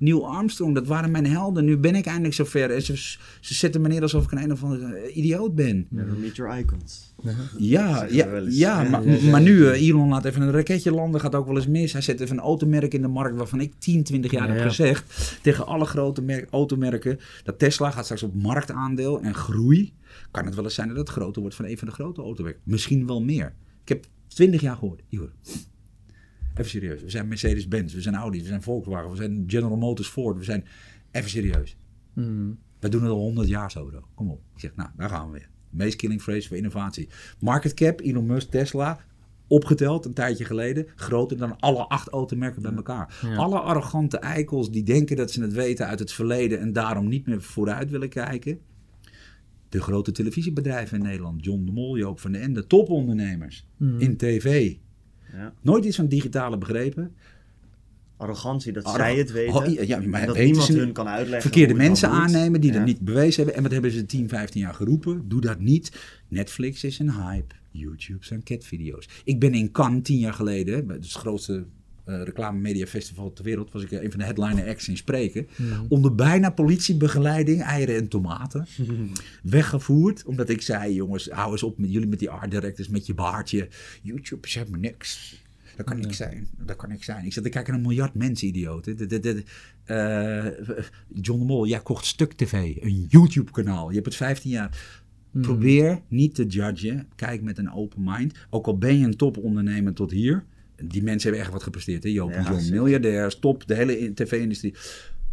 [SPEAKER 1] Neil Armstrong, dat waren mijn helden. Nu ben ik eindelijk zover. En ze, ze zetten me neer alsof ik een een of andere eh, idioot ben.
[SPEAKER 2] Never meet your icons.
[SPEAKER 1] Ja, ja, ja,
[SPEAKER 2] Ja,
[SPEAKER 1] maar, nu, eh, Elon laat even een raketje landen, gaat ook wel eens mis. Hij zet even een automerk in de markt waarvan ik 10, 20 jaar
[SPEAKER 3] Ja,
[SPEAKER 1] heb
[SPEAKER 3] ja.
[SPEAKER 1] gezegd. Tegen alle grote merk, automerken. Dat Tesla gaat straks op marktaandeel en groei. Kan het wel eens zijn dat het groter wordt van een van de grote automerken. Misschien wel meer. Ik heb 20 jaar gehoord. Igor, even serieus. We zijn Mercedes-Benz, we zijn Audi, we zijn Volkswagen, we zijn General Motors Ford. We zijn even serieus.
[SPEAKER 3] Mm.
[SPEAKER 1] We doen het al 100 jaar zo, bro. Kom op. Ik zeg, nou, daar gaan we weer. Meest killing phrase voor innovatie. Market cap, Elon Musk, Tesla, opgeteld een tijdje geleden, groter dan alle acht automerken bij elkaar.
[SPEAKER 3] Ja.
[SPEAKER 1] Alle arrogante eikels die denken dat ze het weten uit het verleden en daarom niet meer vooruit willen kijken. De grote televisiebedrijven in Nederland, John de Mol, Joop van den Ende, topondernemers
[SPEAKER 3] Mm.
[SPEAKER 1] in tv.
[SPEAKER 2] Ja.
[SPEAKER 1] Nooit iets van digitale begrepen.
[SPEAKER 2] Arrogantie, dat zij het weten.
[SPEAKER 1] Oh, ja, ja, maar
[SPEAKER 2] dat niemand
[SPEAKER 1] ze
[SPEAKER 2] hun kan uitleggen.
[SPEAKER 1] verkeerde
[SPEAKER 2] het
[SPEAKER 1] mensen aannemen die dat niet bewezen hebben. En wat hebben ze 10, 15 jaar geroepen? Doe dat niet. Netflix is een hype. YouTube zijn catvideo's. Ik ben in Cannes tien jaar geleden, bij het grootste eh reclame media festival ter wereld, was ik eh, een van de headliner acts in spreken. Onder bijna politiebegeleiding, eieren en tomaten. <laughs> Weggevoerd, omdat ik zei, jongens, hou eens op met jullie met die art directors, met je baardje. YouTube is helemaal niks. Dat kan ik zijn. Dat kan ik zijn. Ik zat te kijken naar een miljard mensen, idioten. De, de, de, eh, John de Mol, jij kocht Stuk TV, een YouTube-kanaal. Je hebt het 15 jaar. Probeer niet te judgen. Kijk met een open mind. Ook al ben je een topondernemer tot hier. Die mensen hebben echt wat gepresteerd. Hè? Joop
[SPEAKER 2] Ja,
[SPEAKER 1] John, miljardairs, top, de hele in- tv-industrie.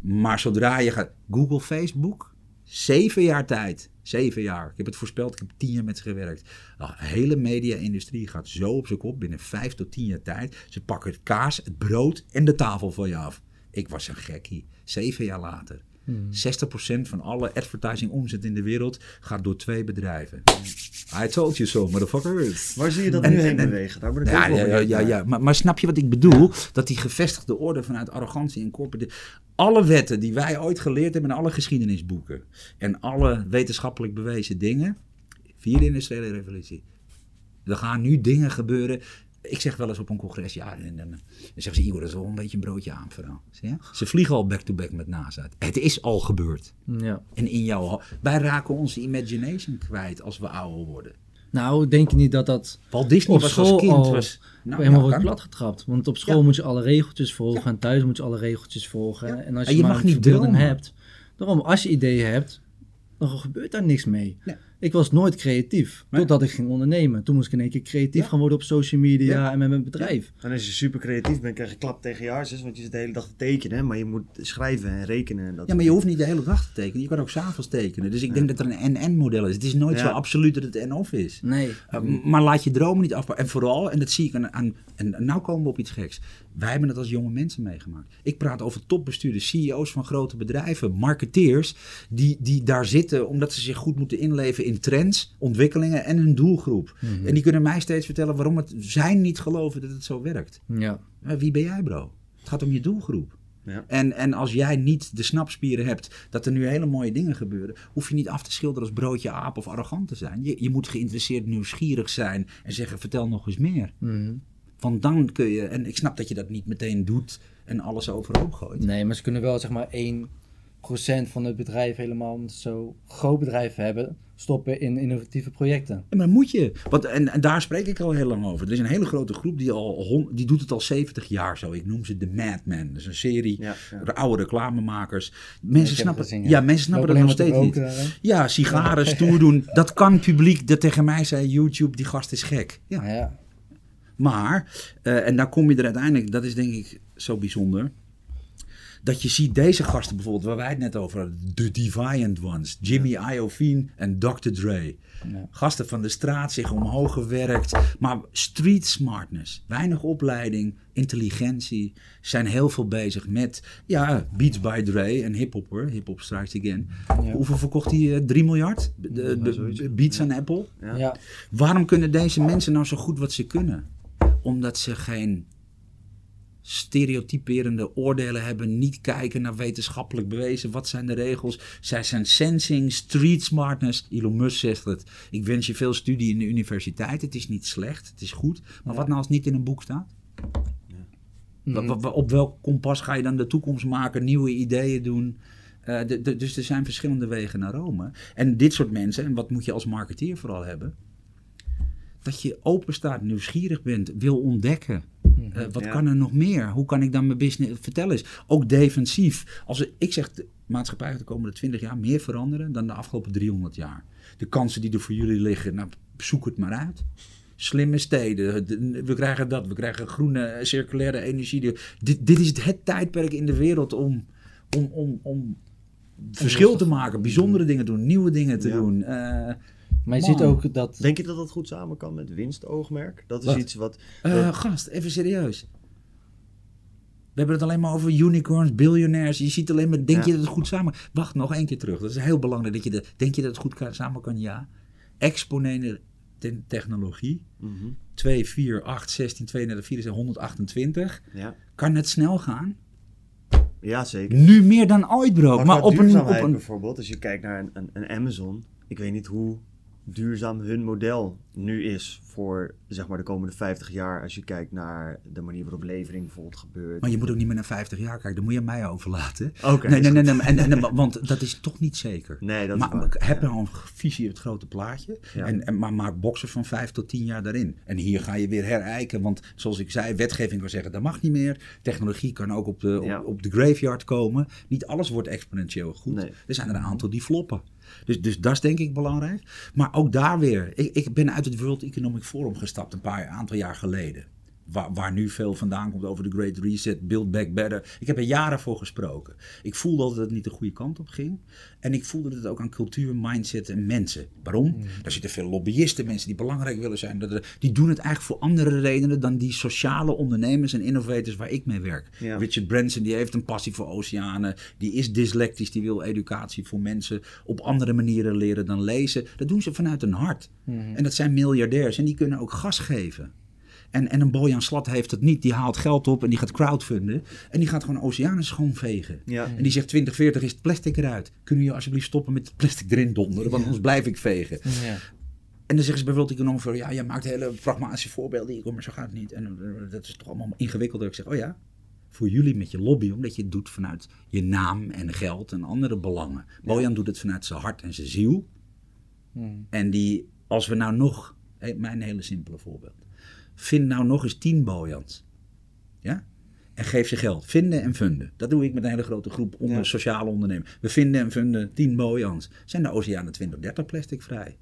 [SPEAKER 1] Maar zodra je gaat... Google, Facebook, zeven jaar tijd. Zeven jaar. Ik heb het voorspeld, ik heb tien jaar met ze gewerkt. Nou, de hele media-industrie gaat zo op zijn kop binnen vijf tot tien jaar tijd. Ze pakken het kaas, het brood en de tafel van je af. Ik was een gekkie. Zeven jaar later. 60% van alle advertising omzet in de wereld gaat door twee bedrijven. I told you so, motherfuckers.
[SPEAKER 2] Waar zie je dat
[SPEAKER 1] En-
[SPEAKER 2] nu
[SPEAKER 1] en-
[SPEAKER 2] heen
[SPEAKER 1] en-
[SPEAKER 2] bewegen? Daar ik
[SPEAKER 1] Ja, ja, ja. Maar, maar snap je wat ik bedoel? Dat die gevestigde orde vanuit arrogantie en corporate... Alle wetten die wij ooit geleerd hebben in alle geschiedenisboeken... en alle wetenschappelijk bewezen dingen... vierde industriële revolutie. Er gaan nu dingen gebeuren... Ik zeg wel eens op een congres, ja, en dan, dan zeggen ze, Igor, dat is wel een beetje een broodje aan verhaal. Zie je? Ze vliegen al back-to-back met NASA. Het is al gebeurd.
[SPEAKER 3] Ja.
[SPEAKER 1] En in jouw, wij raken onze imagination kwijt als we ouder worden.
[SPEAKER 3] Nou, denk je niet dat dat
[SPEAKER 1] Walt Disney
[SPEAKER 3] op
[SPEAKER 1] was
[SPEAKER 3] school
[SPEAKER 1] als kind...
[SPEAKER 3] al
[SPEAKER 1] was, nou,
[SPEAKER 3] helemaal
[SPEAKER 1] ja,
[SPEAKER 3] wordt platgetrapt? Want op school
[SPEAKER 1] Ja.
[SPEAKER 3] moet je alle regeltjes volgen en thuis moet je alle regeltjes volgen.
[SPEAKER 1] Ja.
[SPEAKER 3] En als
[SPEAKER 1] En
[SPEAKER 3] je,
[SPEAKER 1] je
[SPEAKER 3] maar
[SPEAKER 1] mag niet dromen.
[SPEAKER 3] hebt, daarom als je ideeën hebt, dan gebeurt daar niks mee.
[SPEAKER 1] Nee.
[SPEAKER 3] Ik was nooit creatief,
[SPEAKER 1] Nee.
[SPEAKER 3] totdat ik ging ondernemen. Toen moest ik in één keer creatief
[SPEAKER 1] Ja.
[SPEAKER 3] gaan worden op social media
[SPEAKER 1] Ja.
[SPEAKER 3] en met mijn bedrijf.
[SPEAKER 2] En als je super creatief bent, krijg je klap tegen je hartjes. Want je zit de hele dag te tekenen. Maar je moet schrijven en rekenen. En dat
[SPEAKER 1] Ja, maar je hoeft niet de hele dag te tekenen. Je kan ook s'avonds tekenen. Dus ik denk dat er een en-en-model is. Het is nooit zo absoluut dat het en-of is.
[SPEAKER 3] Nee.
[SPEAKER 1] Uh, m- maar laat je dromen niet afpakken. En vooral, en dat zie ik aan, aan... En nou komen we op iets geks. Wij hebben het als jonge mensen meegemaakt. Ik praat over topbestuurders, CEO's van grote bedrijven, marketeers... Die, die daar zitten omdat ze zich goed moeten inleven in trends, ontwikkelingen en hun doelgroep. En die kunnen mij steeds vertellen waarom het zij niet geloven dat het zo werkt.
[SPEAKER 3] Ja.
[SPEAKER 1] Wie ben jij, bro? Het gaat om je doelgroep.
[SPEAKER 2] Ja.
[SPEAKER 1] En, en als jij niet de snapspieren hebt dat er nu hele mooie dingen gebeuren, hoef je niet af te schilderen als broodje aap of arrogant te zijn. Je, je moet geïnteresseerd, nieuwsgierig zijn en zeggen: vertel nog eens meer.
[SPEAKER 3] Mhm.
[SPEAKER 1] Want dan kun je, en ik snap dat je dat niet meteen doet en alles overhoop gooit.
[SPEAKER 3] Nee, maar ze kunnen wel zeg maar 1% van het bedrijf helemaal, omdat ze zo groot bedrijf hebben, stoppen in innovatieve projecten.
[SPEAKER 1] Maar moet je. Want, en, en daar spreek ik al heel lang over. Er is een hele grote groep die, al, hon- die doet het al 70 jaar zo. Ik noem ze de Madmen. Dat is een serie
[SPEAKER 2] Ja, ja.
[SPEAKER 1] de oude reclamemakers. Mensen snappen,
[SPEAKER 3] gezien,
[SPEAKER 1] ja.
[SPEAKER 3] ja.
[SPEAKER 1] mensen snappen dat nog steeds niet.
[SPEAKER 3] daar,
[SPEAKER 1] Ja, sigaren, stoer doen. <laughs> Dat kan publiek. Dat tegen mij zei YouTube, die gast is gek. Ja. Maar, eh, en daar kom je er uiteindelijk, dat is denk ik zo bijzonder. Dat je ziet deze gasten bijvoorbeeld, waar wij het net over hadden, de Deviant Ones, Jimmy Iovine en Dr. Dre.
[SPEAKER 3] Ja.
[SPEAKER 1] Gasten van de straat, zich omhoog gewerkt, maar street smartness, weinig opleiding, intelligentie, zijn heel veel bezig met, ja, Beats by Dre en hip-hop hoor, hip-hop strikes again.
[SPEAKER 3] Ja.
[SPEAKER 1] Hoeveel verkocht hij? eh, 3 miljard? De, de- Beats aan Apple?
[SPEAKER 2] Ja.
[SPEAKER 3] Ja.
[SPEAKER 1] Waarom kunnen deze mensen nou zo goed wat ze kunnen? Omdat ze geen stereotyperende oordelen hebben, niet kijken naar wetenschappelijk bewezen. Wat zijn de regels? Zij zijn sensing, street smartness. Elon Musk zegt het. Ik wens je veel studie in de universiteit. Het is niet slecht, het is goed. Maar wat nou als het niet in een boek staat? Wa- wa- Op welk kompas ga je dan de toekomst maken, nieuwe ideeën doen? Eh, de- de- dus er zijn verschillende wegen naar Rome. En dit soort mensen, en wat moet je als marketeer vooral hebben? Dat je open staat, nieuwsgierig bent, wil ontdekken. Eh, wat
[SPEAKER 2] Ja.
[SPEAKER 1] kan er nog meer? Hoe kan ik dan mijn business... Vertel eens, ook defensief. Als ik zeg, de maatschappij gaat de komende 20 jaar meer veranderen dan de afgelopen 300 jaar. De kansen die er voor jullie liggen, nou, zoek het maar uit. Slimme steden, de- we krijgen dat, we krijgen groene, eh, circulaire energie. Dit, dit is het, tijdperk in de wereld om, om, om, om verschil te maken, bijzondere dingen te doen, nieuwe dingen te
[SPEAKER 2] Ja.
[SPEAKER 1] doen. Eh,
[SPEAKER 3] Maar je
[SPEAKER 1] Man.
[SPEAKER 3] ziet ook dat...
[SPEAKER 2] Denk je dat dat goed samen kan met winstoogmerk? Dat is
[SPEAKER 1] Wat?
[SPEAKER 2] iets wat...
[SPEAKER 1] Eh,
[SPEAKER 2] dat-
[SPEAKER 1] gast, even serieus. We hebben het alleen maar over unicorns, biljonairs. Je ziet alleen maar, denk
[SPEAKER 2] Ja.
[SPEAKER 1] je dat het goed samen... Wacht, nog één keer terug. Dat is heel belangrijk. Dat je de, denk je dat het goed kan- samen kan? Ja. Exponentiële te- technologie.
[SPEAKER 2] Mhm.
[SPEAKER 1] 2, 4, 8, 16, 32, 64, 128.
[SPEAKER 2] ja.
[SPEAKER 1] Kan het snel gaan?
[SPEAKER 2] ja, zeker.
[SPEAKER 1] Nu meer dan ooit, bro.
[SPEAKER 2] Maar,
[SPEAKER 1] op een, op
[SPEAKER 2] duurzaamheid
[SPEAKER 1] een...
[SPEAKER 2] bijvoorbeeld, als je kijkt naar een, een, een Amazon, ik weet niet hoe duurzaam hun model nu is voor zeg maar de komende 50 jaar. Als je kijkt naar de manier waarop levering bijvoorbeeld gebeurt.
[SPEAKER 1] Maar je moet ook niet meer naar 50 jaar kijken. Dat moet je aan mij overlaten.
[SPEAKER 2] Oké,
[SPEAKER 1] nee, nee, nee,
[SPEAKER 2] goed.
[SPEAKER 1] nee. En, en, want dat is toch niet zeker.
[SPEAKER 2] Nee, dat is
[SPEAKER 1] maar heb
[SPEAKER 2] Ja.
[SPEAKER 1] nou een visie op het grote plaatje.
[SPEAKER 2] Ja.
[SPEAKER 1] En, en, maar maak boksen van vijf tot tien jaar daarin. En hier ga je weer herijken. Want zoals ik zei, wetgeving kan zeggen dat mag niet meer. Technologie kan ook op de,
[SPEAKER 2] Ja.
[SPEAKER 1] op, op de graveyard komen. Niet alles wordt exponentieel goed.
[SPEAKER 2] Nee.
[SPEAKER 1] Er zijn er een aantal die floppen. Dus, dus dat is denk ik belangrijk. Maar ook daar weer. Ik, ik ben uit het World Economic Forum gestapt een paar aantal jaar geleden. Waar, waar nu veel vandaan komt over de Great Reset, Build Back Better. Ik heb er jaren voor gesproken. Ik voelde dat het niet de goede kant op ging. En ik voelde het ook aan cultuur, mindset en mensen. Waarom? Daar zitten veel lobbyisten, mensen die belangrijk willen zijn. Dat er- Die doen het eigenlijk voor andere redenen dan die sociale ondernemers en innovators waar ik mee werk.
[SPEAKER 2] Ja.
[SPEAKER 1] Richard Branson die heeft een passie voor oceanen. Die is dyslectisch, die wil educatie voor mensen op andere manieren leren dan lezen. Dat doen ze vanuit hun hart. En dat zijn miljardairs en die kunnen ook gas geven. En, en een Bojan Slat heeft het niet. Die haalt geld op en die gaat crowdfunden. En die gaat gewoon oceanen schoonvegen.
[SPEAKER 2] Ja.
[SPEAKER 1] En die zegt 2040 is het plastic eruit. Kunnen jullie alsjeblieft stoppen met het plastic erin donderen? Want anders blijf ik vegen.
[SPEAKER 3] Ja.
[SPEAKER 1] En dan zeggen ze bijvoorbeeld economen voor... Ja, jij maakt hele pragmatische voorbeelden. Ik kom, maar zo gaat het niet. En eh, dat is toch allemaal ingewikkelder. Ik zeg, oh ja, voor jullie met je lobby. Omdat je het doet vanuit je naam en geld en andere belangen. Bojan doet het vanuit zijn hart en zijn ziel.
[SPEAKER 3] Hmm.
[SPEAKER 1] En die, als we nou nog... Mijn hele simpele voorbeeld. Vind nou nog eens tien Bojans. Ja? En geef ze geld. Vinden en funden. Dat doe ik met een hele grote groep onder
[SPEAKER 2] Ja.
[SPEAKER 1] sociale ondernemers. We vinden en funden 10 Bojans. Zijn de oceanen 2030 plastic vrij?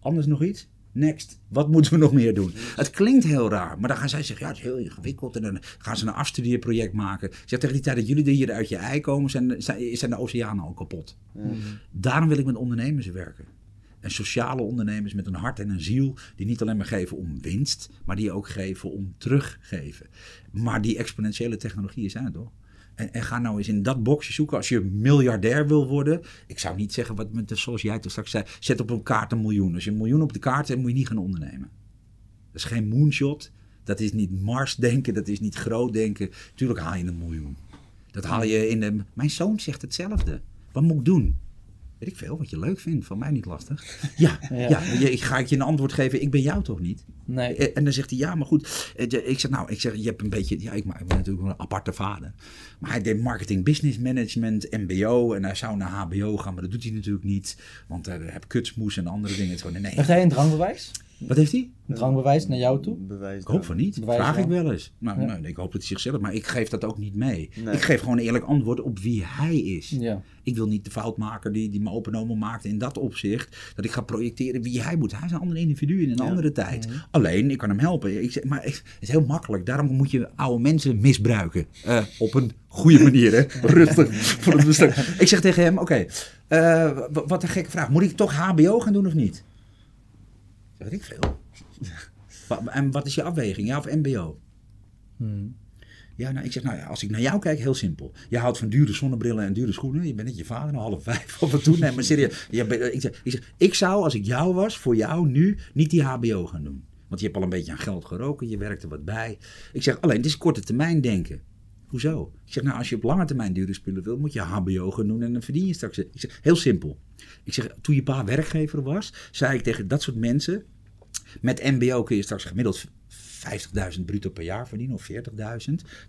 [SPEAKER 1] Anders nog iets? Next. Wat moeten we nog meer doen? Het klinkt heel raar, maar dan gaan zij zeggen: ja, het is heel ingewikkeld. En dan gaan ze een afstudeerproject maken. Ik zeg tegen die tijd dat jullie er hier uit je ei komen, zijn, zijn de oceanen al kapot. Daarom wil ik met ondernemers werken. En sociale ondernemers met een hart en een ziel, die niet alleen maar geven om winst, maar die ook geven om teruggeven. Maar die exponentiële technologieën zijn het toch? En, en ga nou eens in dat boxje zoeken als je miljardair wil worden. Ik zou niet zeggen, wat met zoals jij toen straks zei, zet op een kaart een miljoen. Als je een miljoen op de kaart zet, moet je niet gaan ondernemen. Dat is geen moonshot. Dat is niet Mars denken, dat is niet groot denken. Tuurlijk haal je een miljoen. Dat haal je in de... Mijn zoon zegt hetzelfde. Wat moet ik doen? Weet ik veel, wat je leuk vindt. Van mij niet lastig. <laughs> Ja, ja.
[SPEAKER 3] Ja.
[SPEAKER 1] je, ik ga ik je een antwoord geven. Ik ben jou toch niet?
[SPEAKER 3] Nee.
[SPEAKER 1] Eh, En dan zegt hij, ja, maar goed. Eh, Ik zeg, nou, ik zeg, je hebt een beetje... Ja, ik, maar ik ben natuurlijk een aparte vader. Maar hij deed marketing, business management, mbo. En hij zou naar hbo gaan, maar dat doet hij natuurlijk niet. Want hij heb kutsmoes en andere dingen. Nee,
[SPEAKER 3] Heeft hij een drangbewijs?
[SPEAKER 1] Wat heeft hij?
[SPEAKER 3] Een drangbewijs naar jou toe?
[SPEAKER 2] Bewijs
[SPEAKER 1] Ik hoop van niet.
[SPEAKER 3] Bewijs
[SPEAKER 1] Vraag ik
[SPEAKER 3] wel.
[SPEAKER 1] eens. Nou,
[SPEAKER 3] Ja.
[SPEAKER 1] nou, ik hoop dat hij zichzelf... Maar ik geef dat ook niet mee.
[SPEAKER 2] Nee.
[SPEAKER 1] Ik geef gewoon een eerlijk antwoord op wie hij is.
[SPEAKER 3] Ja.
[SPEAKER 1] Ik wil niet de fout maken die, die mijn open oma maakte in dat opzicht. Dat ik ga projecteren wie hij moet. Hij is een ander individu in een andere tijd. Alleen, ik kan hem helpen. Ik zeg, maar het is heel makkelijk. Daarom moet je oude mensen misbruiken. Eh, op een goede manier, hè. <laughs> Rustig. Voor het ik zeg tegen hem, oké. eh, wat een gekke vraag. Moet ik toch hbo gaan doen of niet? Weet ik veel. <laughs> En wat is je afweging? Ja of mbo?
[SPEAKER 3] Hmm.
[SPEAKER 1] Ja, nou, ik zeg, nou ja, als ik naar jou kijk, heel simpel. Je houdt van dure zonnebrillen en dure schoenen. Je bent net je vader, een half vijf of wat toen. Nee, maar serieus. Je bent- ik, zeg, ik zeg, ik zou, als ik jou was, voor jou nu niet die hbo gaan doen. Want je hebt al een beetje aan geld geroken, je werkt er wat bij. Ik zeg, alleen, het is korte termijn denken. Hoezo? Ik zeg, nou, als je op lange termijn dure spullen wil, moet je hbo gaan doen en dan verdien je straks. Ik zeg, heel simpel. Ik zeg, toen je pa werkgever was, zei ik tegen dat soort mensen, met MBO kun je straks gemiddeld 50.000 bruto per jaar verdienen of 40.000.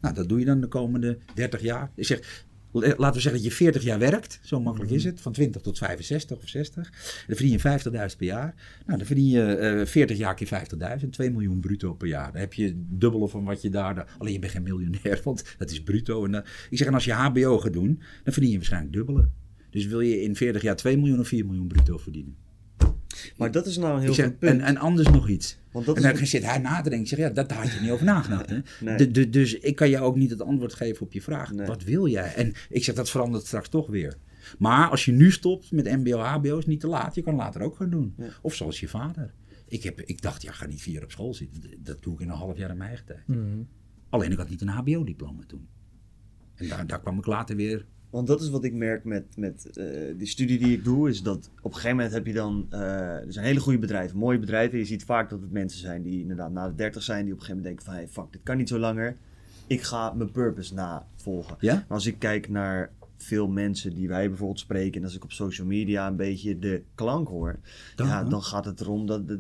[SPEAKER 1] Nou, dat doe je dan de komende 30 jaar. Ik zeg, laten we zeggen dat je 40 jaar werkt. Zo makkelijk is het. Van 20 tot 65 of 60. Dan verdien je 50.000 per jaar. Nou, dan verdien je eh 40 jaar keer 50.000. 2 miljoen bruto per jaar. Dan heb je dubbele van wat je daar... Alleen je bent geen miljonair, <laughs> want dat is bruto. En, dan- ik zeg, en als je HBO gaat doen, dan verdien je waarschijnlijk dubbele. Dus wil je in 40 jaar 2 miljoen of 4 miljoen bruto verdienen?
[SPEAKER 2] Maar dat is nou een heel
[SPEAKER 1] zeg,
[SPEAKER 2] goed punt.
[SPEAKER 1] en, en anders nog iets.
[SPEAKER 2] Want dat
[SPEAKER 1] en
[SPEAKER 2] is
[SPEAKER 1] dan zit hij na te denken. Ik zeg, ja, dat, daar had je niet over nagedacht. Hè? <laughs>
[SPEAKER 2] Nee.
[SPEAKER 1] De- de- dus ik kan jou ook niet het antwoord geven op je vraag.
[SPEAKER 2] Nee.
[SPEAKER 1] Wat wil jij? En ik zeg, dat verandert straks toch weer. Maar als je nu stopt met mbo, hbo, is niet te laat. Je kan later ook gaan doen. Of zoals je vader. Ik, heb, ik dacht, ja, ga niet vier jaar op school zitten. Dat doe ik in een half jaar in mijn eigen tijd.
[SPEAKER 3] Hmm.
[SPEAKER 1] Alleen ik had niet een hbo-diploma toen. En daar, daar kwam ik later weer.
[SPEAKER 2] Want dat is wat ik merk met, met eh, die studie die ik doe, is dat op een gegeven moment heb je dan, eh, er zijn hele goede bedrijven, mooie bedrijven. Je ziet vaak dat het mensen zijn die inderdaad na de 30 zijn, die op een gegeven moment denken van, hey, fuck, dit kan niet zo langer. Ik ga mijn purpose navolgen.
[SPEAKER 1] Ja?
[SPEAKER 2] Maar als ik kijk naar veel mensen die wij bijvoorbeeld spreken, en als ik op social media een beetje de klank hoor,
[SPEAKER 1] Dan,
[SPEAKER 2] ja, dan gaat het erom dat, dat,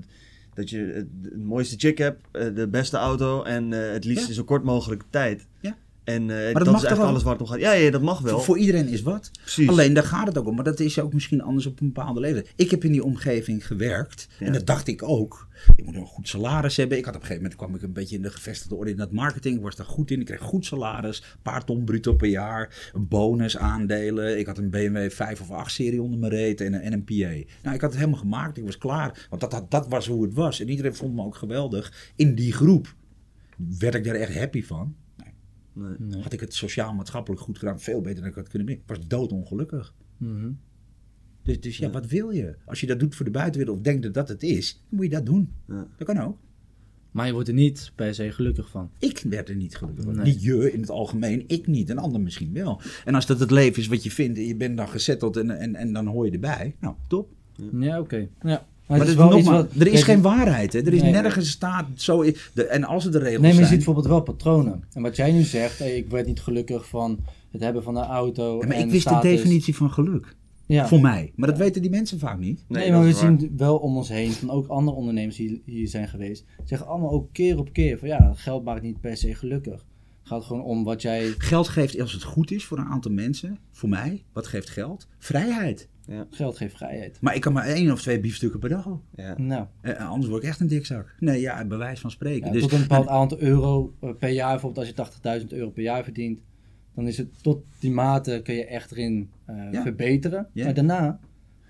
[SPEAKER 2] dat je het, het mooiste chick hebt, eh, de beste auto en het liefst
[SPEAKER 1] Ja.
[SPEAKER 2] in zo kort mogelijke tijd.
[SPEAKER 1] Ja.
[SPEAKER 2] En eh,
[SPEAKER 1] dat
[SPEAKER 2] dat,
[SPEAKER 1] mag
[SPEAKER 2] is alles waar het om gaat. Ja, ja, dat mag wel.
[SPEAKER 1] Voor, voor iedereen is wat.
[SPEAKER 2] Precies.
[SPEAKER 1] Alleen daar gaat het ook om. Maar dat is ook misschien anders op een bepaalde leeftijd. Ik heb in die omgeving gewerkt. En dat dacht ik ook. Ik moet een goed salaris hebben. Ik had op een gegeven moment kwam ik een beetje in de gevestigde orde in dat marketing. Ik was daar goed in. Ik kreeg goed salaris. Een paar ton bruto per jaar. Een bonus aandelen. Ik had een BMW 5 of 8 serie onder mijn reet. En een, en een PA. Nou, ik had het helemaal gemaakt. Ik was klaar. Want dat, dat, dat was hoe het was. En iedereen vond me ook geweldig. In die groep werd ik daar echt happy van. Nee.
[SPEAKER 2] Nee.
[SPEAKER 1] Had ik het sociaal-maatschappelijk goed gedaan, veel beter dan ik had kunnen doen. Ik was doodongelukkig.
[SPEAKER 3] Mhm.
[SPEAKER 1] Dus, dus ja, wat wil je? Als je dat doet voor de buitenwereld of denkt dat dat het is, dan moet je dat doen.
[SPEAKER 2] Ja.
[SPEAKER 1] Dat kan ook.
[SPEAKER 3] Maar je wordt er niet per se gelukkig van.
[SPEAKER 1] Ik werd er niet gelukkig van.
[SPEAKER 3] Nee.
[SPEAKER 1] Niet je in het algemeen, ik niet. Een ander misschien wel. En als dat het leven is wat je vindt en je bent dan gezetteld en, en, en dan hoor je erbij. Nou, top.
[SPEAKER 3] Ja, oké. Ja. Maar,
[SPEAKER 1] Maar,
[SPEAKER 3] het is wel iets
[SPEAKER 1] nogmaals,
[SPEAKER 3] wat...
[SPEAKER 1] er is geen waarheid. Hè? Er is
[SPEAKER 3] Nee.
[SPEAKER 1] nergens staat zo... De, en als het de regels
[SPEAKER 3] Nee, maar je ziet
[SPEAKER 1] zijn...
[SPEAKER 3] bijvoorbeeld wel patronen. En wat jij nu zegt, hey, ik werd niet gelukkig van het hebben van een auto.
[SPEAKER 1] Ja, maar
[SPEAKER 3] en
[SPEAKER 1] ik wist
[SPEAKER 3] status.
[SPEAKER 1] de definitie van geluk.
[SPEAKER 3] Ja.
[SPEAKER 1] Voor mij. Maar dat weten die mensen vaak niet.
[SPEAKER 3] Nee,
[SPEAKER 2] Nee,
[SPEAKER 3] maar we
[SPEAKER 2] waar.
[SPEAKER 3] zien wel om ons heen van ook andere ondernemers die hier zijn geweest. Zeggen allemaal ook keer op keer van ja, geld maakt niet per se gelukkig. Het gaat gewoon om wat jij.
[SPEAKER 1] Geld geeft, als het goed is voor een aantal mensen, voor mij, wat geeft geld? Vrijheid.
[SPEAKER 3] Geld geeft vrijheid.
[SPEAKER 1] Maar ik kan maar één of twee biefstukken per dag op.
[SPEAKER 2] Ja.
[SPEAKER 3] Nou,
[SPEAKER 1] Eh, anders word ik echt een dikzak. Nee, ja, bij wijze van spreken.
[SPEAKER 3] ja,
[SPEAKER 1] dus,
[SPEAKER 3] tot een bepaald aantal euro eh, per jaar, bijvoorbeeld als je 80.000 euro per jaar verdient, dan is het tot die mate kun je echt erin eh,
[SPEAKER 1] Ja.
[SPEAKER 3] verbeteren.
[SPEAKER 1] Ja.
[SPEAKER 3] Maar daarna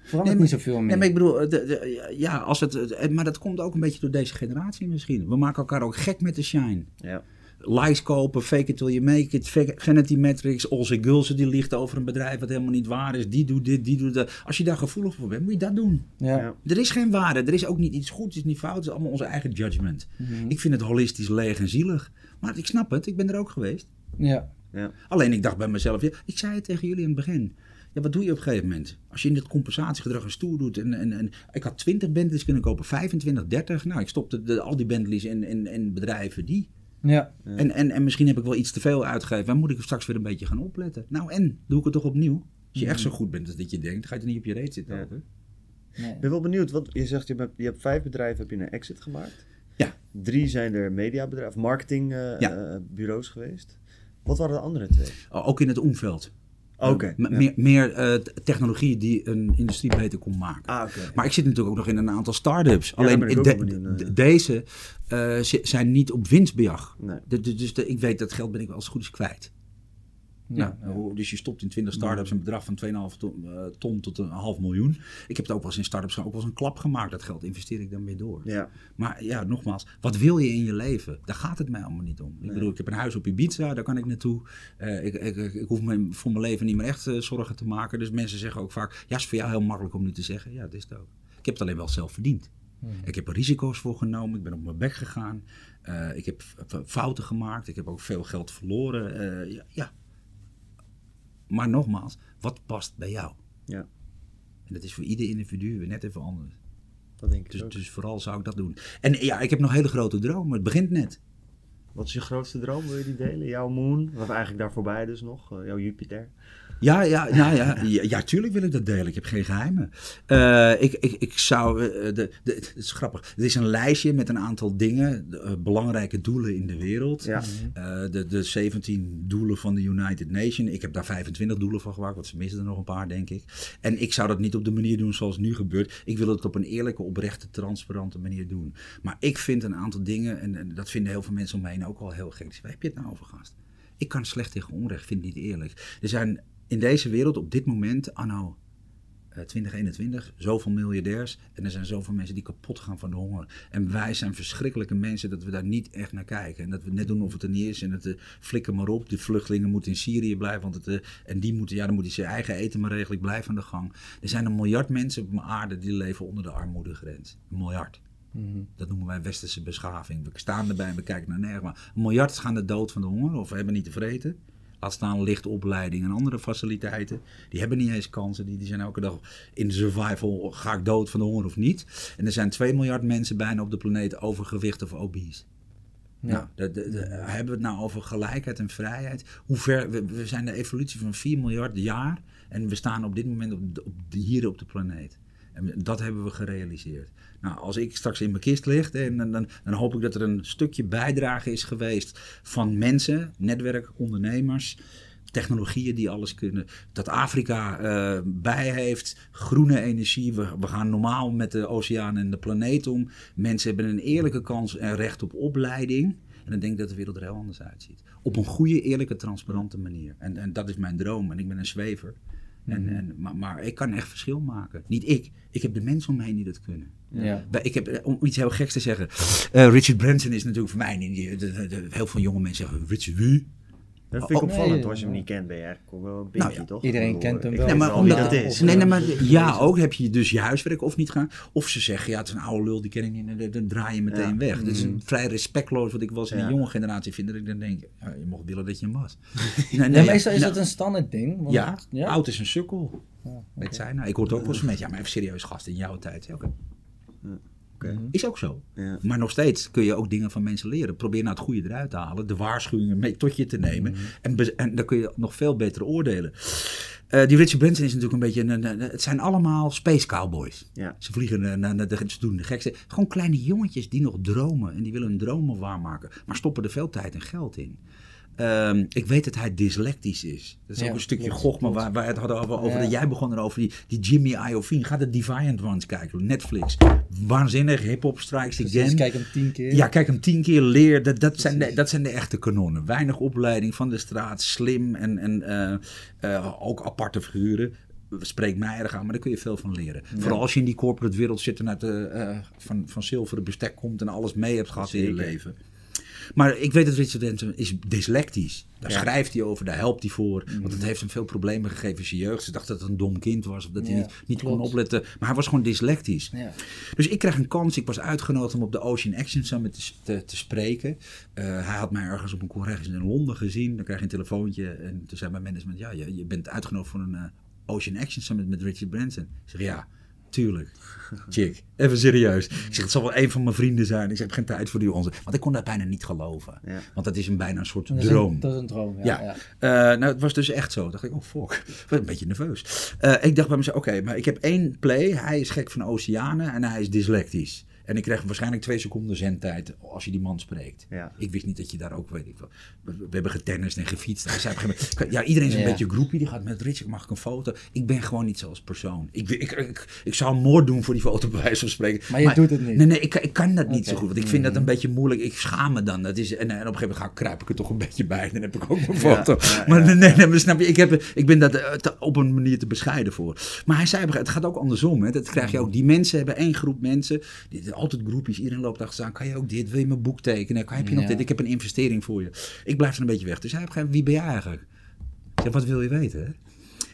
[SPEAKER 3] verandert
[SPEAKER 1] Nee, maar-
[SPEAKER 3] niet zoveel meer.
[SPEAKER 1] Nee, maar ik bedoel, de- de- ja, als het, maar dat komt ook een beetje door deze generatie misschien. We maken elkaar ook gek met de shine.
[SPEAKER 2] Ja.
[SPEAKER 1] Likes kopen, fake it till you make it, vanity metrics, Olse Gulsen die liegt over een bedrijf wat helemaal niet waar is. Die doet dit, die doet dat. Als je daar gevoelig voor bent, moet je dat doen.
[SPEAKER 3] ja.
[SPEAKER 2] Ja.
[SPEAKER 1] Er is geen waarde, er is ook niet iets goed, het is niet fout, het is allemaal onze eigen judgment.
[SPEAKER 3] Mhm.
[SPEAKER 1] Ik vind het holistisch leeg en zielig. Maar ik snap het, ik ben er ook geweest.
[SPEAKER 3] ja.
[SPEAKER 2] Ja.
[SPEAKER 1] Alleen ik dacht bij mezelf, ja, ik zei het tegen jullie in het begin. Ja, wat doe je op een gegeven moment? Als je in dit compensatiegedrag een stoer doet. En, en, en, ik had 20 Bentleys kunnen kopen, 25, 30. Nou, ik stopte de, al die Bentleys in, in, in bedrijven die.
[SPEAKER 3] Ja.
[SPEAKER 1] En, en, en misschien heb ik wel iets te veel uitgegeven. Waar moet ik straks weer een beetje gaan opletten? Nou en, doe ik het toch opnieuw? Als je echt zo goed bent als dat je denkt, ga je er niet op je reet zitten.
[SPEAKER 2] Ja.
[SPEAKER 3] Nee.
[SPEAKER 2] Ik ben wel benieuwd, want je zegt je hebt, je hebt vijf bedrijven heb je een exit gemaakt.
[SPEAKER 1] Ja.
[SPEAKER 2] Drie zijn er mediabedrijven, marketingbureaus
[SPEAKER 1] Ja.
[SPEAKER 2] geweest. Wat waren de andere twee?
[SPEAKER 1] Oh, Ook in het omveld.
[SPEAKER 2] Ja.
[SPEAKER 1] Meer, meer eh, technologie die een industrie beter kon maken.
[SPEAKER 2] Ah.
[SPEAKER 1] Maar ik zit natuurlijk ook nog in een aantal start-ups. Alleen de-
[SPEAKER 2] benieuwd
[SPEAKER 1] de-
[SPEAKER 2] ja.
[SPEAKER 1] deze eh, zi- zijn niet op winstbejag.
[SPEAKER 2] Nee.
[SPEAKER 1] De- dus ik weet dat geld ben ik wel als het goed is kwijt.
[SPEAKER 3] Ja.
[SPEAKER 1] Nou, dus je stopt in 20 start-ups een bedrag van 2,5 ton, eh, ton tot een half miljoen. Ik heb het ook wel eens in start-ups ook wel eens een klap gemaakt. Dat geld investeer ik dan weer door.
[SPEAKER 2] Ja.
[SPEAKER 1] Maar ja, nogmaals, wat wil je in je leven? Daar gaat het mij allemaal niet om. Ik bedoel, ik heb een huis op Ibiza, daar kan ik naartoe. Eh, ik, ik, ik, ik hoef me voor mijn leven niet meer echt eh, zorgen te maken. Dus mensen zeggen ook vaak, ja, is voor jou heel makkelijk om nu te zeggen. Ja, dat is het ook. Ik heb het alleen wel zelf verdiend. Ik heb er risico's voor genomen, ik ben op mijn bek gegaan. Ik heb fouten gemaakt, ik heb ook veel geld verloren. Ja, ja. Maar nogmaals, wat past bij jou?
[SPEAKER 2] Ja.
[SPEAKER 1] En dat is voor ieder individu weer net even anders.
[SPEAKER 2] Dat denk ik
[SPEAKER 1] Dus,
[SPEAKER 2] ook.
[SPEAKER 1] dus vooral zou ik dat doen. En ja, ik heb nog hele grote dromen. Het begint net.
[SPEAKER 2] Wat is je grootste droom? Wil je die delen? Jouw moon? Of eigenlijk daar voorbij dus nog? eh, jouw Jupiter?
[SPEAKER 1] Ja, ja, nou ja, <laughs> ja, ja, tuurlijk wil ik dat delen. Ik heb geen geheimen. Eh, ik, ik, ik zou, eh, de, de, het is grappig. Er is een lijstje met een aantal dingen, de, belangrijke doelen in de wereld.
[SPEAKER 2] Ja.
[SPEAKER 1] De, de 17 doelen van de United Nations. Ik heb daar 25 doelen van gemaakt, want ze missen er nog een paar, denk ik. En ik zou dat niet op de manier doen zoals nu gebeurt. Ik wil het op een eerlijke, oprechte, transparante manier doen. Maar ik vind een aantal dingen, en, en dat vinden heel veel mensen om me ook wel heel gek. Waar heb je het nou over, gast? Ik kan slecht tegen onrecht, vind het niet eerlijk. Er zijn in deze wereld op dit moment, anno eh, 2021, zoveel miljardairs. En er zijn zoveel mensen die kapot gaan van de honger. En wij zijn verschrikkelijke mensen dat we daar niet echt naar kijken. En dat we net doen of het er niet is. En dat uh, flikker maar op. De vluchtelingen moeten in Syrië blijven. Want het, uh, en die moeten, ja, dan moeten ze eigen eten maar regelen. Ik blijf aan de gang. Er zijn een miljard mensen op aarde die leven onder de armoedegrens. Een miljard.
[SPEAKER 3] Mm
[SPEAKER 1] Dat noemen wij westerse beschaving. We staan erbij en we kijken naar nergens. Maar een miljard gaan de dood van de honger of hebben niet te vreten. Laat staan lichte opleiding en andere faciliteiten. Die hebben niet eens kansen. Die, die zijn elke dag in de survival. Ga ik dood van de honger of niet? En er zijn 2 miljard mensen bijna op de planeet overgewicht of obese. Ja. Nou, de, de, de, hebben we het nou over gelijkheid en vrijheid? Hoe ver, we, we zijn de evolutie van 4 miljard jaar. En we staan op dit moment op, op de, hier op de planeet. En dat hebben we gerealiseerd. Nou, als ik straks in mijn kist lig, dan, dan, dan, hoop ik dat er een stukje bijdrage is geweest van mensen, netwerk, ondernemers, technologieën die alles kunnen. Dat Afrika uh, bij heeft, groene energie. We, we, gaan normaal met de oceaan en de planeet om. Mensen hebben een eerlijke kans en recht op opleiding. En dan denk ik dat de wereld er heel anders uitziet. Op een goede, eerlijke, transparante manier. En, en dat is mijn droom. En ik ben een zwever. En, en, maar, maar, ik kan echt verschil maken. Niet ik. Ik heb de mensen om me heen die dat kunnen.
[SPEAKER 3] Ja.
[SPEAKER 1] Ik heb, om iets heel geks te zeggen. Uh, Richard Branson is natuurlijk voor mij. Die, de, de, de, heel veel jonge mensen zeggen: Richard wie?
[SPEAKER 2] Dat vind ik oh, opvallend. Nee, als je hem niet kent, ben je eigenlijk ook wel een beetje, nou, ja. toch?
[SPEAKER 3] Iedereen kent hem wel.
[SPEAKER 1] Nee, maar omdat dat is. Nee, nee, maar ja, ook heb je dus je huiswerk of niet gaan. Of ze zeggen, ja, het is een oude lul, die ken ik niet. Dan, dan draai je meteen ja. weg. Mm. Dat is vrij respectloos wat ik wel eens in de jonge generatie vind. Dat ik dan denk, ja, je mocht willen dat je hem was. <laughs>
[SPEAKER 3] nee, nee, meestal is dat een standaard ding.
[SPEAKER 1] Want, ja, ja, oud is een sukkel. Okay. Weet zij nou? Ik hoor het ook wel eens met, ja, maar even serieus gast in jouw tijd. Ja, okay. Okay. Is ook zo. Ja. Maar nog steeds kun je ook dingen van mensen leren. Probeer nou het goede eruit te halen. De waarschuwingen mee tot je te nemen. Mm -hmm. en, en, dan kun je nog veel beter oordelen. Uh, die Richard Branson is natuurlijk een beetje... Een, een, het zijn allemaal space cowboys.
[SPEAKER 2] Ja.
[SPEAKER 1] Ze vliegen naar de, ze doen de gekste... Gewoon kleine jongetjes die nog dromen. En die willen hun dromen waarmaken. Maar stoppen er veel tijd en geld in. Um, ik weet dat hij dyslectisch is. Dat is ja, ook een stukje gochma waar wij het hadden over. over ja. dat jij begon erover. Die, die Jimmy Iovine. Ga de Defiant Ones kijken. Netflix. Waanzinnig. Hip-hop strikes
[SPEAKER 3] Precies,
[SPEAKER 1] again.
[SPEAKER 3] Kijk hem tien keer.
[SPEAKER 1] Ja, kijk hem tien keer. Leer. Dat, dat, zijn, de, dat zijn de echte kanonnen. Weinig opleiding van de straat. Slim en, en uh, uh, ook aparte figuren spreekt mij erg aan, maar daar kun je veel van leren. Ja. Vooral als je in die corporate wereld zit en uit de, uh, van, van zilveren bestek komt en alles mee hebt gehad Zeker. in je leven. Maar ik weet dat Richard Denton is dyslectisch. Daar ja. schrijft hij over, daar helpt hij voor. Mm. Want het heeft hem veel problemen gegeven in zijn jeugd. Ze dacht dat het een dom kind was. Of dat hij niet, niet kon opletten. Maar hij was gewoon dyslectisch.
[SPEAKER 3] Ja.
[SPEAKER 1] Dus ik kreeg een kans. Ik was uitgenodigd om op de Ocean Action Summit te, te, te spreken. Uh, hij had mij ergens op een congres in Londen gezien. Dan kreeg je een telefoontje. En toen zei mijn management, ja, je, je bent uitgenodigd voor een uh, Ocean Action Summit met Richard Branson. Ik zeg, ja, tuurlijk. Chick, even serieus. Ik zeg, het zal wel een van mijn vrienden zijn. Ik zeg, ik heb geen tijd voor die onze. Want ik kon dat bijna niet geloven.
[SPEAKER 2] Ja.
[SPEAKER 1] Want dat is een bijna een soort
[SPEAKER 3] Dat is een-
[SPEAKER 1] droom.
[SPEAKER 3] dat is een droom, ja.
[SPEAKER 1] Ja,
[SPEAKER 3] ja.
[SPEAKER 1] Eh, nou, het was dus echt zo. dacht ik, oh fuck. Ik werd een beetje nerveus. Eh, ik dacht bij mezelf, oké, maar ik heb één play. Hij is gek van oceanen en hij is dyslectisch. En ik kreeg waarschijnlijk twee seconden zendtijd als je die man spreekt.
[SPEAKER 2] Ja.
[SPEAKER 1] Ik wist niet dat je daar ook, weet ik wel. We, we hebben getennist en gefietst. Zei gegeven ja, iedereen is een
[SPEAKER 3] Ja.
[SPEAKER 1] beetje groepie. Die gaat met Rich, mag ik een foto? Ik ben gewoon niet zo als persoon. Ik, ik, ik, ik zou moord doen voor die foto bij wijze van spreken.
[SPEAKER 3] Maar je doet het niet.
[SPEAKER 1] Nee, nee, ik, ik kan dat niet zo goed. Want ik vind dat een beetje moeilijk. Ik schaam me dan. Dat is, en, en op een gegeven moment ga ik, kruip ik er toch een beetje bij. Dan heb ik ook mijn foto.
[SPEAKER 2] ja,
[SPEAKER 1] maar nee, nee, nee, snap je? Ik, heb, ik ben dat eh, op een manier te bescheiden voor. Maar hij zei, het gaat ook andersom. Hè. Dat krijg je ook. Die mensen hebben één groep mensen. Die, altijd groepjes. Iedereen loopt achter aan. Kan je ook dit? Wil je mijn boek tekenen? Kan, heb je nog dit? Ik heb een investering voor je. Ik blijf er een beetje weg. Dus hij heeft wie ben jij eigenlijk? Ik zeg, wat wil je weten?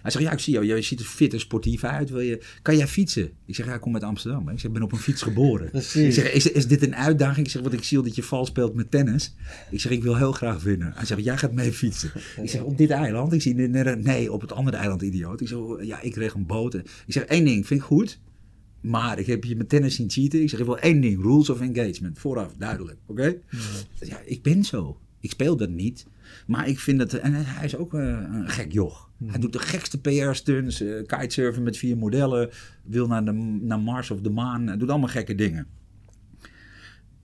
[SPEAKER 1] Hij zegt, ja, ik zie jou. Je ziet er fit en sportief uit. Wil je, kan jij fietsen? Ik zeg, ja, ik kom uit Amsterdam. Ik zeg, ben op een fiets geboren. <laughs> Ik zeg, is, is dit een uitdaging? Ik zeg, want ik zie dat je vals speelt met tennis. Ik zeg, ik wil heel graag winnen. Hij zegt, jij gaat mee fietsen. Ik zeg, op dit eiland? Ik zie, nee, op het andere eiland, idioot. Ik zeg, ja, ik kreeg een boot. Ik zeg, één ding, vind ik goed. Maar ik heb je met tennis zien cheaten. Ik zeg, ik wil één ding, rules of engagement. Vooraf, duidelijk, oké? Ja, ik ben zo. Ik speel dat niet. Maar ik vind dat... En hij is ook eh, een gek joch. Hij doet de gekste PR-stunts. eh, kitesurfen met vier modellen. Wil naar, de, naar Mars of de maan. Hij doet allemaal gekke dingen.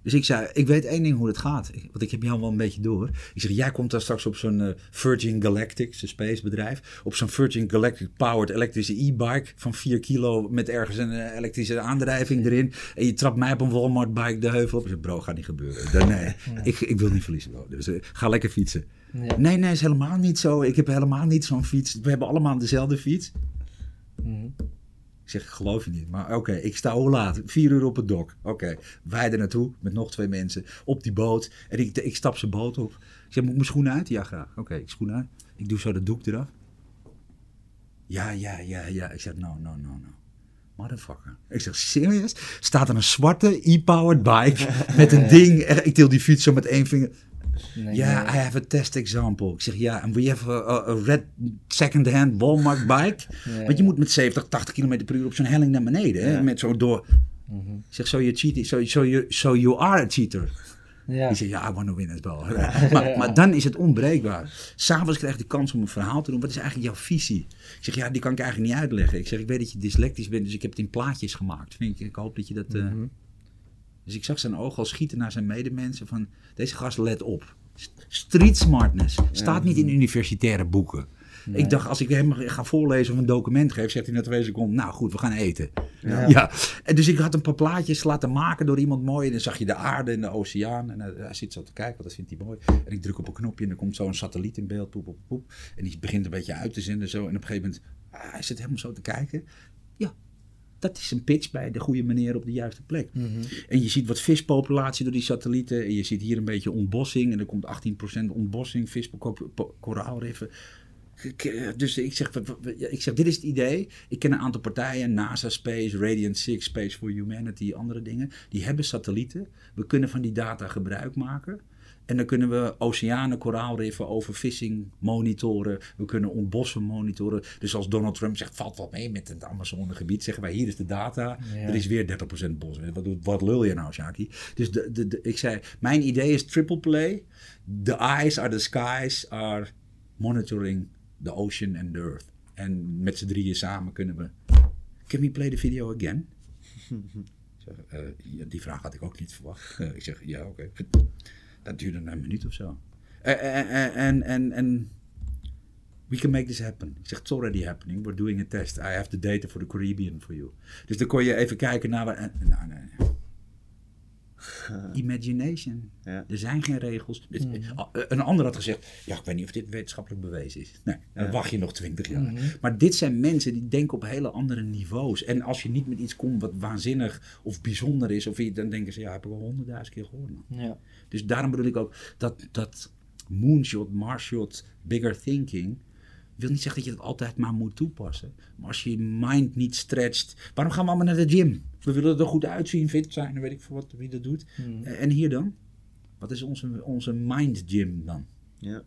[SPEAKER 1] Dus ik zei, ik weet één ding hoe het gaat. Want ik heb jou wel een beetje door. Ik zeg, jij komt daar straks op zo'n eh, Virgin Galactic, zijn spacebedrijf. Op zo'n Virgin Galactic powered elektrische e-bike van 4 kilo met ergens een eh, elektrische aandrijving erin. En je trapt mij op een Walmart bike de heuvel op. Ik zeg, bro, gaat niet gebeuren. Dan, nee, ik, ik wil niet verliezen, bro. Dus eh, ga lekker fietsen.
[SPEAKER 3] Ja.
[SPEAKER 1] Nee, nee, is helemaal niet zo. Ik heb helemaal niet zo'n fiets. We hebben allemaal dezelfde fiets.
[SPEAKER 3] Mhm.
[SPEAKER 1] Ik zeg, geloof je niet. Maar oké, ik sta hoe laat? Vier uur op het dok. Oké, wij er naartoe met nog twee mensen op die boot. En ik, ik stap zijn boot op. Ik zeg, moet ik mijn schoenen uit? Ja, graag. Oké, ik schoenen uit. Ik doe zo dat doek eraf. Ja, ja, ja, ja. Ik zeg, no, no, no, no. Motherfucker. Ik zeg, serieus? Staat er een zwarte e-powered bike <laughs> met een ding. Ik til die fiets zo met één vinger.
[SPEAKER 3] Nee,
[SPEAKER 1] Ja,
[SPEAKER 3] nee.
[SPEAKER 1] I have a test example. Ik zeg, ja, and we have a, red second-hand Walmart bike. <laughs> Want je moet met 70, 80 km per uur op zo'n helling naar beneden. Hè? Met zo door.
[SPEAKER 3] Mhm.
[SPEAKER 1] Ik zeg, so you, cheat, so, so, you, so you are a cheater.
[SPEAKER 3] Ja.
[SPEAKER 1] Die zegt, ja, I want to win as well. <laughs> maar, maar dan is het onbreekbaar. S'avonds krijg je de kans om een verhaal te doen. Wat is eigenlijk jouw visie? Ik zeg, ja, die kan ik eigenlijk niet uitleggen. Ik zeg, ik weet dat je dyslectisch bent, dus ik heb het in plaatjes gemaakt. Vind ik, ik hoop dat je dat... eh,
[SPEAKER 3] Mhm.
[SPEAKER 1] Dus ik zag zijn ogen al schieten naar zijn medemensen van... Deze gast, let op. Street smartness staat niet in universitaire boeken. Ik dacht, als ik hem ga voorlezen of een document geef, zegt hij na twee seconden... Nou goed, we gaan eten.
[SPEAKER 2] Ja.
[SPEAKER 1] Ja. En dus ik had een paar plaatjes laten maken door iemand mooi. En dan zag je de aarde en de oceaan. En hij, hij zit zo te kijken, want dat vindt hij mooi. En ik druk op een knopje en er komt zo een satelliet in beeld. Poep, poep, poep. En die begint een beetje uit te zenden zo. En op een gegeven moment, ah, hij zit helemaal zo te kijken. Dat is een pitch bij de goede meneer op de juiste plek.
[SPEAKER 3] Mhm.
[SPEAKER 1] En je ziet wat vispopulatie door die satellieten. En je ziet hier een beetje ontbossing. En er komt 18% ontbossing, viskoraalriffen. Ik, eh, Dus ik zeg, ik zeg, dit is het idee. Ik ken een aantal partijen, NASA Space, Radiant Six, Space for Humanity, andere dingen. Die hebben satellieten. We kunnen van die data gebruik maken. En dan kunnen we oceanen, koraalriffen, overvissing monitoren. We kunnen ontbossen monitoren. Dus als Donald Trump zegt, valt wat mee met het Amazonegebied, zeggen wij, hier is de data.
[SPEAKER 3] Ja.
[SPEAKER 1] Er is weer 30% bos. Wat, doet- wat lul je nou, Shaki? Dus de, de, de- ik zei, mijn idee is triple play. The eyes are the skies are monitoring the ocean and the earth. En met z'n drieën samen kunnen we... Can we play the video again? <laughs> Zeg, eh, die vraag had ik ook niet verwacht. <laughs> Ik zeg, ja, oké. Dat duurde een minuut of zo. Eh, eh, eh, En, en, en, we can make this happen. Ik zeg, it's already happening. We're doing a test. I have the data for the Caribbean for you. Dus dan kon je even kijken naar... waar- en- nou, nee. Imagination.
[SPEAKER 2] Ja.
[SPEAKER 1] Er zijn geen regels. Dus,
[SPEAKER 3] Mhm.
[SPEAKER 1] eh, Een ander had gezegd, ja, ik weet niet of dit wetenschappelijk bewezen is. Nee, dan
[SPEAKER 2] Ja.
[SPEAKER 1] wacht je nog twintig jaar.
[SPEAKER 3] Mhm.
[SPEAKER 1] Maar dit zijn mensen die denken op hele andere niveaus. En als je niet met iets komt wat waanzinnig of bijzonder is, of dan denken ze, ja, heb ik al honderdduizend keer gehoord. man.
[SPEAKER 3] Ja.
[SPEAKER 1] Dus daarom bedoel ik ook dat, dat moonshot, marshot, bigger thinking. wil niet zeggen dat je dat altijd maar moet toepassen. Maar als je je mind niet stretcht. Waarom gaan we allemaal naar de gym? We willen er goed uitzien, fit zijn, weet ik veel wat, wie dat doet.
[SPEAKER 3] Mhm.
[SPEAKER 1] En hier dan? Wat is onze, onze mind gym dan?
[SPEAKER 2] Ja.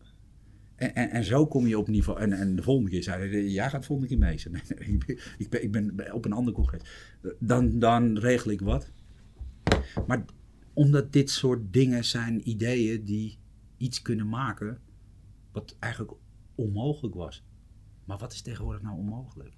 [SPEAKER 1] En, en, en zo kom je op niveau. En, en de volgende keer zei hij: Jij gaat de volgende keer mee. <laughs> Nee, nee, ik, ben, ik, ben, ik ben op een ander congres. Dan, dan regel ik wat. Maar omdat dit soort dingen zijn ideeën die iets kunnen maken. wat eigenlijk onmogelijk was. Maar wat is tegenwoordig nou onmogelijk?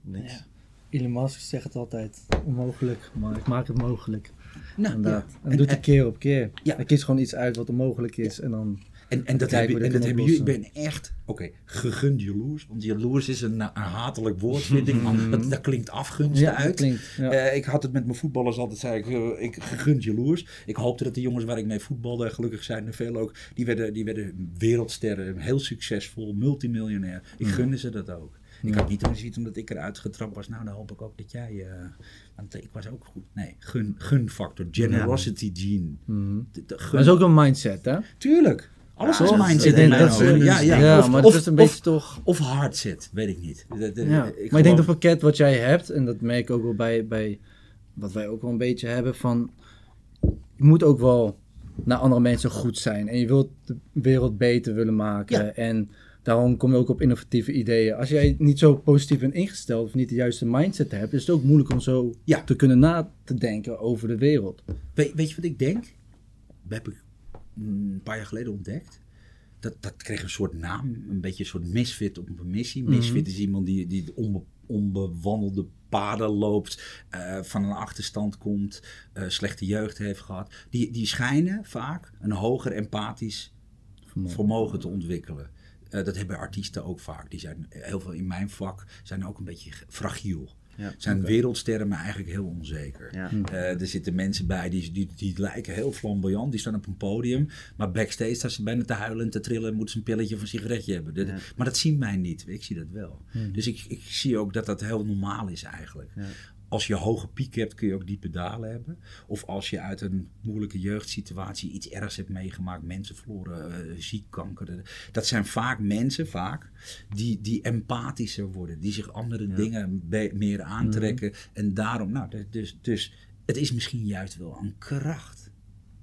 [SPEAKER 2] Niks.
[SPEAKER 3] Ja. Elon Musk zegt het altijd, onmogelijk, maar ik maak het mogelijk.
[SPEAKER 1] Nou,
[SPEAKER 3] Inderdaad.
[SPEAKER 1] ja.
[SPEAKER 3] En doet hij keer op keer.
[SPEAKER 1] Ja.
[SPEAKER 3] Hij kiest gewoon iets uit wat onmogelijk is en dan...
[SPEAKER 1] En, en dat,
[SPEAKER 3] Kijken
[SPEAKER 1] heb je,
[SPEAKER 3] hoe
[SPEAKER 1] en
[SPEAKER 3] dat
[SPEAKER 1] hebben jullie. Ik ben echt, oké, gegund jaloers. Want jaloers is een, een hatelijk woord, vind ik. <laughs> Maar dat, dat klinkt afgunst
[SPEAKER 3] Ja,
[SPEAKER 1] uit.
[SPEAKER 3] klinkt. Ja.
[SPEAKER 1] Eh, ik had het met mijn voetballers altijd, zei ik, eh, ik gegund jaloers. Ik hoopte dat de jongens waar ik mee voetbalde, gelukkig zijn er veel ook, die werden, die werden wereldsterren, heel succesvol, multimiljonair. Ik gunde ze dat ook. Ik
[SPEAKER 3] Ja.
[SPEAKER 1] had niet zoiets omdat ik eruit getrapt was. Nou, dan hoop ik ook dat jij. eh, want ik was ook goed. Nee, gun, gunfactor, generosity gene.
[SPEAKER 3] Mhm.
[SPEAKER 1] De- de
[SPEAKER 3] Maar
[SPEAKER 1] gun-
[SPEAKER 3] dat is ook een mindset, hè?
[SPEAKER 1] Tuurlijk. Alles
[SPEAKER 2] Ja,
[SPEAKER 1] is mindset
[SPEAKER 3] Ik denk dat ze-
[SPEAKER 1] Ja, ja.
[SPEAKER 3] ja,
[SPEAKER 1] of,
[SPEAKER 3] maar
[SPEAKER 1] of,
[SPEAKER 3] het is een
[SPEAKER 1] of-
[SPEAKER 3] beetje toch...
[SPEAKER 1] of hardset, weet ik niet. De- de-
[SPEAKER 3] Ja.
[SPEAKER 1] ik
[SPEAKER 3] maar ik denk dat pakket wat jij hebt, en dat merk ik ook wel bij, bij wat wij ook wel een beetje hebben, van je moet ook wel naar andere mensen goed zijn. En je wilt de wereld beter willen maken.
[SPEAKER 1] Ja.
[SPEAKER 3] En daarom kom je ook op innovatieve ideeën. Als jij niet zo positief bent ingesteld of niet de juiste mindset hebt, is het ook moeilijk om zo
[SPEAKER 1] Ja.
[SPEAKER 3] te kunnen na te denken over de wereld.
[SPEAKER 1] Weet, weet je wat ik denk? Dat mm, een paar jaar geleden ontdekt. Dat, dat kreeg een soort naam, een beetje een soort misfit op een missie. Misfit is iemand die, die de onbe- onbewandelde paden loopt, eh, van een achterstand komt, eh, slechte jeugd heeft gehad. Die, die schijnen vaak een hoger empathisch vermogen te ontwikkelen. Eh, dat hebben artiesten ook vaak. Die zijn heel veel in mijn vak zijn ook een beetje fragiel.
[SPEAKER 2] Ja.
[SPEAKER 1] Zijn wereldsterren, maar eigenlijk heel onzeker.
[SPEAKER 2] Ja.
[SPEAKER 1] Eh, er zitten mensen bij die, die, die lijken heel flamboyant. Die staan op een podium. Maar backstage staan ze bijna te huilen en te trillen. En moeten ze een pilletje of een sigaretje hebben. Dat-
[SPEAKER 2] Ja.
[SPEAKER 1] Maar dat zien mij niet. Ik zie dat wel. Dus ik, ik zie ook dat dat heel normaal is eigenlijk. Als je hoge piek hebt, kun je ook diepe dalen hebben. Of als je uit een moeilijke jeugdsituatie iets ergs hebt meegemaakt. Mensen verloren, eh, ziek, kanker. Dat zijn vaak mensen, vaak, die, die empathischer worden. Die zich andere dingen meer aantrekken. En daarom, nou, dus- dus, dus het is misschien juist wel een kracht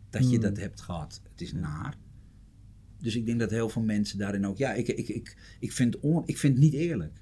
[SPEAKER 1] dat je dat hebt gehad. Het is naar. Dus ik denk dat heel veel mensen daarin ook. Ja, ik, ik, ik, ik, vind, on, ik vind het niet eerlijk.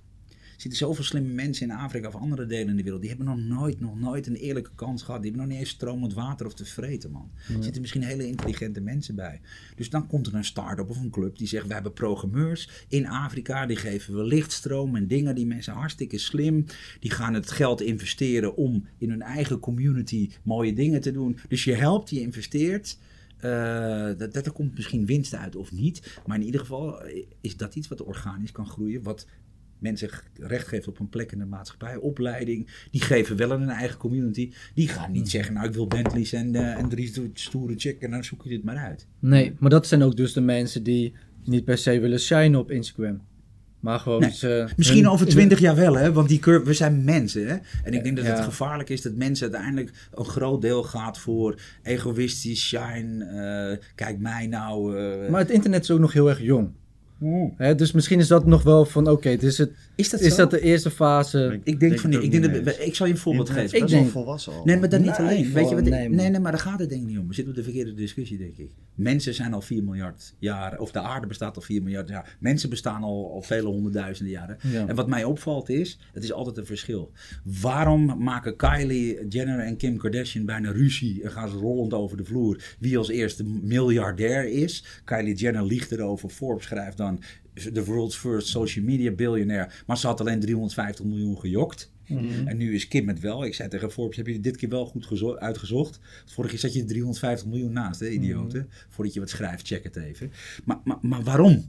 [SPEAKER 1] Er zitten zoveel slimme mensen in Afrika of andere delen in de wereld. Die hebben nog nooit, nog nooit een eerlijke kans gehad. Die hebben nog niet eens stromend water of te vreten, man. Er zitten misschien hele intelligente mensen bij. Dus dan komt er een start-up of een club die zegt: We hebben programmeurs in Afrika. Die geven we lichtstroom en dingen. Die mensen hartstikke slim. Die gaan het geld investeren om in hun eigen community mooie dingen te doen. Dus je helpt, je investeert. Eh, dat, dat er komt misschien winst uit of niet. Maar in ieder geval eh, is dat iets wat organisch kan groeien. Wat mensen recht geeft op een plek in de maatschappij. Opleiding. Die geven wel aan hun eigen community. Die gaan niet zeggen, nou ik wil Bentleys en, eh, en drie sto- stoere chick. En dan zoek je dit maar uit.
[SPEAKER 3] Nee, maar dat zijn ook dus de mensen die niet per se willen shinen op Instagram. Maar gewoon
[SPEAKER 1] Nee,
[SPEAKER 3] ze- <laughs>
[SPEAKER 1] Misschien
[SPEAKER 3] hun-
[SPEAKER 1] over twintig jaar wel, hè? want die curve, we zijn mensen. Hè? En ik denk dat het gevaarlijk is dat mensen uiteindelijk een groot deel gaat voor egoïstisch, shine. eh, kijk mij nou. eh.
[SPEAKER 3] Maar het internet is ook nog heel erg jong. Hè, dus misschien is dat nog wel van, oké, het is, het,
[SPEAKER 1] is dat
[SPEAKER 3] is
[SPEAKER 1] zo?
[SPEAKER 3] dat de eerste fase?
[SPEAKER 1] ik denk van niet. Ik, denk
[SPEAKER 2] niet
[SPEAKER 1] dat, ik zal je een voorbeeld geven.
[SPEAKER 2] is
[SPEAKER 3] Ik denk-
[SPEAKER 2] volwassen al.
[SPEAKER 1] Nee, maar dat niet
[SPEAKER 3] Nee,
[SPEAKER 1] alleen. Weet je wat?
[SPEAKER 3] nee,
[SPEAKER 1] Nee, nee, maar daar gaat het denk ik niet om. We zitten op de verkeerde discussie, denk ik. Mensen zijn al 4 miljard jaar, of de aarde bestaat al 4 miljard jaar. Mensen bestaan al, al vele honderdduizenden jaren.
[SPEAKER 3] Ja.
[SPEAKER 1] En wat mij opvalt is, het is altijd een verschil. Waarom maken Kylie Jenner en Kim Kardashian bijna ruzie en gaan ze rollend over de vloer wie als eerste miljardair is? Kylie Jenner liegt erover, Forbes schrijft dan the world's first social media billionaire, maar ze had alleen 350 miljoen gejokt. En nu is Kim het wel. Ik zei tegen Forbes, heb je dit keer wel goed gezo- uitgezocht? Vorige keer zat je 350 miljoen naast, hè, idioten. Voordat je wat schrijft, check het even. Maar, maar, maar waarom?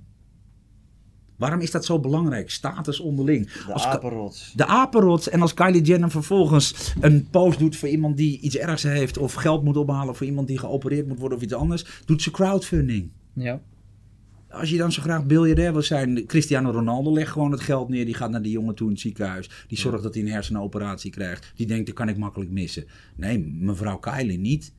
[SPEAKER 1] Waarom is dat zo belangrijk? Status onderling.
[SPEAKER 2] De
[SPEAKER 1] Als
[SPEAKER 2] apenrots.
[SPEAKER 1] de apenrots. En als Kylie Jenner vervolgens een post doet voor iemand die iets ergs heeft... of geld moet ophalen voor iemand die geopereerd moet worden of iets anders... doet ze crowdfunding.
[SPEAKER 3] Ja.
[SPEAKER 1] Als je dan zo graag biljardair wil zijn, Cristiano Ronaldo legt gewoon het geld neer. Die gaat naar die jongen toe in het ziekenhuis. Die zorgt dat hij een hersenoperatie krijgt. Die denkt, dat kan ik makkelijk missen. Nee, mevrouw Kylie niet.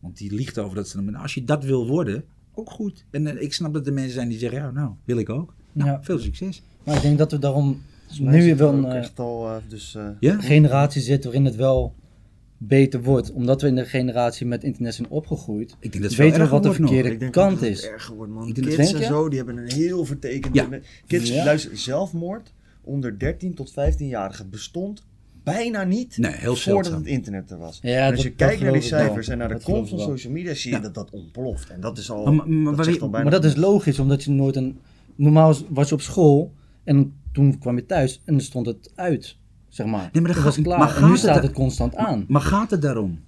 [SPEAKER 1] Want die liegt over dat ze... Maar als je dat wil worden, ook goed. En eh, ik snap dat er mensen zijn die zeggen, ja nou, wil ik ook. Nou,
[SPEAKER 3] Ja.
[SPEAKER 1] veel succes.
[SPEAKER 3] Maar ik denk dat we daarom nu
[SPEAKER 2] zit
[SPEAKER 3] wel een eh,
[SPEAKER 2] echt al, eh, dus, eh,
[SPEAKER 1] Ja?
[SPEAKER 3] generatie zitten waarin het wel beter wordt. Omdat we in de generatie met internet zijn opgegroeid.
[SPEAKER 1] Ik denk dat het veel
[SPEAKER 3] weten we
[SPEAKER 1] erger
[SPEAKER 3] wat de
[SPEAKER 1] wordt nog.
[SPEAKER 3] verkeerde
[SPEAKER 2] Ik denk
[SPEAKER 3] kant
[SPEAKER 2] dat het
[SPEAKER 3] is.
[SPEAKER 2] erger wordt, man.
[SPEAKER 1] Ik denk dat-
[SPEAKER 2] Kids
[SPEAKER 3] Denk
[SPEAKER 2] en
[SPEAKER 3] je?
[SPEAKER 2] zo, die hebben een heel vertekend...
[SPEAKER 1] Ja.
[SPEAKER 2] Kids,
[SPEAKER 3] Ja.
[SPEAKER 2] luister, zelfmoord onder 13 tot 15-jarigen bestond bijna niet
[SPEAKER 1] Nee, heel
[SPEAKER 2] voordat
[SPEAKER 1] zeldzaam.
[SPEAKER 2] het internet er was.
[SPEAKER 3] Ja,
[SPEAKER 2] als
[SPEAKER 3] dat-
[SPEAKER 2] je kijkt naar die
[SPEAKER 3] wel.
[SPEAKER 2] cijfers en naar de komst van social media, zie je
[SPEAKER 1] Ja.
[SPEAKER 2] dat dat ontploft. En dat is al...
[SPEAKER 1] Maar- maar- maar
[SPEAKER 2] dat
[SPEAKER 1] waar
[SPEAKER 2] zegt
[SPEAKER 1] je-
[SPEAKER 2] al bijna
[SPEAKER 3] Maar dat is logisch, omdat je nooit een... Normaal was je op school en toen kwam je thuis en dan stond het uit, zeg maar.
[SPEAKER 1] Nee, maar dat
[SPEAKER 3] was klaar.
[SPEAKER 1] maar
[SPEAKER 3] en
[SPEAKER 1] gaat
[SPEAKER 3] nu
[SPEAKER 1] het
[SPEAKER 3] staat het constant aan.
[SPEAKER 1] Maar gaat het daarom?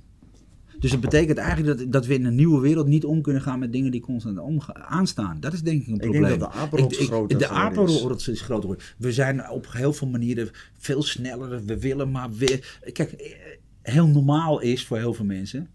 [SPEAKER 1] Dus het betekent eigenlijk dat, dat we in een nieuwe wereld niet om kunnen gaan met dingen die constant aanstaan. Dat is denk ik een
[SPEAKER 2] Ik denk
[SPEAKER 1] probleem.
[SPEAKER 2] dat de apenrots groter
[SPEAKER 1] De apenrots is groter geworden. We zijn op heel veel manieren veel sneller. We willen maar weer... Kijk, eh, heel normaal is voor heel veel mensen...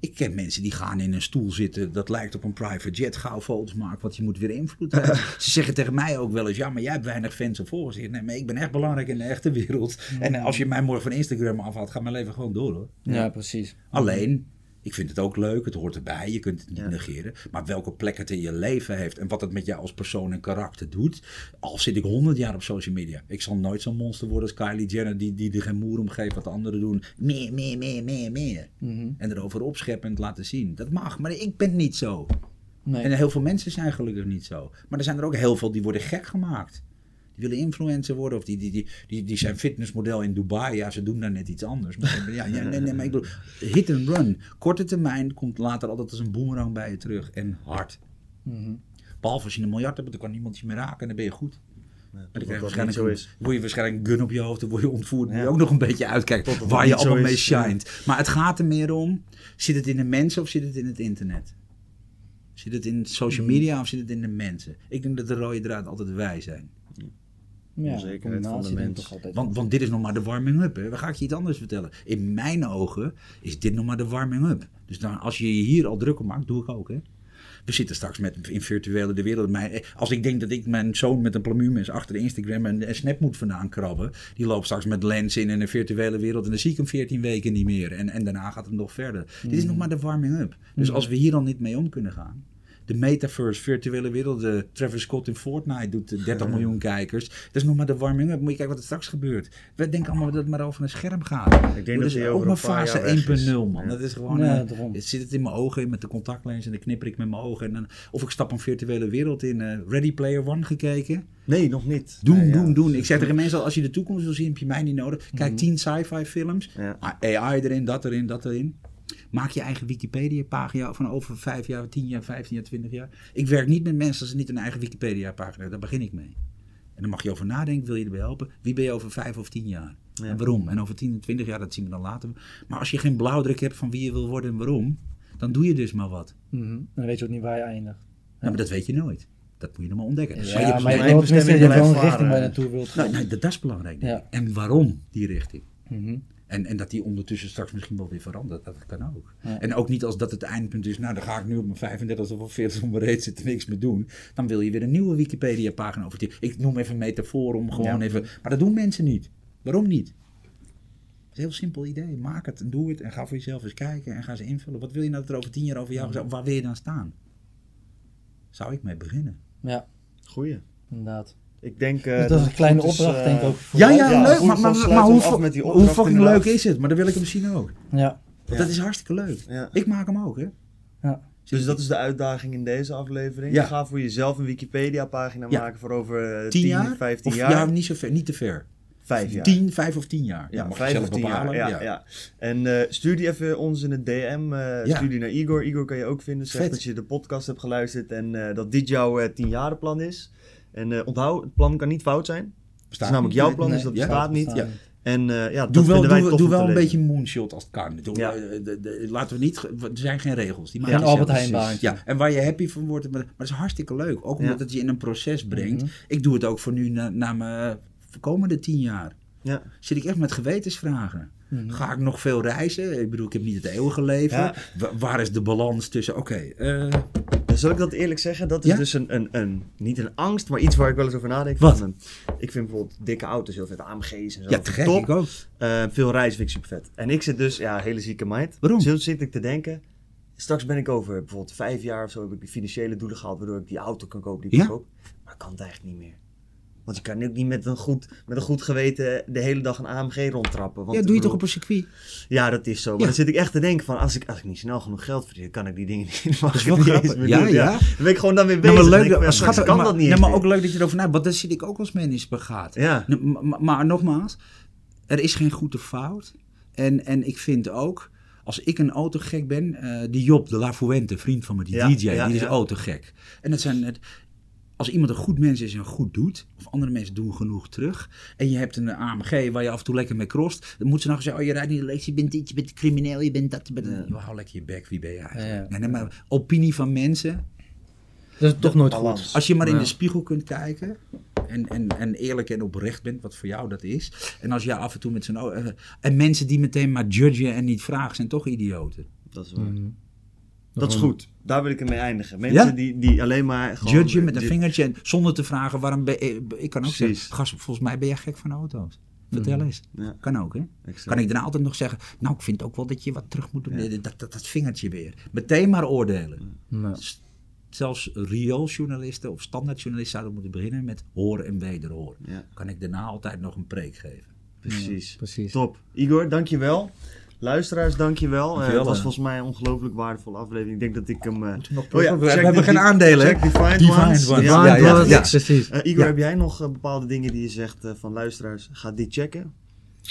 [SPEAKER 1] Ik ken mensen die gaan in een stoel zitten, dat lijkt op een private jet, gauw foto's maken, want je moet weer invloed hebben. <laughs> Ze zeggen tegen mij ook wel eens, ja, maar jij hebt weinig fans en volgers. Nee, maar ik ben echt belangrijk in de echte wereld. En als je mij morgen van Instagram afhaalt, gaat mijn leven gewoon door hoor.
[SPEAKER 3] Ja, precies.
[SPEAKER 1] Alleen, ik vind het ook leuk, het hoort erbij, je kunt het niet
[SPEAKER 2] Ja.
[SPEAKER 1] negeren. Maar welke plek het in je leven heeft en wat het met jou als persoon en karakter doet. Al zit ik honderd jaar op social media. Ik zal nooit zo'n monster worden als Kylie Jenner, die, die er geen moer om geeft wat de anderen doen. Meer, meer, meer, meer, meer.
[SPEAKER 3] Mhm.
[SPEAKER 1] En erover opscheppen en het laten zien. Dat mag, maar ik ben niet zo.
[SPEAKER 3] Nee.
[SPEAKER 1] En heel veel mensen zijn gelukkig niet zo. Maar er zijn er ook heel veel die worden gek gemaakt. Willen influencer worden of die, die, die, die, die zijn fitnessmodel in Dubai. Ja, ze doen daar net iets anders. Maar, <laughs> ja, ja, nee, nee, maar ik bedoel, hit and run. Korte termijn komt later altijd als een boemerang bij je terug. En hard.
[SPEAKER 3] Mhm.
[SPEAKER 1] Behalve als je een miljard hebt, dan kan niemand je meer raken en dan ben je goed. Maar dan krijg je waarschijnlijk
[SPEAKER 2] zo
[SPEAKER 1] een-
[SPEAKER 2] is.
[SPEAKER 1] word je waarschijnlijk een gun op je hoofd, dan word je ontvoerd. Dan moet je ook nog een beetje uitkijken
[SPEAKER 2] Tot
[SPEAKER 1] waar je allemaal mee
[SPEAKER 2] ja.
[SPEAKER 1] shined. Maar het gaat er meer om, zit het in de mensen of zit het in het internet? Zit het in social
[SPEAKER 2] Hmm.
[SPEAKER 1] media of zit het in de mensen? Ik denk dat de rode draad altijd wij zijn.
[SPEAKER 3] Ja,
[SPEAKER 2] Onzekerheid van de mens.
[SPEAKER 1] Want, want dit is nog maar de warming-up. hè. Dan ga ik je iets anders vertellen. In mijn ogen is dit nog maar de warming-up. Dus dan, als je je hier al druk op maakt, doe ik ook. Hè? We zitten straks met in virtuele de wereld. Mijn- Als ik denk dat ik mijn zoon met een plamuurmes achter Instagram en, en Snap moet vandaan krabben. Die loopt straks met lens in in een virtuele wereld. En dan zie ik hem 14 weken niet meer. En, en daarna gaat het nog verder. Dit is nog maar de warming-up. Dus als we hier al niet mee om kunnen gaan. De metaverse, virtuele wereld. De Travis Scott in Fortnite doet eh, 30 miljoen kijkers. Dat is nog maar de warming-up. Moet je kijken wat er straks gebeurt. We denken allemaal dat het maar over een scherm gaat.
[SPEAKER 2] Ik denk
[SPEAKER 1] dat
[SPEAKER 2] dat
[SPEAKER 1] is ook maar fase
[SPEAKER 2] jaar weg is.
[SPEAKER 1] 1.0 man. Dat is gewoon...
[SPEAKER 3] Ja,
[SPEAKER 1] eh, het zit het in mijn ogen met de contactlens en dan knipper ik met mijn ogen. En dan, of ik stap een virtuele wereld in. eh, Ready Player One gekeken.
[SPEAKER 2] Nee, nog niet.
[SPEAKER 1] Doen,
[SPEAKER 2] Nee, ja.
[SPEAKER 1] doen, doen. Ik zeg tegen mensen al, als je de toekomst wil zien, heb je mij niet nodig. Kijk, 10 sci-fi films.
[SPEAKER 2] Ja.
[SPEAKER 1] Ah, AI erin, dat erin, dat erin. Maak je eigen Wikipedia-pagina van over 5 jaar, 10 jaar, 15 jaar, 20 jaar. Ik werk niet met mensen als ze niet een eigen Wikipedia-pagina hebben. Daar begin ik mee. En dan mag je over nadenken, wil je erbij helpen? Wie ben je over 5 of 10 jaar?
[SPEAKER 2] Ja.
[SPEAKER 1] En waarom? En over 10 en 20 jaar, dat zien we dan later. Maar als je geen blauwdruk hebt van wie je wil worden en waarom, dan doe je dus maar wat.
[SPEAKER 3] Mhm. En dan weet je ook niet waar je eindigt.
[SPEAKER 1] Ja, maar dat weet je nooit. Dat moet je nog maar ontdekken.
[SPEAKER 3] Ja,
[SPEAKER 1] Maar je
[SPEAKER 3] maar, je, je hebt wel een richting waar je naartoe wilt
[SPEAKER 1] Nou,
[SPEAKER 3] gaan.
[SPEAKER 1] nee, dat, dat is belangrijk. denk
[SPEAKER 3] Ja.
[SPEAKER 1] ik. En waarom die richting?
[SPEAKER 3] Mhm.
[SPEAKER 1] En, en dat die ondertussen straks misschien wel weer verandert. Dat kan ook.
[SPEAKER 3] Ja.
[SPEAKER 1] En ook niet als dat het eindpunt is. Nou, dan ga ik nu op mijn 35 of 40 om mijn reet zitten niks meer doen. Dan wil je weer een nieuwe Wikipedia-pagina over die. Ik noem even een metafoor om gewoon
[SPEAKER 3] Ja.
[SPEAKER 1] even. Maar dat doen mensen niet. Waarom niet? Het is een heel simpel idee. Maak het en doe het. En ga voor jezelf eens kijken en ga ze invullen. Wat wil je nou dat er over tien jaar over jou gezegd Waar wil je dan staan? Zou ik mee beginnen?
[SPEAKER 3] Ja,
[SPEAKER 2] Goeie.
[SPEAKER 3] inderdaad.
[SPEAKER 2] Ik denk... eh,
[SPEAKER 3] Dus dat is een kleine
[SPEAKER 2] is,
[SPEAKER 3] opdracht,
[SPEAKER 2] eh,
[SPEAKER 3] denk ik ook. Voor
[SPEAKER 1] Ja, ja,
[SPEAKER 2] Ja,
[SPEAKER 1] leuk. Maar, maar, maar, hoe,
[SPEAKER 2] af met die
[SPEAKER 1] hoe fucking
[SPEAKER 2] inderdaad.
[SPEAKER 1] leuk is het? Maar dan wil ik hem zien ook.
[SPEAKER 3] Ja,
[SPEAKER 2] Ja.
[SPEAKER 1] Dat is hartstikke leuk.
[SPEAKER 2] Ja.
[SPEAKER 1] Ik maak hem ook, hè?
[SPEAKER 3] ja.
[SPEAKER 2] Dus dat is de uitdaging in deze aflevering.
[SPEAKER 1] Ja.
[SPEAKER 2] Ga voor jezelf een Wikipedia-pagina
[SPEAKER 1] Ja.
[SPEAKER 2] maken voor over eh,
[SPEAKER 1] 10
[SPEAKER 2] 10,
[SPEAKER 1] jaar?
[SPEAKER 2] 15
[SPEAKER 1] of,
[SPEAKER 2] jaar.
[SPEAKER 1] Ja, niet, zo ver, niet te ver.
[SPEAKER 2] 5 jaar.
[SPEAKER 1] 10, 5 of 10 jaar.
[SPEAKER 2] Ja, vijf
[SPEAKER 1] zelf
[SPEAKER 2] of tien
[SPEAKER 1] bepalen.
[SPEAKER 2] jaar. Ja, ja. En eh, stuur die even ons in het DM. eh
[SPEAKER 1] Ja.
[SPEAKER 2] Stuur die naar Igor. Igor kan je ook vinden. Zeg
[SPEAKER 1] Vet.
[SPEAKER 2] dat je de podcast hebt geluisterd en eh, dat dit jouw eh 10-jarenplan is. En eh, onthoud, het plan kan niet fout zijn. Het
[SPEAKER 1] Bestaat
[SPEAKER 2] is namelijk
[SPEAKER 1] niet.
[SPEAKER 2] jouw plan,
[SPEAKER 1] Nee,
[SPEAKER 2] dus dat
[SPEAKER 1] ja.
[SPEAKER 2] bestaat niet.
[SPEAKER 1] Ja.
[SPEAKER 2] En eh, ja, dat
[SPEAKER 1] Doe wel,
[SPEAKER 2] vinden wij
[SPEAKER 1] doe, doe wel een beetje moonshot als het kan. Doe,
[SPEAKER 2] Ja.
[SPEAKER 1] eh, de- de- laten we niet, er zijn geen regels. Die
[SPEAKER 2] Ja.
[SPEAKER 3] Geen Albert. Heijn.
[SPEAKER 1] Ja, en waar je happy van wordt, maar, maar dat is hartstikke leuk. Ook omdat
[SPEAKER 2] Ja.
[SPEAKER 1] het je in een proces brengt.
[SPEAKER 3] Mhm.
[SPEAKER 1] Ik doe het ook voor nu na, na mijn komende 10 jaar.
[SPEAKER 2] Ja.
[SPEAKER 1] Zit ik echt met gewetensvragen.
[SPEAKER 3] Mhm.
[SPEAKER 1] Ga ik nog veel reizen? Ik bedoel, ik heb niet het eeuwige leven. Waar is de balans tussen, oké, eh,
[SPEAKER 2] Zal ik dat eerlijk zeggen? Dat is
[SPEAKER 1] Ja?
[SPEAKER 2] dus een, een, een, niet een angst, maar iets waar ik wel eens over nadenk.
[SPEAKER 1] Wat?
[SPEAKER 2] Van, ik vind bijvoorbeeld dikke auto's heel vet, AMG's en zo.
[SPEAKER 1] ja,
[SPEAKER 2] top.
[SPEAKER 1] ik ook.
[SPEAKER 2] Eh, veel reizen vind ik super vet. En ik zit dus, ja, hele zieke mind.
[SPEAKER 1] Waarom?
[SPEAKER 2] Zo zit ik te denken. Straks ben ik over bijvoorbeeld vijf jaar of zo heb ik die financiële doelen gehaald waardoor ik die auto kan kopen die ik
[SPEAKER 1] Ja.
[SPEAKER 2] koop. Maar kan het eigenlijk niet meer. Want je kan ook niet met een goed, met een goed geweten de hele dag een AMG rondtrappen. Want
[SPEAKER 1] Ja, doe je toch op een circuit?
[SPEAKER 2] Ja, dat is zo. Maar
[SPEAKER 1] Ja.
[SPEAKER 2] dan zit ik echt te denken van, als ik, als ik niet snel genoeg geld verdien, kan ik die dingen niet. Mag ik
[SPEAKER 1] wel
[SPEAKER 2] het niet
[SPEAKER 1] Ja,
[SPEAKER 2] meer doen.
[SPEAKER 1] ja.
[SPEAKER 2] Dan ben ik gewoon dan weer
[SPEAKER 1] Ja,
[SPEAKER 2] bezig.
[SPEAKER 1] maar leuk, dat, schat,
[SPEAKER 2] kan
[SPEAKER 1] maar,
[SPEAKER 2] dat niet
[SPEAKER 1] ja, maar
[SPEAKER 2] meer.
[SPEAKER 1] ook leuk dat je erover na, want daar zit ik ook als mens begaat.
[SPEAKER 2] Ja,
[SPEAKER 1] Nou, Maar, maar nogmaals, er is geen goede fout. En, en ik vind ook, als ik een autogek ben, eh, die Job de La Fuente, vriend van me, die
[SPEAKER 2] Ja,
[SPEAKER 1] DJ,
[SPEAKER 2] ja,
[SPEAKER 1] die is
[SPEAKER 2] ja.
[SPEAKER 1] autogek. En dat zijn het. Als iemand een goed mens is en goed doet, of andere mensen doen genoeg terug, en je hebt een AMG waar je af en toe lekker mee crost, dan moet ze nog zeggen, oh je rijdt niet leeg, je bent dit, je bent crimineel, je bent dat, je bent hou lekker je bek, wie ben je eigenlijk?
[SPEAKER 3] Ja, ja.
[SPEAKER 1] Nee, nee, maar opinie van mensen,
[SPEAKER 3] Dat is toch nooit
[SPEAKER 2] balans.
[SPEAKER 3] goed.
[SPEAKER 1] als je maar in
[SPEAKER 3] Ja.
[SPEAKER 1] de spiegel kunt kijken en, en, en eerlijk en oprecht bent, wat voor jou dat is. En als je af en toe met zo'n... eh, En mensen die meteen maar judgen en niet vragen, zijn toch idioten.
[SPEAKER 2] dat is waar.
[SPEAKER 3] Mhm.
[SPEAKER 2] Dat is goed. Daar wil ik ermee eindigen. Mensen
[SPEAKER 1] Ja?
[SPEAKER 2] die, die alleen maar gewoon...
[SPEAKER 1] Judgen met een vingertje en zonder te vragen waarom ben ik... Ik kan ook
[SPEAKER 2] Precies.
[SPEAKER 1] zeggen, gast, volgens mij ben jij gek van auto's. Vertel
[SPEAKER 3] Mhm.
[SPEAKER 1] eens.
[SPEAKER 2] Ja,
[SPEAKER 1] Kan ook, hè?
[SPEAKER 2] exact.
[SPEAKER 1] Kan ik daarna altijd nog zeggen, nou, ik vind ook wel dat je wat terug moet doen.
[SPEAKER 2] Ja.
[SPEAKER 1] Dat, dat, dat vingertje weer. Meteen maar oordelen.
[SPEAKER 3] Ja.
[SPEAKER 1] Zelfs riooljournalisten of standaardjournalisten zouden moeten beginnen met horen en wederhoren. Kan ik daarna altijd nog een preek geven.
[SPEAKER 2] precies.
[SPEAKER 3] Precies.
[SPEAKER 2] Top. Igor, dankjewel. Luisteraars, dankjewel. Eh,
[SPEAKER 1] Dankjewel,
[SPEAKER 2] het was
[SPEAKER 1] eh.
[SPEAKER 2] volgens mij een ongelooflijk waardevolle aflevering. Ik denk dat ik hem... eh,
[SPEAKER 1] Nog
[SPEAKER 2] Oh ja,
[SPEAKER 1] we
[SPEAKER 2] check
[SPEAKER 1] hebben geen aandelen.
[SPEAKER 2] Check Defined,
[SPEAKER 1] Defined
[SPEAKER 2] Ones.
[SPEAKER 1] Ones.
[SPEAKER 2] Ja,
[SPEAKER 1] Ja, ja,
[SPEAKER 2] ja,
[SPEAKER 1] ja.
[SPEAKER 3] precies.
[SPEAKER 2] Igor, heb jij nog bepaalde dingen die je zegt eh, van luisteraars? Ga die checken.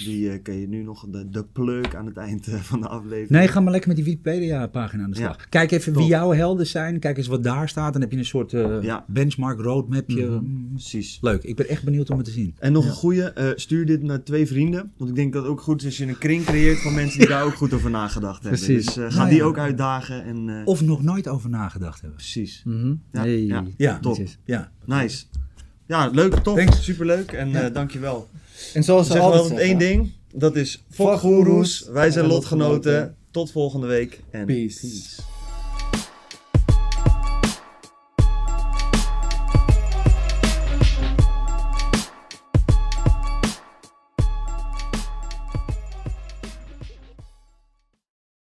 [SPEAKER 2] Die eh, kan je nu nog de, de pluk aan het eind eh, van de aflevering.
[SPEAKER 1] Nee, ga maar lekker met die Wikipedia-pagina aan de slag. Kijk even
[SPEAKER 2] Top.
[SPEAKER 1] wie jouw helden zijn. Kijk eens wat daar staat. Dan heb je een soort eh,
[SPEAKER 2] Ja.
[SPEAKER 1] benchmark roadmapje.
[SPEAKER 3] Mhm.
[SPEAKER 1] Mm,
[SPEAKER 2] Precies.
[SPEAKER 1] Leuk. Ik ben echt benieuwd om het te zien.
[SPEAKER 2] En nog een goede, stuur dit naar twee vrienden. Want ik denk dat het ook goed is als je een kring creëert van mensen die daar ook goed over nagedacht hebben.
[SPEAKER 3] Precies.
[SPEAKER 2] Dus eh, ga
[SPEAKER 1] Nou
[SPEAKER 2] die ook uitdagen. En,
[SPEAKER 1] Of nog nooit over nagedacht hebben.
[SPEAKER 2] Precies.
[SPEAKER 3] Mhm.
[SPEAKER 2] Ja,
[SPEAKER 3] Hey.
[SPEAKER 2] ja.
[SPEAKER 1] Ja,
[SPEAKER 2] Top.
[SPEAKER 3] Precies.
[SPEAKER 1] Ja.
[SPEAKER 2] Nice. Ja, leuk, tof.
[SPEAKER 1] Thanks.
[SPEAKER 2] Superleuk en
[SPEAKER 1] Ja.
[SPEAKER 2] dankjewel.
[SPEAKER 3] En zoals ze altijd
[SPEAKER 2] altijd één ding. Dat is
[SPEAKER 3] goeroes
[SPEAKER 2] Wij zijn
[SPEAKER 3] en
[SPEAKER 2] lotgenoten.
[SPEAKER 3] lotgenoten.
[SPEAKER 2] Tot volgende week. En
[SPEAKER 3] Peace.
[SPEAKER 2] peace.